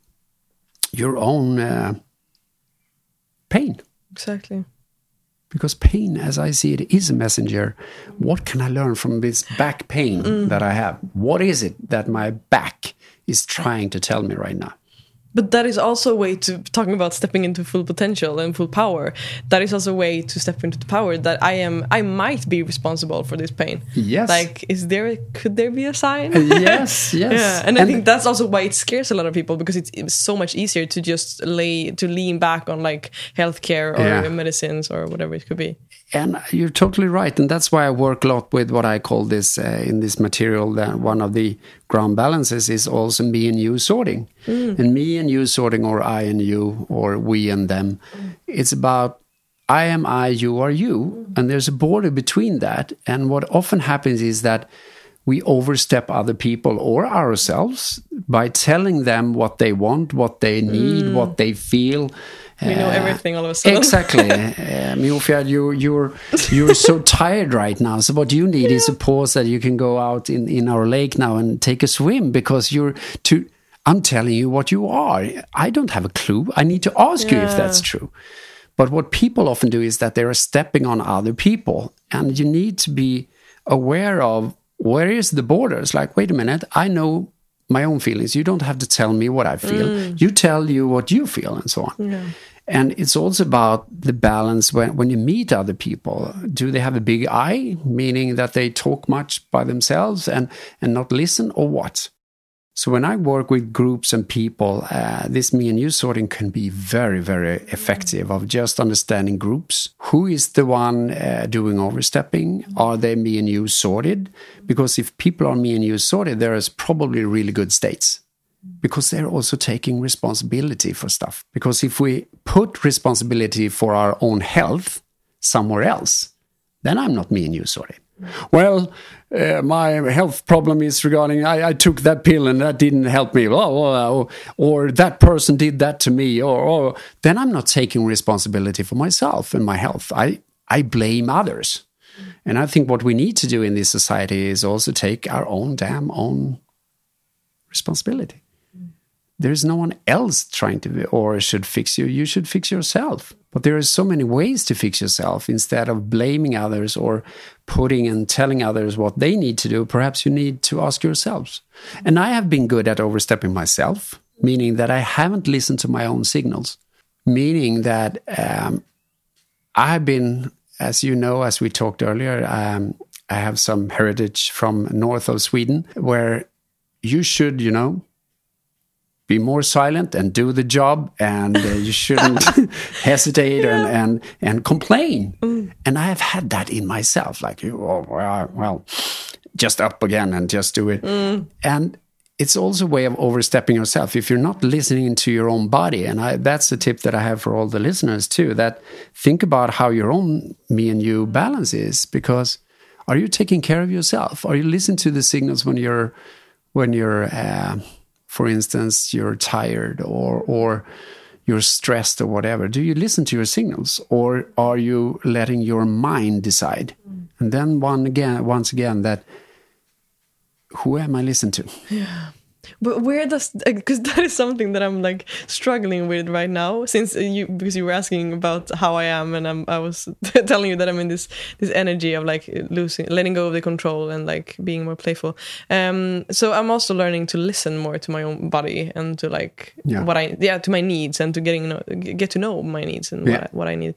your own uh, pain. Exactly. Because pain as i see it is a messenger. What can i learn from this back pain that i have? What is it that my back is trying to tell me right now But that is also a way to talking about stepping into full potential and full power. That is also a way to step into the power that I am. I might be responsible for this pain. Yes. Like, is there? Could there be a sign? yes yes Yeah, and, I think that's also why it scares a lot of people because it's, it's so much easier to just lay to lean back on like healthcare or Yeah. medicines or whatever it could be. and you're totally right and that's why i work a lot with what i call this uh, in this material that one of the ground balances is also me and you sorting and me and you sorting or i and you or we and them it's about i am i you are you and there's a border between that and what often happens is that we overstep other people or ourselves by telling them what they want, what they need, Mm. what they feel. We know uh, everything all of a sudden. Exactly. Miofjard, you, you're you're so tired right now. So what you need is a pause that you can go out in, in our lake now and take a swim because you're too. I'm telling you what you are. I don't have a clue. I need to ask you if that's true. But what people often do is that they are stepping on other people, and you need to be aware of where is the borders. Like, wait a minute, I know my own feelings. You don't have to tell me what I feel. Mm. You tell you what you feel, and so on. And it's also about the balance when, when you meet other people. Do they have a big eye, meaning that they talk much by themselves and, and not listen, or what? So when I work with groups and people, uh, this me and you sorting can be very, very effective of just understanding groups. Who is the one uh, doing overstepping? Are they me and you sorted? Because if people are me and you sorted, there is probably really good states because they're also taking responsibility for stuff. Because if we put responsibility for our own health somewhere else, then I'm not me and you sorted. Well, uh, my health problem is regarding I, I, took that pill and that didn't help me. Oh, oh, or that person did that to me. Or, or then I'm not taking responsibility for myself and my health. I I blame others. And I think what we need to do in this society is also take our own damn own responsibility. There's no one else trying to be, or should fix you. You should fix yourself. But there are so many ways to fix yourself instead of blaming others or putting and telling others what they need to do. Perhaps you need to ask yourselves. And I have been good at overstepping myself, meaning that I haven't listened to my own signals, meaning that um, I've been, as you know, as we talked earlier, um, I have some heritage from north of Sweden where you should, you know, be more silent and do the job and uh, you shouldn't hesitate yeah. and, and and complain mm. and i have had that in myself like oh, well, just up again and just do it mm. and it's also a way of overstepping yourself if you're not listening to your own body and I, that's a tip that i have for all the listeners too that think about how your own me and you balance is because are you taking care of yourself are you listening to the signals when you're when you're uh, for instance, you're tired or or you're stressed or whatever, do you listen to your signals or are you letting your mind decide? Mm. And then one again, once again, that who am I listening to? Yeah. But where does because that is something that I'm like struggling with right now since you because you were asking about how I am and I'm, I was telling you that I'm in this this energy of like losing letting go of the control and like being more playful. Um, so I'm also learning to listen more to my own body and to like yeah. what I yeah to my needs and to getting know, get to know my needs and yeah. what, I, what I need.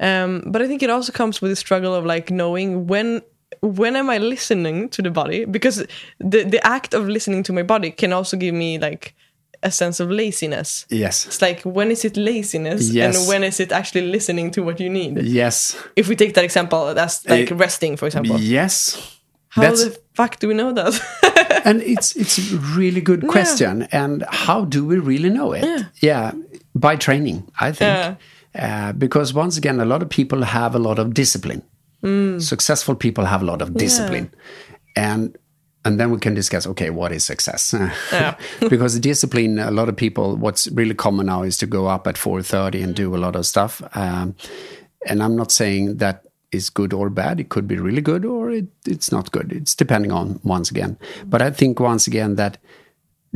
Um, but I think it also comes with the struggle of like knowing when when am I listening to the body? Because the the act of listening to my body can also give me like a sense of laziness. Yes. It's like when is it laziness yes. and when is it actually listening to what you need? Yes. If we take that example, that's like uh, resting, for example. Yes. How that's, the fuck do we know that? and it's it's a really good question. Yeah. And how do we really know it? Yeah, yeah by training, I think. Yeah. Uh, because once again, a lot of people have a lot of discipline. Mm. Successful people have a lot of discipline, yeah. and and then we can discuss okay, what is success? Yeah. because discipline, a lot of people, what's really common now is to go up at four thirty and do a lot of stuff. Um, and I'm not saying that is good or bad. It could be really good or it, it's not good. It's depending on once again. But I think once again that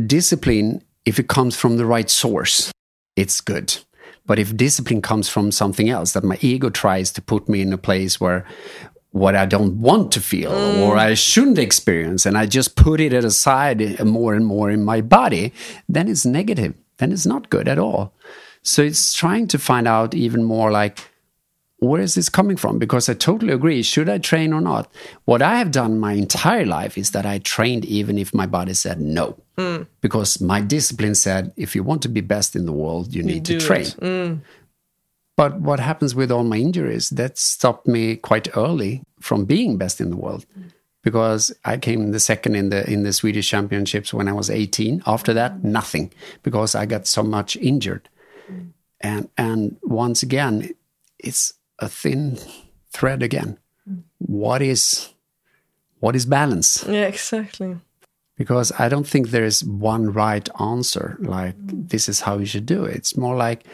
discipline, if it comes from the right source, it's good. But if discipline comes from something else, that my ego tries to put me in a place where what I don't want to feel mm. or I shouldn't experience, and I just put it aside more and more in my body, then it's negative. Then it's not good at all. So it's trying to find out even more like, where is this coming from? Because I totally agree. Should I train or not? What I have done my entire life is that I trained even if my body said no. Mm. Because my discipline said, if you want to be best in the world, you need you to train. Mm. But what happens with all my injuries, that stopped me quite early from being best in the world. Because I came the second in the in the Swedish championships when I was 18. After that, nothing. Because I got so much injured. And and once again, it's a thin thread again. What is what is balance? Yeah, exactly. because I don't think there is one right answer, like this is how you should do it. It's more like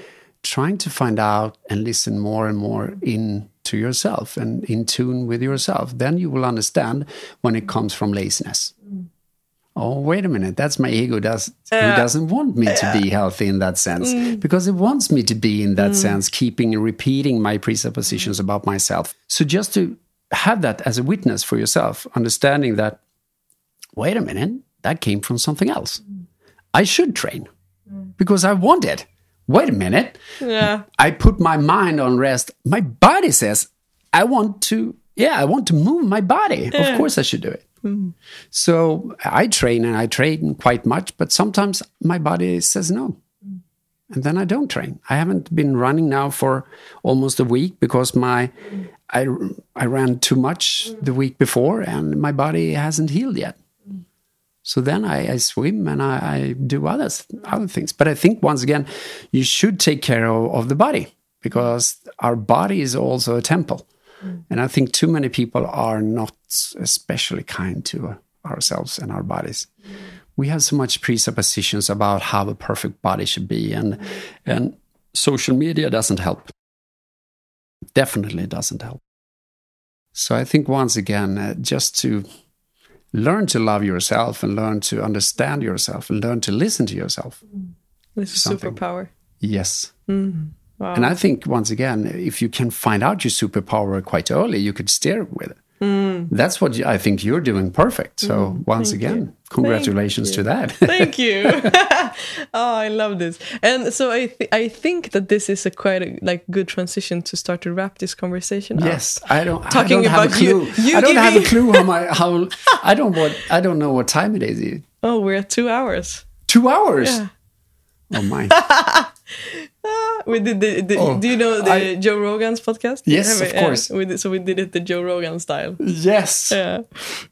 trying to find out and listen more and more in to yourself and in tune with yourself. Then you will understand when it comes from laziness. Oh, wait a minute. That's my ego does who doesn't want me to be healthy in that sense. Mm. Because it wants me to be in that mm. sense, keeping and repeating my presuppositions about myself. So just to have that as a witness for yourself, understanding that, wait a minute, that came from something else. I should train mm. because I want it. Wait a minute. Yeah. I put my mind on rest. My body says, I want to, yeah, I want to move my body. Of course, I should do it. So I train and I train quite much, but sometimes my body says no. And then I don't train. I haven't been running now for almost a week because my I, I ran too much the week before and my body hasn't healed yet. So then I, I swim and I, I do others, other things. But I think once again, you should take care of, of the body because our body is also a temple. Mm. And I think too many people are not especially kind to uh, ourselves and our bodies. Mm. We have so much presuppositions about how a perfect body should be, and mm. and social media doesn't help. Definitely doesn't help. So I think once again, uh, just to learn to love yourself and learn to understand yourself and learn to listen to yourself. This is Something. superpower. Yes. Wow. And I think once again, if you can find out your superpower quite early, you could steer with it. Hmm. That's what I think you're doing perfect. So hmm. once again, congratulations to that. Thank you. oh, I love this. And so I th- I think that this is a quite a, like good transition to start to wrap this conversation. up. yes, I don't. I Talking don't have a about you- clue. you I don't have a clue how my how. I don't what. I don't know what time it is. Oh, we're at two hours. Two hours. Yeah. Oh my. Ah, we did the, the Oh, do you know the I- Joe Rogan's podcast? Yes, we- of yeah, course. we did, so we did it the Joe Rogan style. yes. Yeah.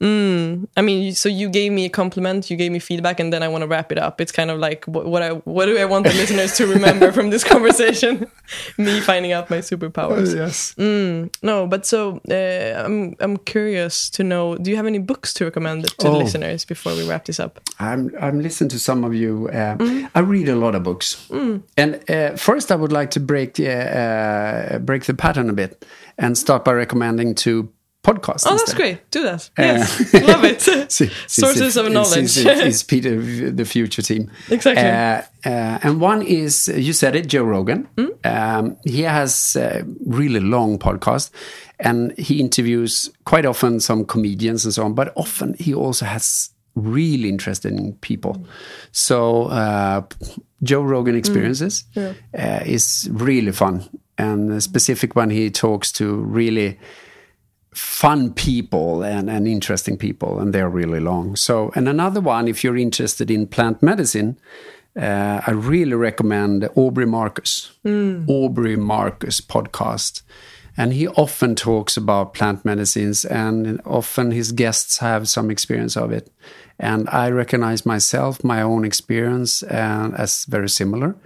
Mm. I mean, so you gave me a compliment, you gave me feedback, and then I want to wrap it up. It's kind of like what, what I what do I want the listeners to remember from this conversation? me finding out my superpowers. Yes. No, but so uh, I'm I'm curious to know. Do you have any books to recommend to the Oh. listeners before we wrap this up? I'm I'm listening to some of you. Uh, I read a lot of books, and uh, first I would like to break uh, uh, break the pattern a bit and start by recommending two podcasts. Oh, that's instead. great. Do that. Yes, love it. See- Sources see- of knowledge. see- Is Peter the future team? Exactly. Uh, uh, and one is you said it, Joe Rogan. Hmm? Um, he has a really long podcast, and he interviews quite often some comedians and so on. But often he also has really interesting people. So uh, Joe Rogan Hmm. experiences uh, is really fun, and a specific when he talks to really fun people and, and interesting people, and they're really long. So, and another one, if you're interested in plant medicine, uh, I really recommend Aubrey Marcus, Aubrey Marcus podcast. And he often talks about plant medicines, and often his guests have some experience of it. And I recognize myself, my own experience, uh, as very similar.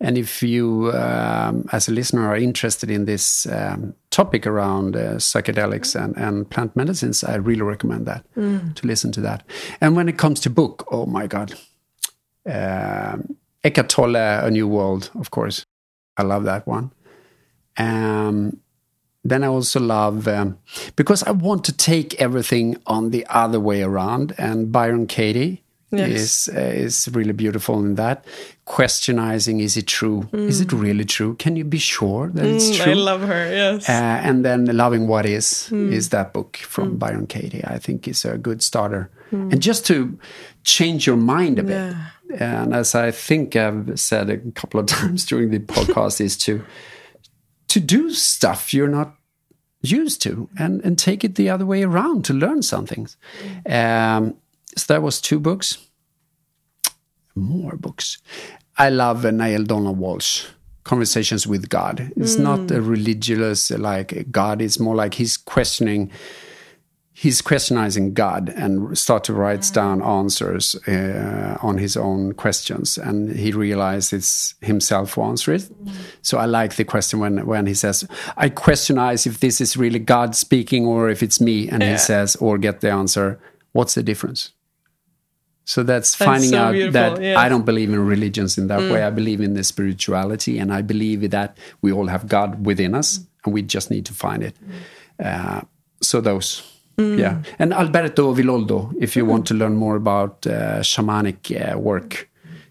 And if you, um, as a listener, are interested in this um, topic around uh, psychedelics and, and plant medicines, I really recommend that to listen to that. And when it comes to book, oh my God, um, Eckhart Tolle, A New World, of course, I love that one. Um, then I also love um, because I want to take everything on the other way around, and Byron Katie Yes. is uh, is really beautiful in that questionizing: Is it true? Is it really true? Can you be sure that it's Mm, true? I love her. Yes. Uh, and then Loving What Is is that book from Byron Katie. I think is a good starter. And just to change your mind a bit. And as I think I've said a couple of times during the podcast, is to to do stuff you're not used to and, and take it the other way around to learn something. Um, so that was two books. More books. I love Neale Donald Walsch. Conversations with God. It's not a religious like God. It's more like he's questioning. He's questioning God and start to write down answers uh, on his own questions, and he realizes it's himself who answers it. So I like the question when when he says, "I questionize if this is really God speaking or if it's me," and he says, or get the answer, "What's the difference?" So that's, finding so out beautiful, that yeah. Mm. I don't believe in religions in that way. I believe in the spirituality, and I believe that we all have God within us, and we just need to find it. Uh, so those, Mm. yeah. And Alberto Villoldo, if you want to learn more about uh, shamanic uh, work,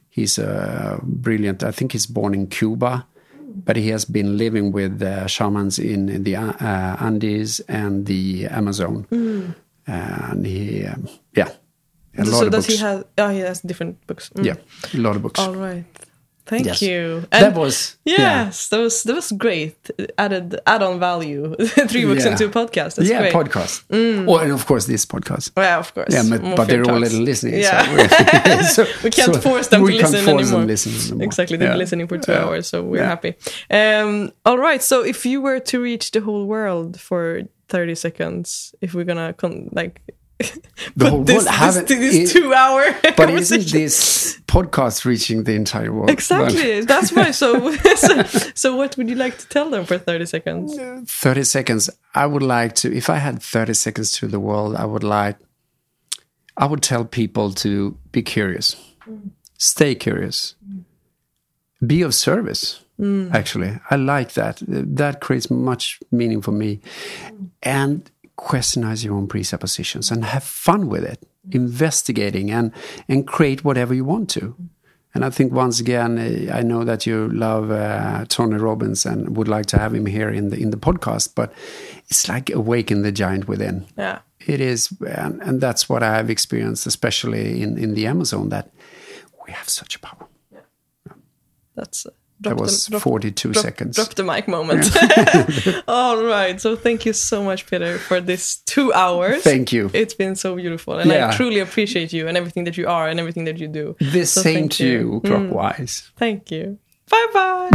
he's a brilliant. I think he's born in Cuba, but he has been living with uh, shamans in the uh, Andes and the Amazon, and he, um, yeah, a lot Mm. so of does books. he have? Oh, he has different books. Mm. Yeah, a lot of books. All right. Thank Yes. you. that was yeah. Yes, that was that was great. Added add-on value. Three books Yeah. into a podcast. That's yeah, great. Mm. podcast. Oh, and of course this podcast. yeah, of course. Yeah, but, but they're talks. little listening. Yeah. So, so- we can't so force them we to listen anymore. Listen anymore. Exactly, they've Yeah. been listening for two Yeah. hours, so we're Yeah. happy. Um, all right, so if you were to reach the whole world for thirty seconds, if we're gonna like The whole this, world this, haven't- this it- two-hour But conversation. isn't this podcast reaching the entire world? Exactly. That's why. So, so, so, what would you like to tell them for thirty seconds? 30 seconds. I would like to, if I had 30 seconds to the world, I would like, I would tell people to be curious, stay curious, be of service. Mm. Actually, I like that. That creates much meaning for me. And questionize your own presuppositions and have fun with it, investigating and and create whatever you want to. And I think once again, uh, I know that you love uh, Tony Robbins and would like to have him here in the in the podcast. But it's like awaken the giant within. Yeah. It is, and, and that's what I have experienced, especially in in the Amazon. That we have such a power. Yeah. That's uh, That was the, drop, 42 drop, seconds. Drop the mic moment. All right. So thank you so much, Peter, for this two hours. Thank you. It's been so beautiful, and I truly appreciate you and everything that you are and everything that you do. The So same to you, Mm. clockwise. Thank you. Bye bye.